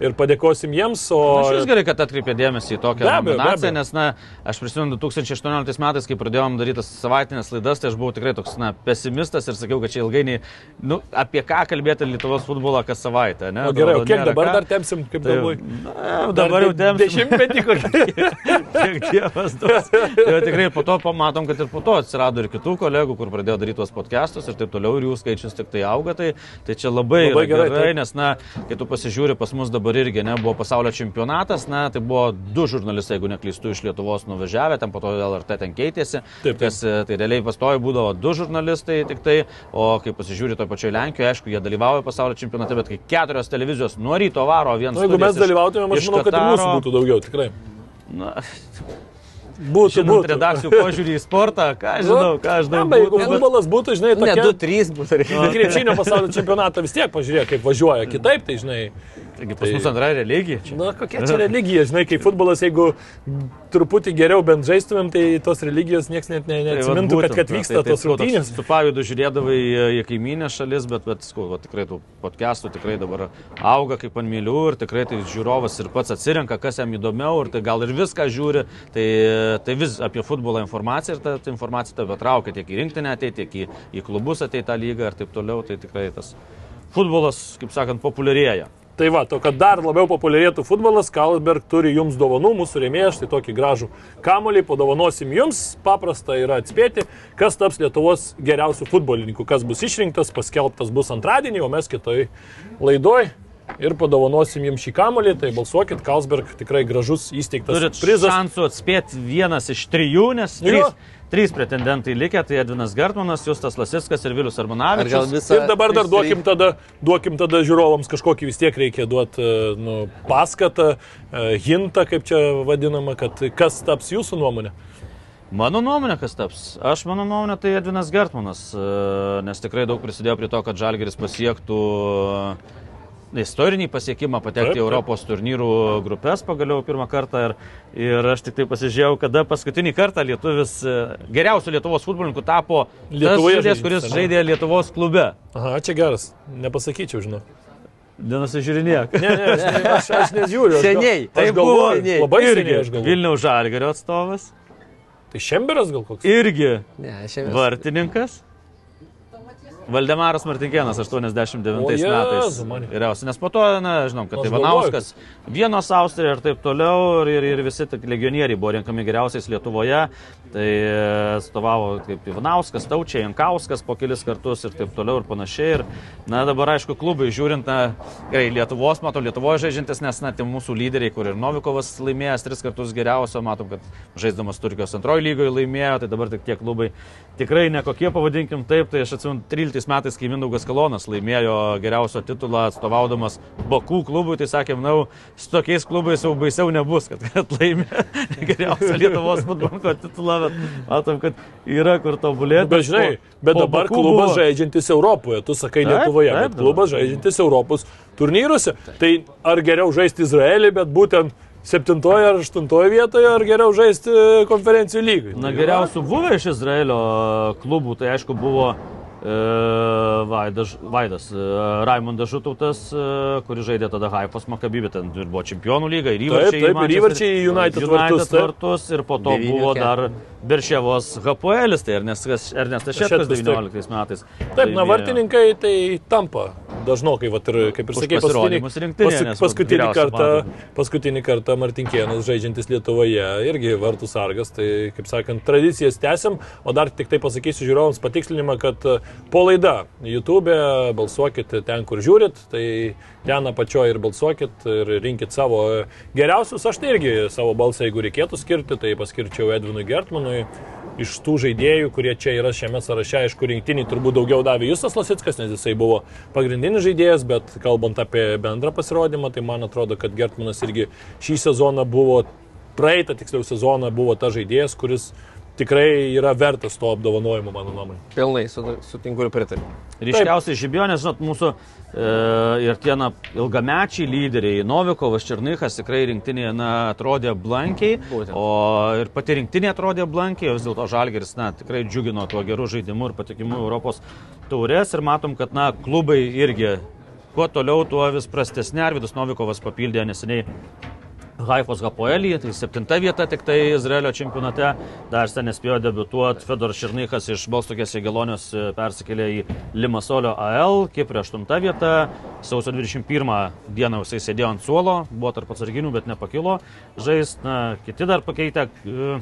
ir padėkosim jiems. O... Aš gerai, kad atkreipė dėmesį į tokią nominaciją, nes, na, aš prisimenu 2018 metais, kai pradėjom daryti savaitinės laidas, tai aš buvau tikrai toks, na, pesimistas ir sakiau, kad čia ilgainiui, nu, apie ką kalbėti Lietuvos futbolą kas savaitę, ne? O gerai, o kiek dabar ką. dar tempsim, kaip Tai, galvoji? na, dabar jau temsim. Dešimtmetį kokį. Kiek dievas duos. Va tikrai po to pamatom, kad ir po to atsirado ir kitų kolegų, kur pradėjo daryti tuos podcastus ir taip toliau, ir jų skaičius tik tai auga. Tai, tai čia labai, Labai gerai, gerai, taip. nes, na, kai tu pasižiūri, pas mus dabar irgi, ne, buvo pasaulio čempionatas, na, tai buvo du žurnalistai, jeigu neklystu, iš Lietuvos nuvažiavę, ten po to LRT ten keitėsi. Taip, taip. Kas, e, tai realiai pastojo būdavo du žurnalistai tik tai, o kai pasižiūri toje pačioje Lenkijoje, aišku, jie dalyvauja pasaulio čempionate, bet kai keturios televizijos nuo ryto varo, vienas... Nu, jeigu mes dalyvautumėm, aš manau, kad ir mūsų būtų daugiau, tikrai. Na, Būtų, žinant būtų. redakcijų požiūrį į sportą, ką aš žinau, ką aš žinau. Na, jeigu futbolas būtų, žinai, Ne, tokia... 2-3 būtų krepšinio pasaulio čempionatą vis tiek pažiūrėk, kaip važiuoja. Kitaip, tai žinai. Taigi pas mus antra religija. Čia. Na, kokia čia religija, žinai, kaip futbolas, jeigu truputį geriau bent žaistumėm, tai tos religijos niekas net ne, Tai neatsimintų, kad, būtent, kad na, vyksta tai, tai, tos rungtynės. Su pavydu žiūrėdavai į, kaiminę šalis, bet, bet skau, va, tikrai tų podcastų tikrai dabar auga kaip ant mylių ir tikrai tai žiūrovas ir pats atsirenka, kas jam įdomiau ir tai gal ir viską žiūri. Tai, tai vis apie futbolą informacija ir ta, ta informacija tave traukia tiek į rinktinę ateiti, tiek į, į klubus ateiti tą lygą ir taip toliau. Tai tikrai tas futbolas, kaip sakant, populiarėja. Tai va, to, kad dar labiau populiarėtų futbolas, Kalsberg turi jums dovanų, mūsų rėmėjas, štai tokį gražų kamolį, padovanosim jums, paprasta yra atspėti, kas taps Lietuvos geriausių futbolininkų, kas bus išrinktas, paskelbtas bus antradienį, o mes kitoj laidoj. Ir padovanosim jums šį kamolį, tai balsuokit, Kalsberg tikrai gražus įsteigtas Turit prizas. šansų atspėti vienas iš trijų, nes Jo. Trys, pretendentai likę, tai Edvinas Gartmanas, Justas Lasiskas ir Vilius Armanavičius. visą... Ir dabar dar duokim tada, duokim tada žiūrovams kažkokį vis tiek reikia duoti nu, paskatą, e, hintą, kaip čia vadinama, kad kas taps jūsų nuomonė. Mano nuomonė, kas taps? Aš mano nuomonė, tai Edvinas Gartmanas, e, nes tikrai daug prisidėjo prie to, kad Žalgeris pasiektų e, istorinį pasiekimą patekti Taip, į taip. Europos turnyrų grupės pagaliau pirmą kartą ir, ir aš tik tai pasižiūrėjau, kada paskutinį kartą lietuvis e, geriausiu Lietuvos futbolininku tapo Lietuvoje žaidėjas, kuris ne? žaidė Lietuvos klube. Aha, čia geras, nepasakyčiau, žinau. Nenusižiūrinėk. Ne, ne, aš, ne, aš, aš nežiūriu. Seniai, galvoju, buvo, seniai. labai Irgi. Vilniaus Žalgerio atstovas. Tai Šemberas gal koks? Irgi Ne, šiandien. vartininkas. Valdemaras Martinkienas 89 O, metais. Jėzu, Mani. Vyriausias. Nes po to, na, žinom, kad Aš Ivanauskas, Vienos Austrija ir taip toliau, ir, ir, visi legionieriai buvo renkami geriausiais Lietuvoje. Tai e, atstovavo kaip Ivanauskas, Taučiai, Jankauskas po kelis kartus ir taip toliau ir panašiai. Ir, na, dabar, aišku, klubai žiūrint, na, gerai, Lietuvos, matau, Lietuvoje žaidžiantis, nes, na, tie mūsų lyderiai, kur ir Novikovas laimėjęs tris kartus geriausio, matom, kad žaisdamas Turkijos antrojo lygoje laimėjo, tai dabar tik tie klubai tikrai nekokie, pavadinkim taip, tai aš atsimenu 13 metais, kai Mindaugas Kalonas laimėjo geriausio titulą atstovaudamas Bakų klubui, tai sakė, manau, su tokiais klubais jau baisiau nebus, kad, kad laimė geriausią Lietuvos futbolo titulą, bet matom, kad yra kur tobulėti. Bet žinai, bet dabar Bakų klubas buvo- žaidžiantis Europoje, tu sakai Taip, Lietuvoje, taip, bet klubas žaidžiantis Europos turnyruose. Tai ar geriau žaisti Izraelį, bet būtent septintoje ar aštuntoje vietoje, ar geriau žaisti konferencijų lygai? Na, geriausių buvę iš Izraelio klubų, tai aišku buvo Vaidas, Vaidas e, Raimondas Žutautas, e, kuris žaidė tada Haifos Makabibė, ten ir buvo čempionų lyga, ir įvarčiai. taip, ir Manchester- įvarčiai į United vartus, taip. vartus, ir po to Devynių buvo dar Beršėvos Hapoelis, tai Ernestas taip. 19 metais. Taip, na, vartininkai tai tampa dažnokai, vat, ir, kaip ir sakė, paskutinį, paskutinį, vyriausią kartą, paskutinį kartą Martinkienas žaidžiantis Lietuvoje irgi vartų sargas, tai, kaip sakant, tradicijas tęsiam, o dar tik tai pasakysiu žiūrovams patikslinimą, kad e, po laida YouTube balsuokit ten, kur žiūrit, tai ten apačioje ir balsuokit ir rinkit savo geriausius, aš tai irgi savo balsą, jeigu reikėtų skirti, tai paskirčiau Edvinui Gertmanui. Iš tų žaidėjų, kurie čia yra šiame sąraše, aišku, rinktiniai turbūt daugiau davė Justas Lasitskas, nes jisai buvo pagrindinis žaidėjas, bet kalbant apie bendrą pasirodymą, tai man atrodo, kad Gertmanas irgi šį sezoną buvo, praeitą tiksliau sezoną buvo ta žaidėjas, kuris tikrai yra vertas to apdovanojimo, mano nuomonė. Pilnai su- sutinku ir pritariu. Ryškiausiai žibionės, žinot, mūsų e, ir tie na, ilgamečiai lyderiai, Novikovas, Černychas tikrai rinktinėje na, atrodė blankiai, Būtent. o ir pati rinktinė atrodė blankiai, vis dėlto Žalgeris na, tikrai džiugino tuo geru žaidimu ir patikimu Europos taurės ir matom, kad na, klubai irgi kuo toliau, tuo vis prastesnė. Arvidas Novikovas papildė neseniai Haifos Hapoelį, tai septinta vieta tik tai Izraelio čempionate, dar ten nespėjo debutuoti, Fedor Širnykas iš Balstokės Jėgelonios e, persikėlė į Limasolio AL, Kiprė aštunta vieta, sausio 21 dieną jisai sėdėjo ant suolo, buvo tarp atsarginių, bet nepakilo, žais, na, kiti dar pakeitė. e,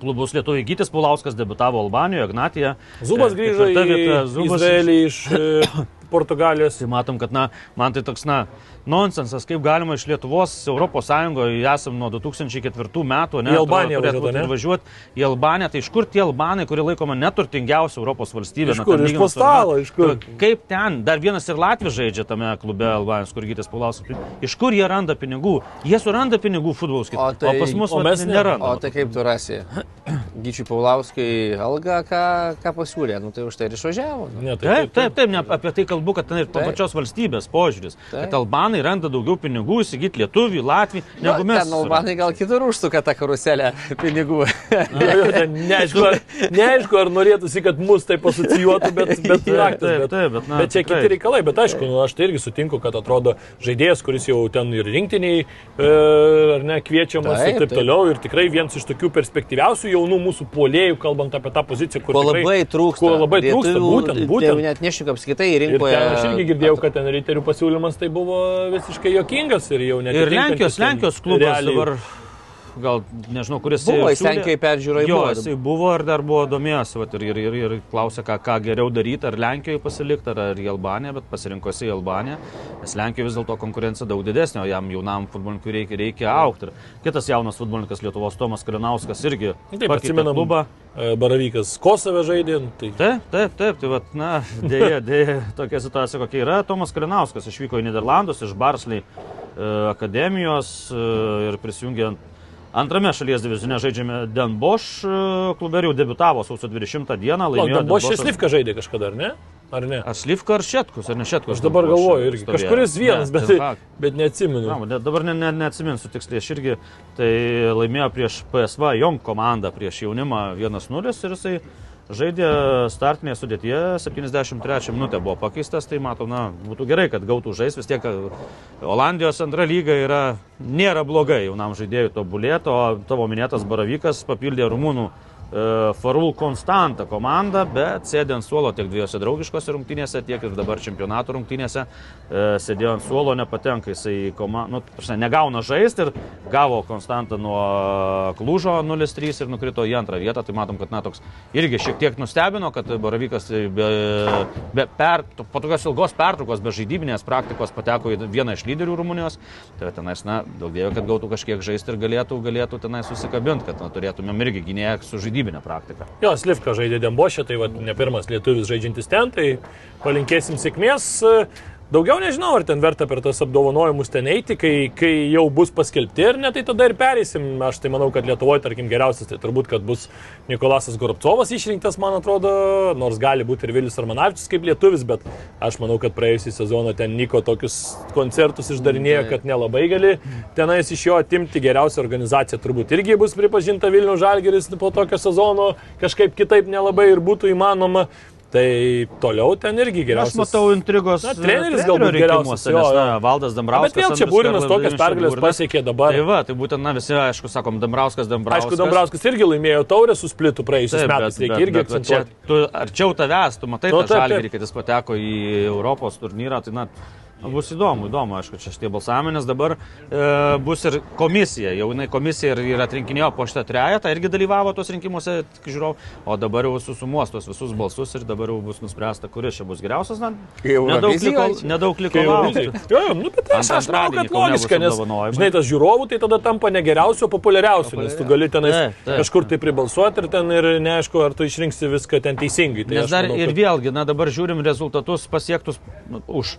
Klubus Lietuvai Gytis Pulauskas debutavo Albanijoje, Ignatija. Zubas E, grįžo į vieta, Zubas Izraelį iš Portugalijos. Tai matom, kad na, man tai toks, na, nonsensas, kaip galima iš Lietuvos Europos Sąjungoje, esam nuo 2004 metų, ne, Į Albaniją ir važiuoti į Albaniją. Tai iš kur tie Albanai, kurie laikoma neturtingiausia Europos valstybė? Iš na, kur? ten Iš po stalo, na, iš kur? Kaip ten? Dar vienas ir Latvijas žaidžia tame klube Albanijos, kur gytis Pulauskas. Iš kur jie randa pinigų? Jie suranda pinigų futbolos O tai- o pas mus o mes mes ne. nerandame. O tai kaip tu rasi? Gyčiui Paulauskai algą, ką, ką pasiūlė, nu tai už tai ir išvažiavo. Nu. Ne, Taip, taip, taip, ne, apie tai kalbu, kad ten ir to Taip. pačios valstybės požiūris. Taip. Kad Albanai randa daugiau pinigų įsigyti Lietuvį, Latvį, negu mes. Ten Albanai gal kitur užsuka tą karuselę pinigų. Ten Neaišku, ar, neaišku, ar norėtųsi, kad mus taip asocijuotų, bet, bet Taip, taip, Bet, taip, bet, na, bet čia kiti reikalai, bet aišku, nu, aš tai irgi sutinku, kad atrodo žaidėjas, kuris jau ten ir rinktiniai, e, ar ne, kviečiamas Taip, ir taip taip. toliau, ir tikrai vienas iš tokių perspektyviausių jaunų mūsų puolėjų, kalbant apie tą poziciją, kur Ko tikrai, labai trūksta. Ko labai trūksta, Lietuvių- būtent, Lietuvių būtent. Net nešiuk apskaitai Ir rinkoje. ten aš irgi girdėjau, kad ten riterių pasiūlymas tai buvo visiškai jokingas ir jau net. Ir Lenkijos, Lenkijos klubas dabar, gal nežinau, kuris Buvo, jis Lenkijoje peržiūroje Jo, buvo. jisai buvo ir dar buvo domėjęs vat, ir, ir, ir, ir klausė, ką, ką geriau daryti, ar Lenkijoje pasilikti, ar, ar į Albaniją, bet pasirinkosi į Albaniją, nes Lenkijoje vis dėlto konkurencija daug didesnė, o jam jaunam futbolininkui reikia, reikia aukti. Ir kitas jaunas futbolininkas Lietuvos Tomas Kalinauskas irgi Taip, pakeitė atsimenam, klubą. e, Baravykas Kosove žaidė, tai Taip, taip, taip, tai vat, na, dėja, dėja, tokia situacija kokia yra. Tomas Kalinauskas išvyko į Niderlandus iš Barsley e, akademijos e, ir prisijungė ant- antrame šalies divizione žaidžiame Den Bosch e, klube ir jau debitavo sausio 20 dieną. laimėjo Den Boschas- šis Livka žaidė kažkada, ar ne? Ar ne? Ar Slivka ar Šetkus, ar ne Šetkus? Aš dabar Bosch galvoju irgi. stovėjo? Kažkuris vienas, Ne, bet, Hag. bet neatsimenu. Na, ne- dabar ne, ne, neatsiminsiu tiksliai, aš irgi tai laimėjo prieš PSV Jong komandą, prieš jaunimą 1-0 ir jisai žaidė startinėje sudėtyje, 73 minutė buvo pakeistas, tai matau, na, būtų gerai, kad gautų žais, vis tiek e, Olandijos antra lyga yra, nėra blogai jaunam žaidėjui tobulėti, o tavo minėtas Baravykas papildė rumūnų Farul Konstanta komandą, bet sėdė ant suolo tiek dviejose draugiškose rungtynėse, tiek ir dabar čempionato rungtynėse. E, Sėdėjo ant suolo, nepatenka jisai į komandą, nu, prasme, negauna žaisti ir gavo Konstantą nuo Klužo 0-3 ir nukrito į antrą vietą. Tai matom, kad na, toks irgi šiek tiek nustebino, kad Baravykas be, be per, po tokios ilgos pertraukos, be žaidybinės praktikos pateko į vieną iš lyderių Rumunijos. Tai tenais, na, daug dievo, kad gautų kažkiek žaisti ir galėtų, galėtų tenai susikabinti, kad na, turėtumėm irgi gynėją su žaidybinė praktika. Jo, Slivka žaidė Dembošė, tai va, ne pirmas lietuvis žaidžiantis ten, tai palinkėsim sėkmės. Daugiau nežinau, ar ten verta per tas apdovanojimus ten eiti, kai, kai jau bus paskelbti ir ne, tai tada ir perėsim. Aš tai manau, kad Lietuvoje, tarkim, geriausias, tai turbūt, kad bus Nikolasas Goropcovas išrinktas, man atrodo, nors gali būti ir Vilius Armanavičius kaip lietuvis, bet aš manau, kad praėjusį sezoną ten Niko tokius koncertus išdarinėjo, kad nelabai gali tenais iš jo atimti. Geriausia organizacija turbūt irgi bus pripažinta Vilnių Žalgeris po tokio sezono, kažkaip kitaip nelabai ir būtų įmanoma. Tai toliau ten irgi Aš geriausias. matau intrigos. Na, treneris galbūt geriausias, jo, jo. na, Valdas Dambrauskas. Bet vėl čia Būrinas tokias pergalės pasiekė dabar. Tai va, tai būtent, na, visi, aišku, sakom, Dambrauskas, Dambrauskas. Aišku, Dambrauskas irgi laimėjo taurę su splitu praėjusiais metais, reikia irgi akcentuoti. tu, arčiau tavęs, tu matai Nu, tą taip, taip. žalgerį, kad jis pateko į Europos turnyrą, tai na, bus įdomu, įdomu, aišku, čia šitie balsavimai, nes dabar e, bus ir komisija, jau jinai komisija ir, ir atrinkinėjo po šitą trejetą, irgi dalyvavo tos rinkimuose, žiūrėjau, o dabar jau susumuos tos visus balsus ir dabar jau bus nuspręsta, kuris čia bus geriausias, na, nedaug liko, nedaug liko laukti. Jo, jo, nu, bet aš, Ant aš manau, kad logiška, nes, žinai, tas žiūrovų tai tada tampa ne geriausiu, o populiariausiu, nes tu gali tenais Taip, taip. kažkur tai pribalsuoti ir ten ir neaišku, ar tu išrinksi viską ten teisingai. Tai Nes aš dar manau, ir kad- vėlgi, na dabar žiūrim rezultatus pasiektus nu, už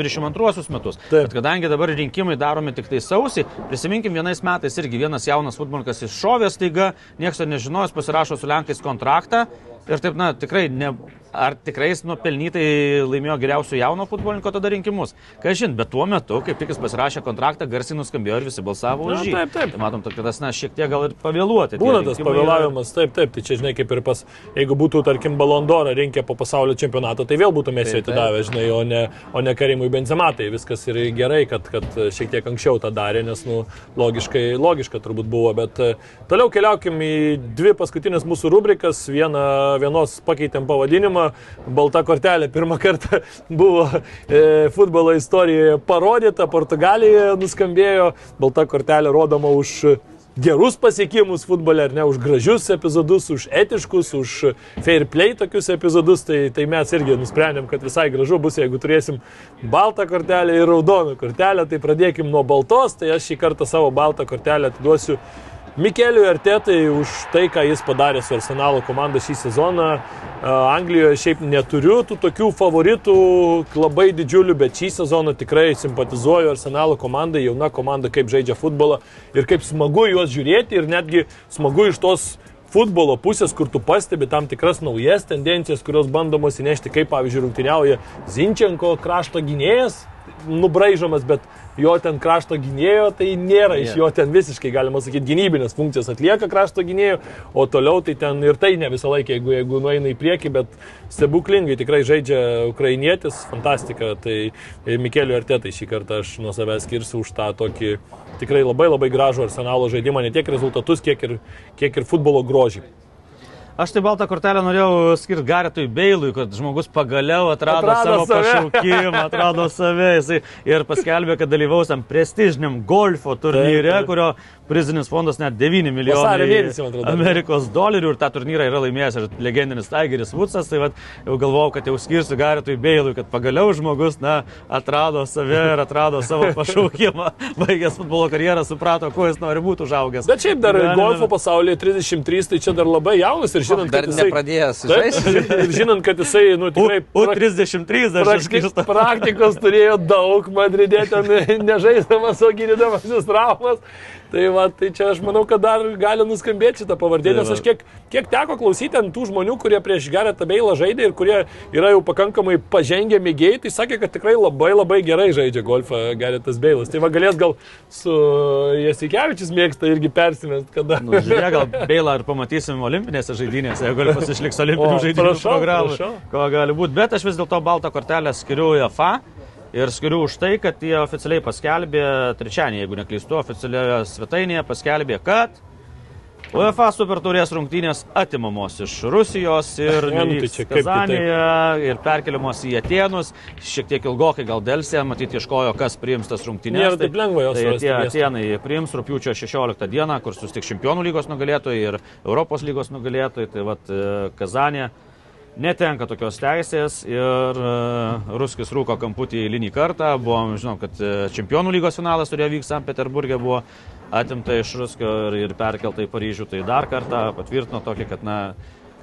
2022 metus. Taip. Bet kadangi dabar rinkimai daromi tik tai sausį, prisiminkim vienais metais irgi vienas jaunas futbolininkas iššovė staiga, niekas to nežinojęs, pasirašo su Lenkais kontraktą ir taip, na tikrai, ne, ar tikrai jis nupelnytai laimėjo geriausio jauno futbolininko tada rinkimus. Ką žin, bet tuo metu, kaip tik jis pasirašė kontraktą, garsiai nuskambėjo ir visi balsavo Na, už jį. taip, taip. Tai matom, kad tas, na, šiek tiek gal ir pavėluoti. Būna tas rinkimai yra. pavėlavimas, taip, taip, tai čia, žinai, kaip ir pas, jeigu būtų, tarkim, Balondorą rinkę po pasaulio čempionato, tai vėl būtų mes jį atidavę, žinai, o ne, o ne Karimui Benzematai. Viskas ir gerai, kad, kad šiek tiek anksčiau tą darė, nes, nu, logiškai, logiška turbūt buvo, bet e, toliau keliaukim į dvi paskutinės mūsų rubrikas. Viena, vienos pakeitėm pavadinimą, balta kortelė pirmą kartą buvo e, futbolo istorijoje parodyta, Portugalijoje nuskambėjo, balta kortelė rodoma už gerus pasiekimus futbole, ar ne, už gražius epizodus, už etiškus, už fair play tokius epizodus, tai, tai mes irgi nusprendėm, kad visai gražu bus, jeigu turėsim baltą kortelę ir raudoną kortelę, tai pradėkim nuo baltos, tai aš šį kartą savo baltą kortelę atiduosiu Mikeliui Artetai už tai, ką jis padarė su Arsenalo komanda šį sezoną. A, Anglijoje šiaip neturiu tų tokių favoritų labai didžiulių, bet šį sezoną tikrai simpatizuoju Arsenalo komandai, jauna komanda, kaip žaidžia futbolą ir kaip smagu juos žiūrėti ir netgi smagu iš tos futbolo pusės, kur tu pastebi tam tikras naujas tendencijas, kurios bandomos įnešti, kaip pavyzdžiui rungtyniauja Zinčenko krašto gynėjas, nubraižomas, bet jo ten krašto gynėjo, tai nėra iš jo ten visiškai, galima sakyti, gynybinės funkcijas atlieka krašto gynėjo, o toliau tai ten ir tai ne visą laiką, jeigu, jeigu nueina į priekį, bet stebuklingai tikrai žaidžia ukrainietis, fantastika, tai Mikeliu Artetai šį kartą aš nuo savęs skirsiu už tą tokį tikrai labai labai gražų arsenalo žaidimą, ne tiek rezultatus, kiek ir, kiek ir futbolo grožį. Aš tai baltą kortelę norėjau skirti Garetui Beilui, kad žmogus pagaliau atrado, Atrado savo save. pašaukimą, atrado save jisai, ir paskelbė, kad dalyvaus tam prestižiniam golfo turnyre, kurio prizinis fondas net 9 Vasario milijonai mėnesį, man atrodo. Amerikos dolerių ir tą turnyrą yra laimėjęs ir legendinis Tigeris Woodsas, tai vat, jau galvojau, kad jau skirsiu Garetui Beilui, kad pagaliau žmogus, na, atrado save ir atrado savo pašaukimą, baigęs futbolo karjerą, suprato, kuo jis nori būti užaugęs. Bet šiaip dar Gyvenime. golfo pasaulyje 33, tai čia dar labai jaunas ir žinant, kad jisai... nepradėjęs Taip, žaisti. ir žinant, kad jisai, nu, tikrai... U, prak- U33 dar skirsta. praktikos turėjo daug, Madridė ten nežaisdamas, o gydydamasis traumas. Tai, va, tai čia aš manau, kad dar gali nuskambėti šitą pavardį, nes Tai va. aš kiek, kiek teko klausyti ant tų žmonių, kurie prieš gerą tabeilą žaidė ir kurie yra jau pakankamai pažengę mėgėjai, tai sakė, kad tikrai labai labai gerai žaidžia golfą Geretas Beilas. Tai va galės gal su Jasikevičius mėgsta irgi persimest, kada... Nu, žiūrėk, gal Beilą ir pamatysim olimpinėse žaidynėse, jeigu golfas išliks olimpinių žaidynų programų. Ko gali būti, bet aš vis dėlto baltą kortelę skiriu UEFA. Ir skiriu už tai, kad jie oficialiai paskelbė, trečiąjį, jeigu neklystu, oficialioje svetainėje paskelbė, kad UEFA Super Taurės rungtynės atimamos iš Rusijos ir nu tai Kazanėje ir perkeliamos į Atenus. Šiek tiek ilgokai gal dėlsė, matyt, ieškojo, kas priims tas rungtynės. Nėra taip lengva jos tai tie. Atenai priims rūpiučio 16 dieną, kur susitiks Čempionų lygos nugalėtojai ir Europos lygos nugalėtojai. Tai vad Kazanė netenka tokios teisės ir e, Ruskis rūko kamputį eilinį kartą. Buvom, žinom, kad e, Čempionų lygos finalas turėjo vykti St. Peterburgė, buvo atimta iš Ruskio ir, ir perkelta į Paryžių. Tai dar kartą patvirtino tokį, kad, na,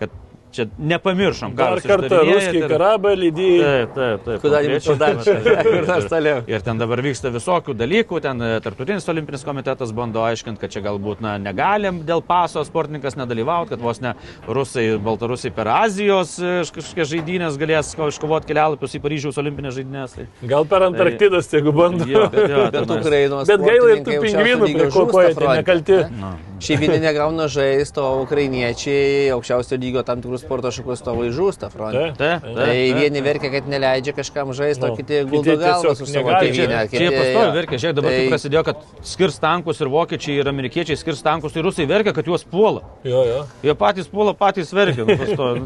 kad čia nepamiršom, ką Dar kartą ruskiai ir- karabą lydį. Taip, taip, taip. Kur dar. Ir ten dabar vyksta visokių dalykų, ten e, Tarptautinis olimpinis komitetas bando aiškinti, kad čia galbūt na, negalim dėl paso sportininkas nedalyvauti, kad vos ne rusai, baltarusiai per Azijos e, kažkokias žaidynės galės ko- iškovoti kelialapius į Paryžiaus olimpinės žaidynės. Tai, Gal per Antarktidas, jeigu bando. jo, bet, jo, Bet. Bet gaila ir tų pingvinų, prie ko žūsta koja, tai fronte. Nu, Šiaip vieni negauna žaisto, o ukrainiečiai aukščiausio lygio tam tikrų sporto šakų stovai žūsta fronte. Taip, Taip, taip. Tai vieni verkia, kad neleidžia kažkam žaisti, o Nu, kiti guldo galvas tiesiog už savo tėvynę. Čia jie pastovi verkia, žiūrėk, dabar tai Tai- prasidėjo, kad skirs tankus ir vokiečiai ir amerikiečiai skirs tankus, tai rusai verkia, kad juos puola. Jo, jo. Jie patys puola, patys verkia.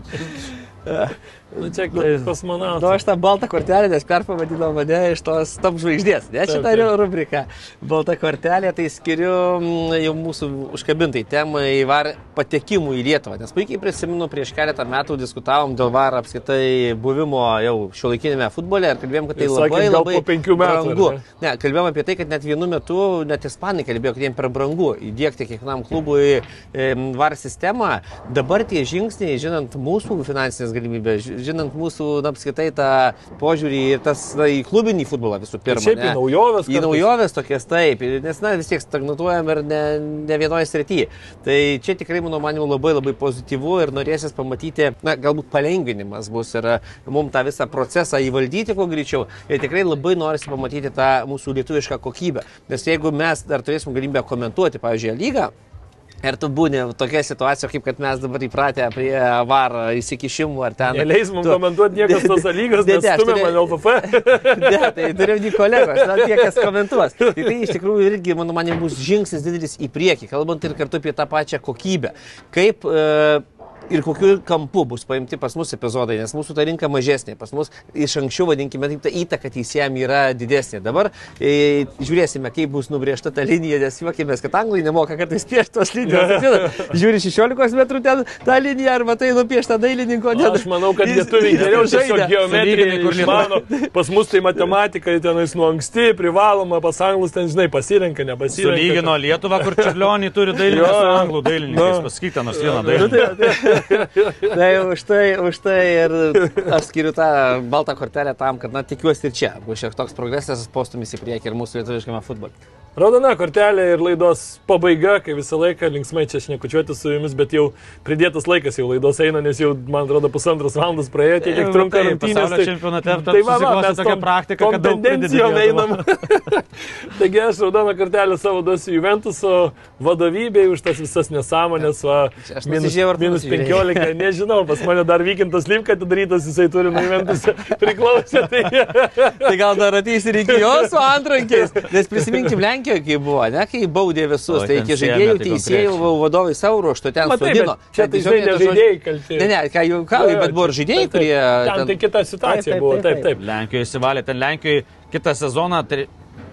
Nu. Nu, čia Nu, kosmonautas. aš tą baltą kortelę, nes perpavadino mane iš tos top žvaigždės. Ne, šitą taip. rubriką. Balta kortelė, tai skiriu mm, jau mūsų užkabintai temai VAR patekimų į Lietuvą. Nes puikiai prisimenu, prieš keletą metų diskutavom dėl VAR apskaitai buvimo jau šio laikinėme futbole ir kalbėjom, kad tai Ir labai sakėt, labai po penkių metų, brangu. ne? Ne, kalbėjom apie tai, kad net vienu metu net ispanai kalbėjo, kad jiems per brangu įdėkti kiekvienam klubui VAR sistemą. Dabar tie žingsniai, žinant mūsų finansinės galimybės, žinant mūsų, na, apskaitai tą požiūrį ir tas, na, į klubinį futbolą visų pirma. šiaip į ne? naujoves Į kartais. naujoves tokias taip, ir- nes, na, vis tiek stagnuojam ir ne, ne vienoje srityje. Tai čia tikrai, mano manimu, labai labai pozityvu ir norėsis pamatyti, na, galbūt palengvinimas bus ir mums tą visą procesą įvaldyti kuo greičiau. Ir tikrai labai norisi pamatyti tą mūsų lietuvišką kokybę. Nes jeigu mes dar turėsim galimybę komentuoti, pavyzdžiui, lygą, Ir tu būni tokia situacija, kaip kad mes dabar įpratę prie var įsikišimų ar ten. Neleis mums Tu- komentuoti niekas tos lygos, Ne, nes ne, aš turėjau- mane LFF. Ne, tai turiu ne kolegos, na, tie, kas komentuos. Tai tai iš tikrųjų irgi, mano manim, bus žingsnis didelis į priekį, kalbant ir kartu apie tą pačią kokybę. Kaip e, ir kokiu kampu bus paimti pas mus epizodai, nes mūsų ta rinka mažesnė, pas mus iš anksčiau, vadinkime, taip, ta įtaka teisėjam yra didesnė. Dabar e, žiūrėsime, kaip bus nubriežta ta linija, nes juokime, kad anglai nemoka kartais piešti tos linijos. Žiūri 16 metrų ten tą liniją, ar matai nupiešta dailininko. ne- Aš manau, kad lietuviai geriau tiesiog geometriją kur išmano. Pas mus tai matematika, tenais nuo anksti, privaloma, pas anglus ten, žinai, pasirenka, nepasirenka. Sulygino Lietuvą, kur Čiurlionį turi su anglų dailininkais. Nu. Pasakyk ten nors vieną dailininką. Tai už tai, už tai ir aš skiriu tą baltą kortelę tam, kad, na, tikiuosi ir čia bus šiek toks progresas, postumis į priekį ir mūsų lietuviškame futbole. Raudona kortelė ir laidos pabaiga, kai visą laiką linksmai čia šnekučiuoti su jumis, bet jau pridėtas laikas jau laidos eina, nes jau, man atrodo, pusantros valandos praėjo, tiek kiek trunka taip, rungtynės. pasaulio čempionate tai va, va, mes tokia praktika, kad tendencijom einam. Taigi aš raudoną kortelę savo duosiu Juventuso vadovybei už tas visas nesąmonės, va, minus, minus nusižiūrėjai. 15, nežinau, pas mane dar vykintas Limka atidarytas, jisai turi nuo Juventuso priklausę. Tai... Tai gal dar ateis ir iki jo su antrankiais. Nes prisiminkim Lenkijoje, kai buvo, ne, kai baudė visus, O, tai iki žaidėjų, tai teisėjų vadovai savo ruoštų ten Matai, sodino. bet čia tai žodžiu- žaidėjai kalti. Ne, ne, ką jau kavai, bet buvo ir žaidėjai, kurie... Ten tai kita situacija buvo, taip, taip. Lenkijoje įsivalė, ten Lenkijoje kitą sezoną,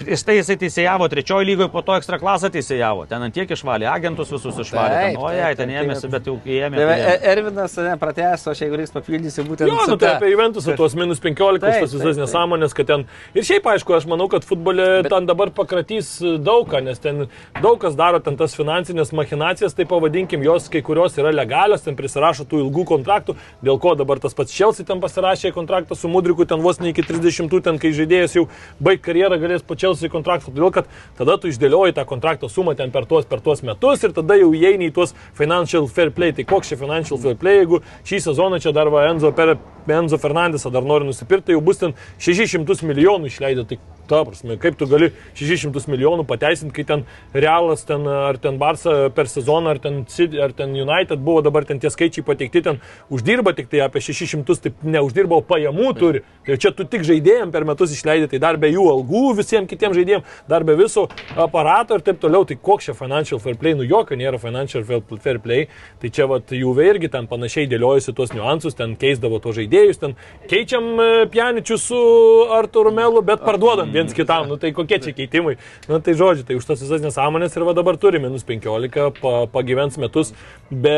prieš tai jisai teisėjavo, trečioji lygoje, po to ekstra klasą teisėjavo. Ten ant tiek išvalė, agentus visus išvalė. Taip, Ten, o taip, jai, taip, ten taip. ėmėsi, bet jau ėmė. Tai va, tai E-. Ervinas pratęs, o aš jeigu reiks papildysiu būtent... Jo, nu tai ta- apie Juventusą tuos minus 15, Taip, tas visas taip, nesąmonės, kad ten... Ir šiaip, aišku, aš manau, kad futbole Bet... ten dabar pakratys daug ką, nes ten daug kas daro ten tas finansinės machinacijas, tai pavadinkim, jos kai kurios yra legalios, ten prisirašo tų ilgų kontraktų, dėl ko dabar tas pats Chelsea ten pasirašė kontraktą su Mudriku, ten vos ne iki 30, ten kai žaidėjas jau baig karjerą galės po Chelsea kontraktą, todėl kad tada tu išdėlioji tą kontrakto sumą ten per tuos, per tuos metus ir tada jau įeini į tuos financial fair play. Tai koks čia financial fair play, jeigu šį sezoną čia dar va Enzo, per, Enzo Fernandesą dar nori nusipirkti, jau bus ten 600 milijonų išleidę. Tai ta prasme, kaip tu gali 600 milijonų pateisinti, kai ten Realas, ten, ar ten Barça per sezoną, ar ten, ar ten United buvo dabar ten tie skaičiai pateikti, ten uždirba tik tai apie 600, taip neuždirba, o pajamų turi. Tai čia tu tik žaidėjim per metus išleidai, tai dar be jų algų visiems kitiems žaidėjim, dar be viso aparato ir taip toliau. Tai koks čia financial fair play, nu jokio nėra financial fair fair play. Tai čia vat Juve irgi ten panašiai dėliojasi tuos niuansus, ten keisdavo to žaidėjus, ten keičiam e, pianičius su Arturu Melu, bet parduodam viens kitam. Nu tai kokie čia keitimai. Nu tai žodžiu, tai už tas visas nesąmonės ir va dabar turi minus 15, pa, pagyvens metus be,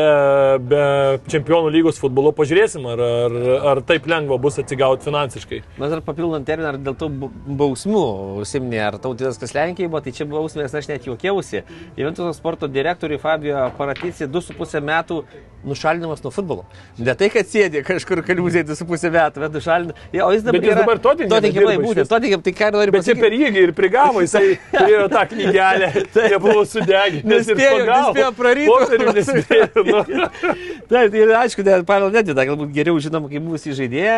be čempionų lygos futbolo. Pažiūrėsim, ar, ar, ar taip lengva bus atsigauti finansiškai. Na dar papildant terminą, ar dėl bu- bausmių užsiminė, ar tautydas kas Lenkijai buvo, tai čia bausmės aš net juokiausi. Juventus sporto direktoriui Fabio Paratici 2,5 metų nušalinimas nuo futbolo. Ne tai, kad sėdė kažkur kaliuzėje 2,5 metų, bet nušalinimas. Ja, o jis dabar, Bet jis dabar Tottenhame Tottenham, dirba būtent, išvis. Tottenham, tai ką noriu Bet čia pasakyti. per jį ir prigavo, jisai turėjo tą knygelę, nebuvo sudeginęs ir Nespėjo- nespėjo praryti. Nu. Taip, tai ir aišku, ne, Pavel Nedida, galbūt geriau žinom, kaip buvusį žaidėją,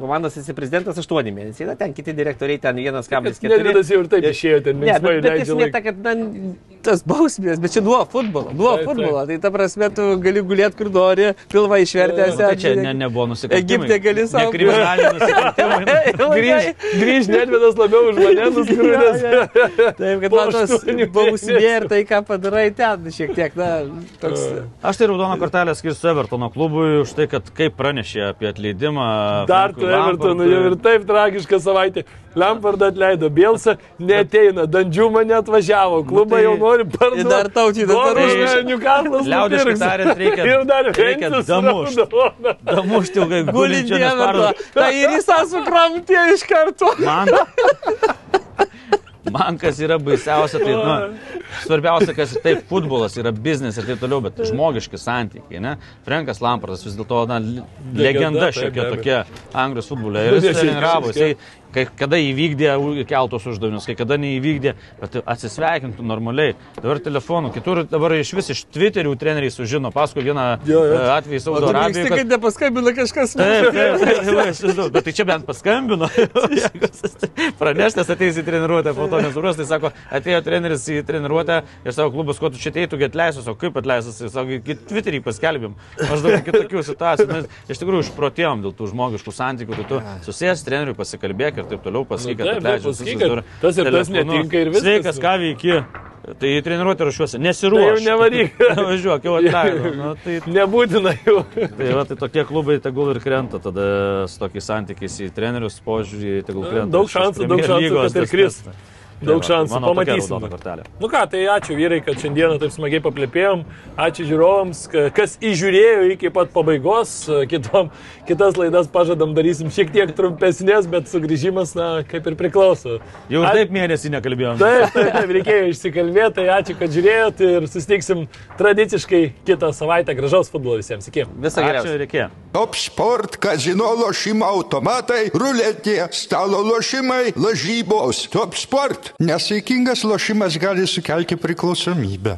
komandos viceprezidentas 8 mėnesiai, na ten kiti direktoriai, ten vienas kablis 4. Nedvidas jau ir taip išėjo ten, Ne, bet, bet leidžia esmė ta, kad na, tas bausmės, bet čia nuo futbolo, nuo futbolo. Tai ta prasme, tu gali gulėti kur nori, pilvą išvertęs. Tai čia ne, nebuvo nusikaltimai. Egipte gali sau- Ne kriminaliniai nusikaltimai. Grįž, grįž Nedvidas labiau už mane nuskrūdęs. Taip, kad man tas bausmė ir tai, ką padarai ten, šiek tiek, na, toks. Aš tai raudoną kortelę skirsiu Evertono klubui už tai, kad kaip pranešė apie atleidimą. Dar tu Evertonų Lampardui. jau ir taip tragiška savaitė. Lampardą atleido, Bielsa neteina, Dandžiuma neatvažiavo, klubą tai- jau nori parduoti. Ir dar Dorušą, Nurūš. Newcastle'as Liaudiškai nupirks. tariant, reikia- Ir dar reikia Ventus damušt. raudoną. Damušti ilgai parodo. Tai ir jis sukramtė iš karto. Man, man kas yra baisiausia, tai nu, svarbiausia, kas taip futbolas yra biznis ir taip toliau, bet žmogiški santykiai. Ne? Frankas Lampardas vis dėlto legenda taip, šiokia tokia Anglijos futbole. Ir jis jis treniravo, jisai kai kada įvykdė keltus uždavinius, kai kada neįvykdė, bet atsisveikintų normaliai. Dabar telefonu, kitur dabar iš vis iš Twitterių treneriai sužino, paskui vieną Jo, jo. e, atvejį Saudo Arabijoje. mėgsti, kad nepaskambina kažkas. Taip, taip, taip, taip, bet tai čia bent paskambino. Praneštas ateis į treniruotę, po to nesupras, tai sako, atėjo treneris į treniruotę ir savo klubas, ko tu čia ateitų, kad atleistas, o kaip atleistas, jis sako, Twitterį paskelbėm. Maždaug kitokių situacijų. Mes iš tikrųjų išprotėjom dėl tų žmogiškų santykių, tai tu susijęs treneriui, pasikalbėk ir taip toliau pasakyk, Nu, kad taip, atleidžiu. pasakyk, kad tas ir tas netinka ir viskas. Sveikas, ką veiki. Tai į treniruotę ruošiuosi. Tai Nesiruošiu. jau nevaryk. Važiuok, jau atleidau. Nu, tai Nebūtina jau. Tai, va, tai tokie klubai tegul ir krenta tada su tokiais santykiais į trenerius požiūrį, tegul krenta. Daug šansų, daug šansų, kad ir tas- kris. Daug Tai šansų, tokia pamatysim. Nu ką, tai ačiū vyrai, kad šiandieną taip smagiai paplėpėjom. Ačiū žiūrovams, ka- kas įžiūrėjo iki pat pabaigos. Kitom, kitas laidas pažadam darysim šiek tiek trumpesnės, bet sugrįžimas, na, kaip ir priklauso. Jau ir A- taip mėnesį nekalbėjom. Taip, taip, taip, reikėjo išsikalbėti, tai ačiū, kad žiūrėjot ir susitiksim tradiciškai kitą savaitę. Gražaus futbolo visiems. Iki. Visą geriausią. Ačiū, reikėjo. Top sport, kazino lošimo automatai, ruletė, stalo lošimai, lažybos. Top sport. Nesaikingas lošimas gali sukelti priklausomybę.